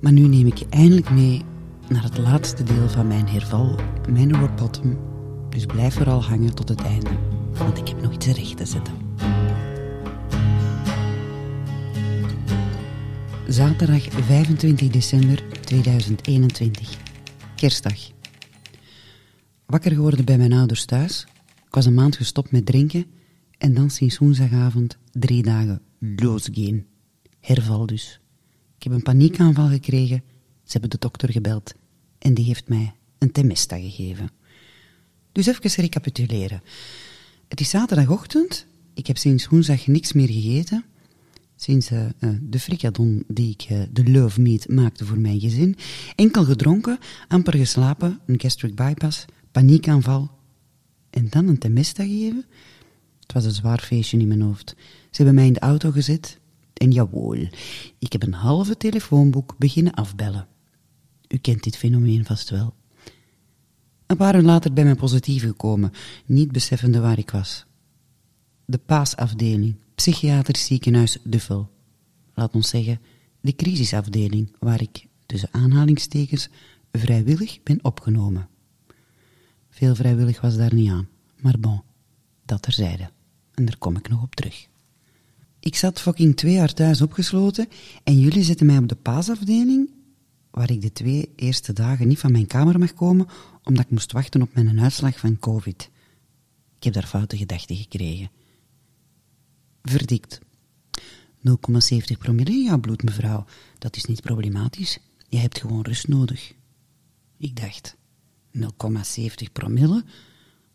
Maar nu neem ik eindelijk mee naar het laatste deel van mijn herval, mijn rock bottom. Dus blijf vooral hangen tot het einde, want ik heb nog iets recht te zetten. Zaterdag 25 december 2021, kerstdag. Wakker geworden bij mijn ouders thuis. Ik was een maand gestopt met drinken en dan sinds woensdagavond drie dagen losgeen. Herval dus. Ik heb een paniekaanval gekregen. Ze hebben de dokter gebeld en die heeft mij een Temesta gegeven. Dus even recapituleren. Het is zaterdagochtend. Ik heb sinds woensdag niks meer gegeten. Sinds eh, eh, de frikadon die ik eh, de love meat maakte voor mijn gezin. Enkel gedronken, amper geslapen, een gastric bypass, paniekaanval. En dan een Temesta geven? Het was een zwaar feestje in mijn hoofd. Ze hebben mij in de auto gezet. En jawohl, ik heb een halve telefoonboek beginnen afbellen. U kent dit fenomeen vast wel. Een paar uur later ben ik positief gekomen, niet beseffende waar ik was. De paasafdeling, psychiatrisch ziekenhuis Duffel. Laat ons zeggen, de crisisafdeling waar ik, tussen aanhalingstekens, vrijwillig ben opgenomen. Veel vrijwillig was daar niet aan, maar bon, dat terzijde. En daar kom ik nog op terug. Ik zat fucking twee jaar thuis opgesloten en jullie zetten mij op de paasafdeling, waar ik de twee eerste dagen niet van mijn kamer mag komen, omdat ik moest wachten op mijn uitslag van COVID. Ik heb daar foute gedachten gekregen. Verdikt. 0,70 promille in jouw bloed, mevrouw. Dat is niet problematisch. je hebt gewoon rust nodig. Ik dacht, 0,70 promille?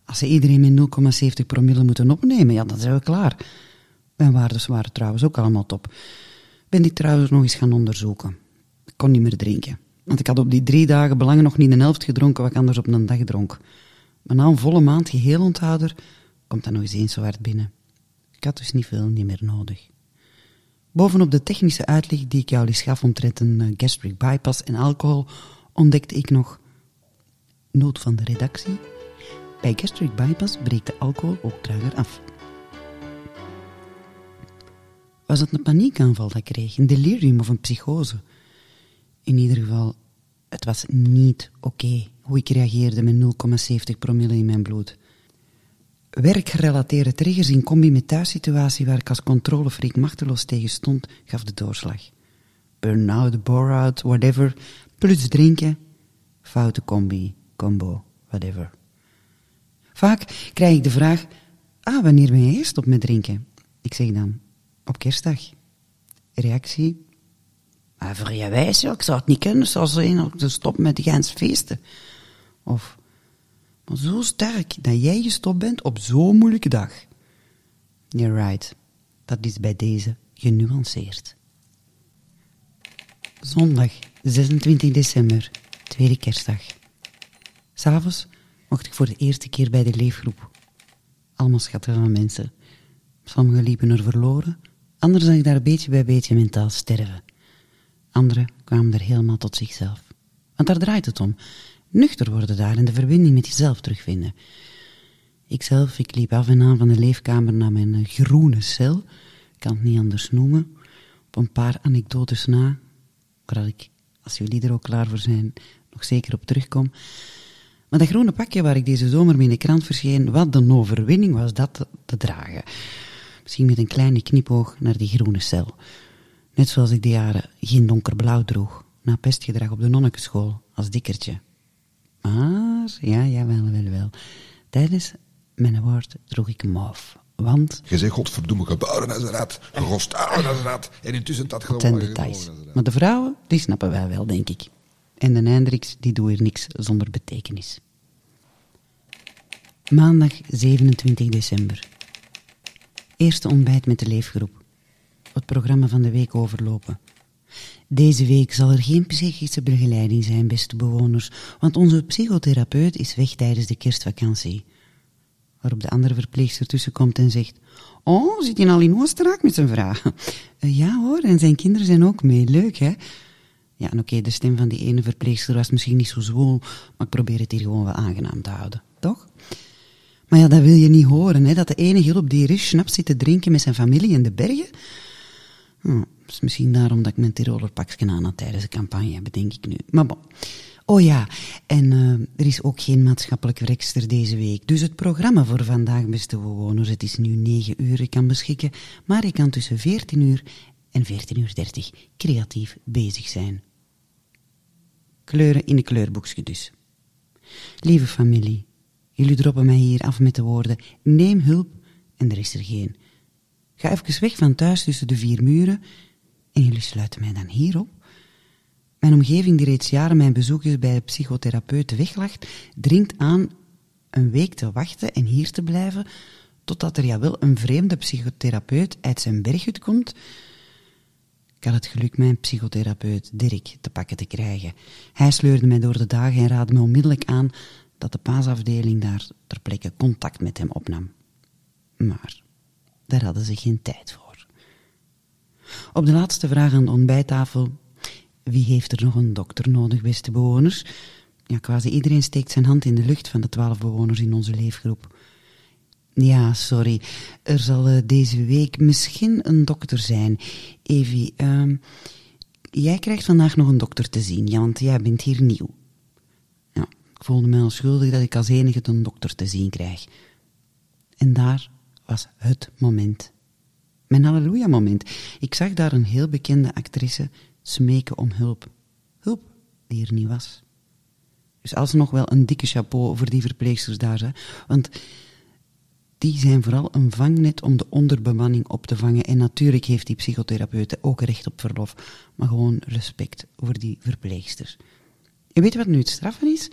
Als ze iedereen met 0,70 promille moeten opnemen, ja, dan zijn we klaar. Mijn waardes waren trouwens ook allemaal top. Ben ik trouwens nog eens gaan onderzoeken. Ik kon niet meer drinken. Want ik had op die drie dagen belangen nog niet de helft gedronken wat ik anders op een dag dronk. Maar na een volle maand geheel onthouder komt dat nog eens eens zo hard binnen. Ik had dus niet veel niet meer nodig. Bovenop de technische uitleg die ik jou eens gaf omtrent een eh, gastric bypass en alcohol, ontdekte ik nog... Noot van de redactie. Bij gastric bypass breekt de alcohol ook trager af. Was het een paniekaanval dat ik kreeg, een delirium of een psychose? In ieder geval, het was niet oké hoe ik reageerde met 0,70 promille in mijn bloed. Werkgerelateerde triggers in combi met thuissituatie waar ik als controlefreak machteloos tegen stond, gaf de doorslag. Burn-out, bore-out, whatever, plus drinken, foute combi, combo, whatever. Vaak krijg ik de vraag, ah, wanneer ben je eerst op met drinken? Ik zeg dan, op kerstdag. Reactie, maar voor je wijs, ik zou het niet kunnen, zoals een stoppen met gans feesten. Of, maar zo sterk dat jij gestopt bent op zo'n moeilijke dag. You're right. Dat is bij deze genuanceerd. Zondag 26 december, tweede kerstdag. S'avonds mocht ik voor de eerste keer bij de leefgroep. Allemaal schattige mensen. Sommigen liepen er verloren, anderen zag daar beetje bij beetje mentaal sterven. Anderen kwamen er helemaal tot zichzelf. Want daar draait het om. Nuchter worden daar en de verbinding met jezelf terugvinden. Ikzelf, ik liep af en aan van de leefkamer naar mijn eh, groene cel. Ik kan het niet anders noemen. Op een paar anekdotes na, waar ik, als jullie er ook klaar voor zijn, nog zeker op terugkom. Maar dat groene pakje waar ik deze zomer mee in de krant verscheen, wat een overwinning was dat te, dragen. Misschien met een kleine knipoog naar die groene cel. Net zoals ik die jaren geen donkerblauw droeg, na pestgedrag op de nonnekenschool, als dikkertje. Maar, ja, ja, wel, wel, wel. Tijdens mijn woord droeg ik mauve. Want, Je zegt godverdomme geboren als een rat, gerostaren als een rat. En intussen dat het gewoon zijn geboren details. Maar de vrouwen, die snappen wij wel, denk ik. En de Hendricks, die doen hier niks zonder betekenis. Maandag 27 december. Eerste ontbijt met de leefgroep. Het programma van de week overlopen. Deze week zal er geen psychische begeleiding zijn, beste bewoners, want onze psychotherapeut is weg tijdens de kerstvakantie. Waarop de andere verpleegster tussenkomt en zegt: Oh, zit hij al in Oostenrijk met zijn vraag? "Eh, ja hoor, en zijn kinderen zijn ook mee. Leuk, hè? Ja, en oké, de stem van die ene verpleegster was misschien niet zo zwoel, maar ik probeer het hier gewoon wel aangenaam te houden, toch? Maar ja, dat wil je niet horen, hè? Dat de enige hulp die er is, zit te drinken met zijn familie in de bergen. Hm, is misschien daarom dat ik mijn Tiroler pakje aan had tijdens de campagne, bedenk ik nu. Maar bon. Oh ja, en eh, er is ook geen maatschappelijk werkster deze week. Dus het programma voor vandaag, beste bewoners, het is nu 9 uur, ik kan beschikken, maar ik kan tussen 14 uur en 14 uur 30 creatief bezig zijn. Kleuren in de kleurboekje dus. Lieve familie, jullie droppen mij hier af met de woorden: neem hulp en er is er geen. Ga even weg van thuis tussen de vier muren en jullie sluiten mij dan hier op. Mijn omgeving, die reeds jaren mijn bezoekjes bij de psychotherapeut weglacht, dringt aan een week te wachten en hier te blijven, totdat er jawel een vreemde psychotherapeut uit zijn berghut komt. Ik had het geluk mijn psychotherapeut Dirk te pakken te krijgen. Hij sleurde mij door de dagen en raadde me onmiddellijk aan dat de paasafdeling daar ter plekke contact met hem opnam. Maar daar hadden ze geen tijd voor. Op de laatste vraag aan de ontbijttafel: wie heeft er nog een dokter nodig, beste bewoners? Ja, quasi iedereen steekt zijn hand in de lucht van de twaalf bewoners in onze leefgroep. Ja, sorry. Er zal eh, deze week misschien een dokter zijn. Evie, ehm, jij krijgt vandaag nog een dokter te zien, ja, want jij bent hier nieuw. Ja, ik voelde me al schuldig dat ik als enige een dokter te zien krijg. En daar was het moment. Mijn halleluja-moment. Ik zag daar een heel bekende actrice smeken om hulp. Hulp die er niet was. Dus alsnog wel een dikke chapeau voor die verpleegsters daar. Hè? Want die zijn vooral een vangnet om de onderbemanning op te vangen. En natuurlijk heeft die psychotherapeut ook recht op verlof, maar gewoon respect voor die verpleegsters. En weet je wat nu het straffen is?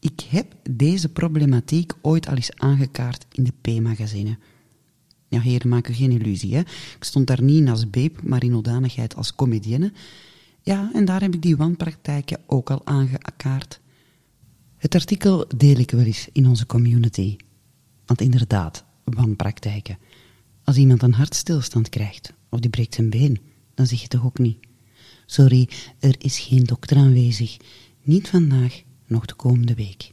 Ik heb deze problematiek ooit al eens aangekaart in de P-magazine. Ja, heren, maak u geen illusie, hè. Ik stond daar niet als beep, maar in hoedanigheid als comedienne. Ja, en daar heb ik die wanpraktijken ook al aangekaart. Het artikel deel ik wel eens in onze community. Want inderdaad, wanpraktijken. Als iemand een hartstilstand krijgt, of die breekt zijn been, dan zeg je toch ook niet. Sorry, er is geen dokter aanwezig. Niet vandaag, nog de komende week.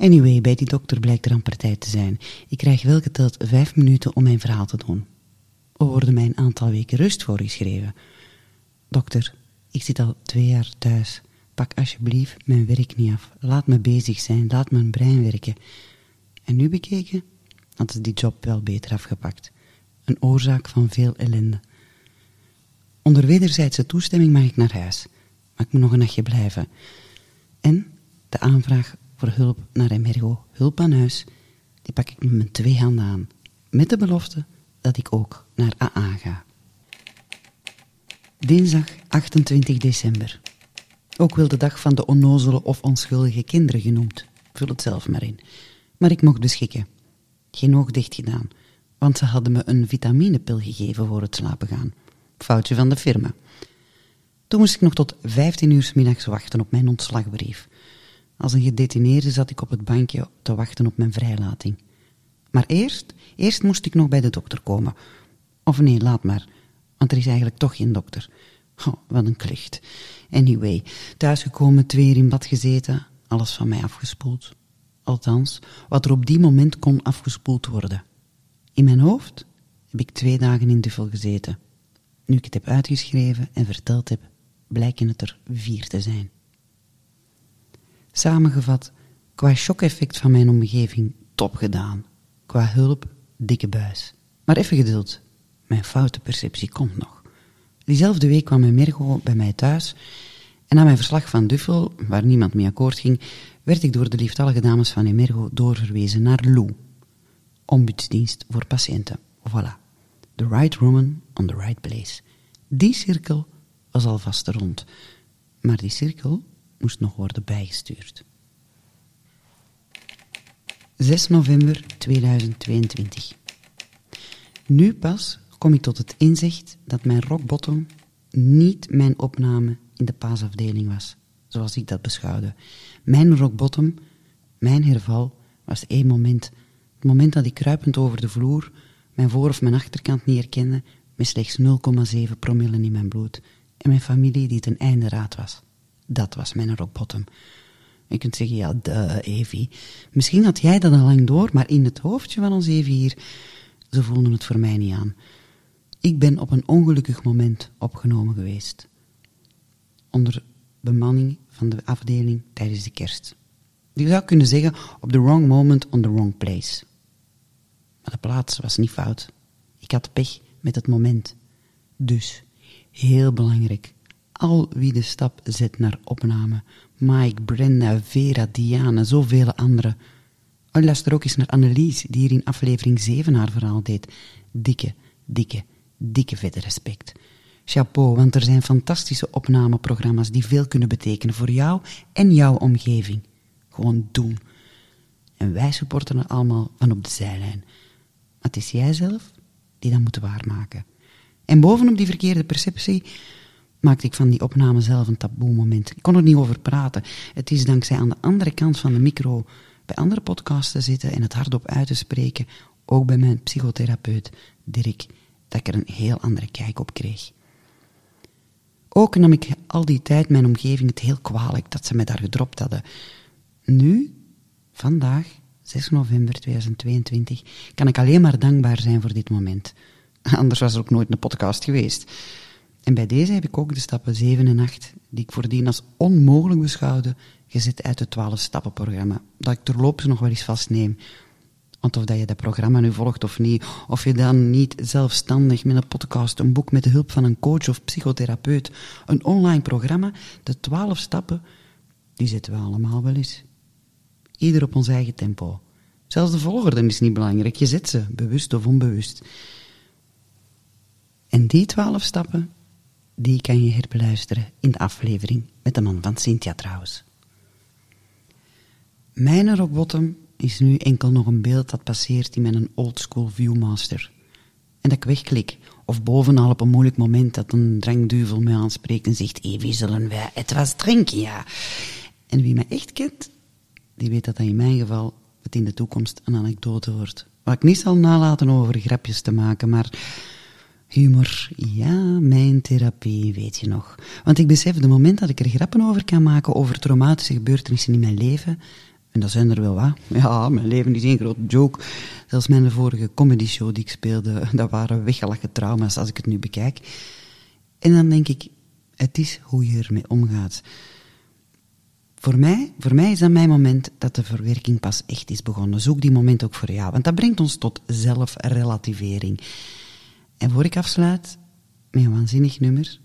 Anyway, bij die dokter blijkt er aan partij te zijn. Ik krijg wel geteld vijf minuten om mijn verhaal te doen. Er worden mij een aantal weken rust voorgeschreven. Dokter, ik zit al twee jaar thuis. Pak alsjeblieft mijn werk niet af. Laat me bezig zijn, laat mijn brein werken. En nu bekeken, had ze die job wel beter afgepakt. Een oorzaak van veel ellende. Onder wederzijdse toestemming mag ik naar huis, maar ik moet nog een nachtje blijven. En de aanvraag voor hulp naar Emergo, hulp aan huis, die pak ik met mijn twee handen aan. Met de belofte dat ik ook naar AA ga. Dinsdag 28 december. Ook wel de dag van de onnozele of onschuldige kinderen genoemd. Vul het zelf maar in. Maar ik mocht beschikken. Geen oog dicht gedaan, want ze hadden me een vitaminepil gegeven voor het slapen gaan. Foutje van de firma. Toen moest ik nog tot 15 uur middags wachten op mijn ontslagbrief. Als een gedetineerde zat ik op het bankje te wachten op mijn vrijlating. Maar eerst, eerst moest ik nog bij de dokter komen. Of nee, laat maar, want er is eigenlijk toch geen dokter. Oh, wat een klucht. Anyway, thuisgekomen, twee in bad gezeten, alles van mij afgespoeld. Althans, wat er op die moment kon afgespoeld worden. In mijn hoofd heb ik twee dagen in duffel gezeten. Nu ik het heb uitgeschreven en verteld heb, blijken het er vier te zijn. Samengevat, qua shock-effect van mijn omgeving, top gedaan. Qua hulp, dikke buis. Maar even geduld, mijn foute perceptie komt nog. Diezelfde week kwam mijn bij mij thuis en na mijn verslag van Duffel, waar niemand mee akkoord ging, werd ik door de lieftallige dames van Emergo doorverwezen naar Lou, ombudsdienst voor patiënten. Voilà. The right woman on the right place. Die cirkel was alvast rond, maar die cirkel moest nog worden bijgestuurd. 6 november 2022. Nu pas kom ik tot het inzicht dat mijn rock bottom niet mijn opname in de paasafdeling was, zoals ik dat beschouwde. Mijn rock bottom, mijn herval, was één moment. Het moment dat ik kruipend over de vloer mijn voor- of mijn achterkant niet herkende, met slechts 0,7 promille in mijn bloed. En mijn familie die ten einde raad was. Dat was mijn rock bottom. Je kunt zeggen, ja, de Evie. Misschien had jij dat al lang door, maar in het hoofdje van ons Evie hier, ze voelden het voor mij niet aan. Ik ben op een ongelukkig moment opgenomen geweest. Onder bemanning van de afdeling tijdens de kerst. Je zou kunnen zeggen, op the wrong moment on the wrong place. Maar de plaats was niet fout. Ik had pech met het moment. Dus, heel belangrijk, al wie de stap zet naar opname, Mike, Brenda, Vera, Diana, zoveel anderen. Oh, luister ook eens naar Annelies, die hier in aflevering 7 haar verhaal deed. Dikke, dikke, dikke vette respect. Chapeau, want er zijn fantastische opnameprogramma's die veel kunnen betekenen voor jou en jouw omgeving. Gewoon doen. En wij supporten het allemaal van op de zijlijn. Maar het is jij zelf die dat moet waarmaken. En bovenop die verkeerde perceptie maakte ik van die opname zelf een taboe moment. Ik kon er niet over praten. Het is dankzij aan de andere kant van de micro bij andere podcasts te zitten en het hardop uit te spreken, ook bij mijn psychotherapeut Dirk, dat ik er een heel andere kijk op kreeg. Ook nam ik al die tijd mijn omgeving het heel kwalijk dat ze mij daar gedropt hadden. Nu, vandaag, 6 november 2022, kan ik alleen maar dankbaar zijn voor dit moment. Anders was er ook nooit een podcast geweest. En bij deze heb ik ook de stappen 7 en 8, die ik voordien als onmogelijk beschouwde, gezet uit het 12-stappenprogramma, dat ik terloops nog wel eens vastneem. Want of dat je dat programma nu volgt of niet, of je dan niet zelfstandig met een podcast, een boek met de hulp van een coach of psychotherapeut, een online programma, de 12 stappen, die zetten we allemaal wel eens. Ieder op ons eigen tempo. Zelfs de volgorde is niet belangrijk. Je zet ze, bewust of onbewust. En die twaalf stappen, die kan je herbeluisteren in de aflevering met de man van Cynthia trouwens. Mijn rock bottom is nu enkel nog een beeld dat passeert in mijn oldschool Viewmaster. En dat ik wegklik. Of bovenal op een moeilijk moment dat een drankduvel mij aanspreekt en zegt, Evie, zullen wij het was drinken, ja. En wie mij echt kent, die weet dat dat in mijn geval het in de toekomst een anekdote wordt. Wat ik niet zal nalaten over grapjes te maken, maar humor, ja, mijn therapie, weet je nog. Want ik besef, de moment dat ik er grappen over kan maken, over traumatische gebeurtenissen in mijn leven, en dat zijn er wel wat. Ja, mijn leven is één grote joke. Zelfs mijn vorige comedy show die ik speelde, dat waren weggelachen trauma's als ik het nu bekijk. En dan denk ik, het is hoe je ermee omgaat. Voor mij, voor mij is dat mijn moment dat de verwerking pas echt is begonnen. Zoek die moment ook voor jou, want dat brengt ons tot zelfrelativering. En voor ik afsluit, met een waanzinnig nummer,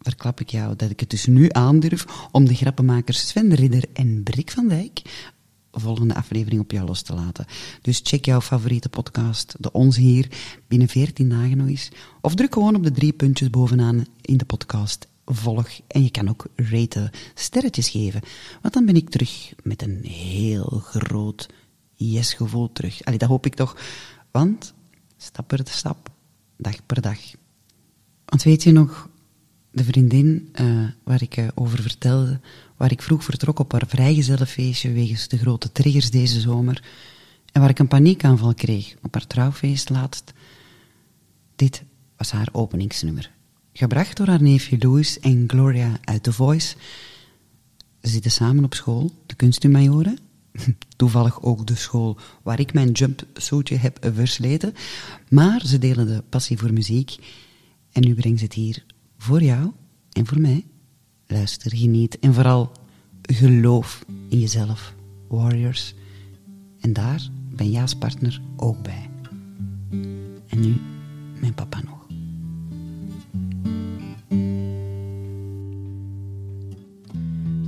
verklap ik jou dat ik het dus nu aandurf om de grappenmakers Sven de Ridder en Brik van Dijk volgende aflevering op jou los te laten. Dus check jouw favoriete podcast, de Ons Hier, binnen 14 dagen nog eens. Of druk gewoon op de drie puntjes bovenaan in de podcast volg. En je kan ook raten, sterretjes geven. Want dan ben ik terug met een heel groot yes-gevoel terug. Allee, dat hoop ik toch. Want, stap per stap, dag per dag. Want weet je nog, de vriendin uh, waar ik uh, over vertelde, waar ik vroeg vertrok op haar vrijgezellenfeestje wegens de grote triggers deze zomer, en waar ik een paniekaanval kreeg op haar trouwfeest laatst. Dit was haar openingsnummer. Gebracht door haar neefje Louis en Gloria uit The Voice. Ze zitten samen op school, de kunsthumajoren. Toevallig ook de school waar ik mijn jumpsuitje heb versleten. Maar ze delen de passie voor muziek. En nu brengt ze het hier voor jou en voor mij. Luister, geniet en vooral geloof in jezelf, warriors. En daar ben jij als partner ook bij. En nu mijn papa nog.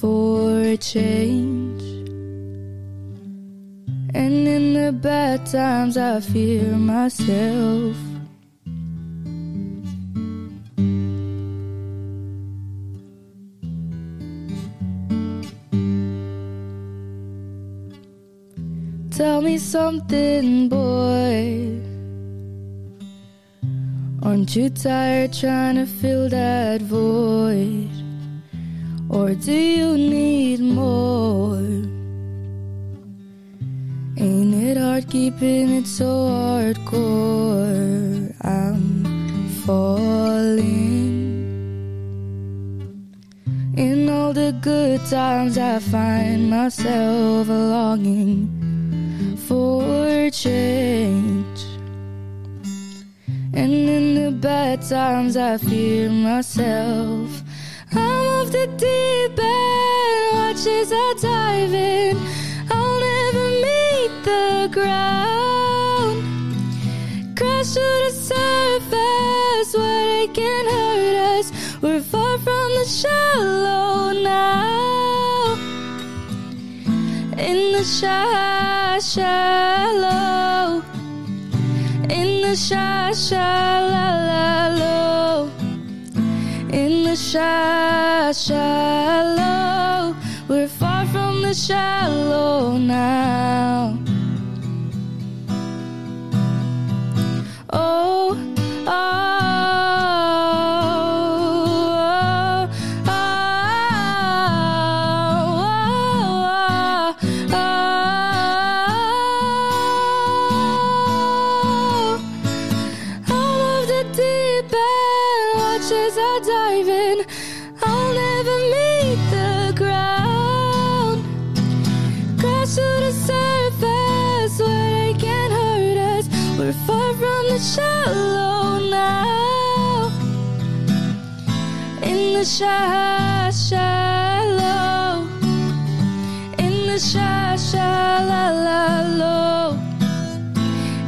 for a change. And in the bad times, I fear myself. Tell me something, boy. Aren't you tired trying to fill that void? Or do you need more? Ain't it hard keeping it so hardcore? I'm falling. In all the good times, I find myself longing for change. And in the bad times, I fear myself. I'm off the deep end, watch as I dive in. I'll never meet the ground. Crash to the surface where they can hurt us. We're far from the shallow now. In the shy, shallow. In the shy, shallow. In the shallow. We're far from the shallow now. Oh, oh, the shy, shallow. In the shy, shallow.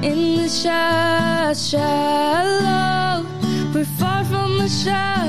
In the shy, shallow. We're far from the now.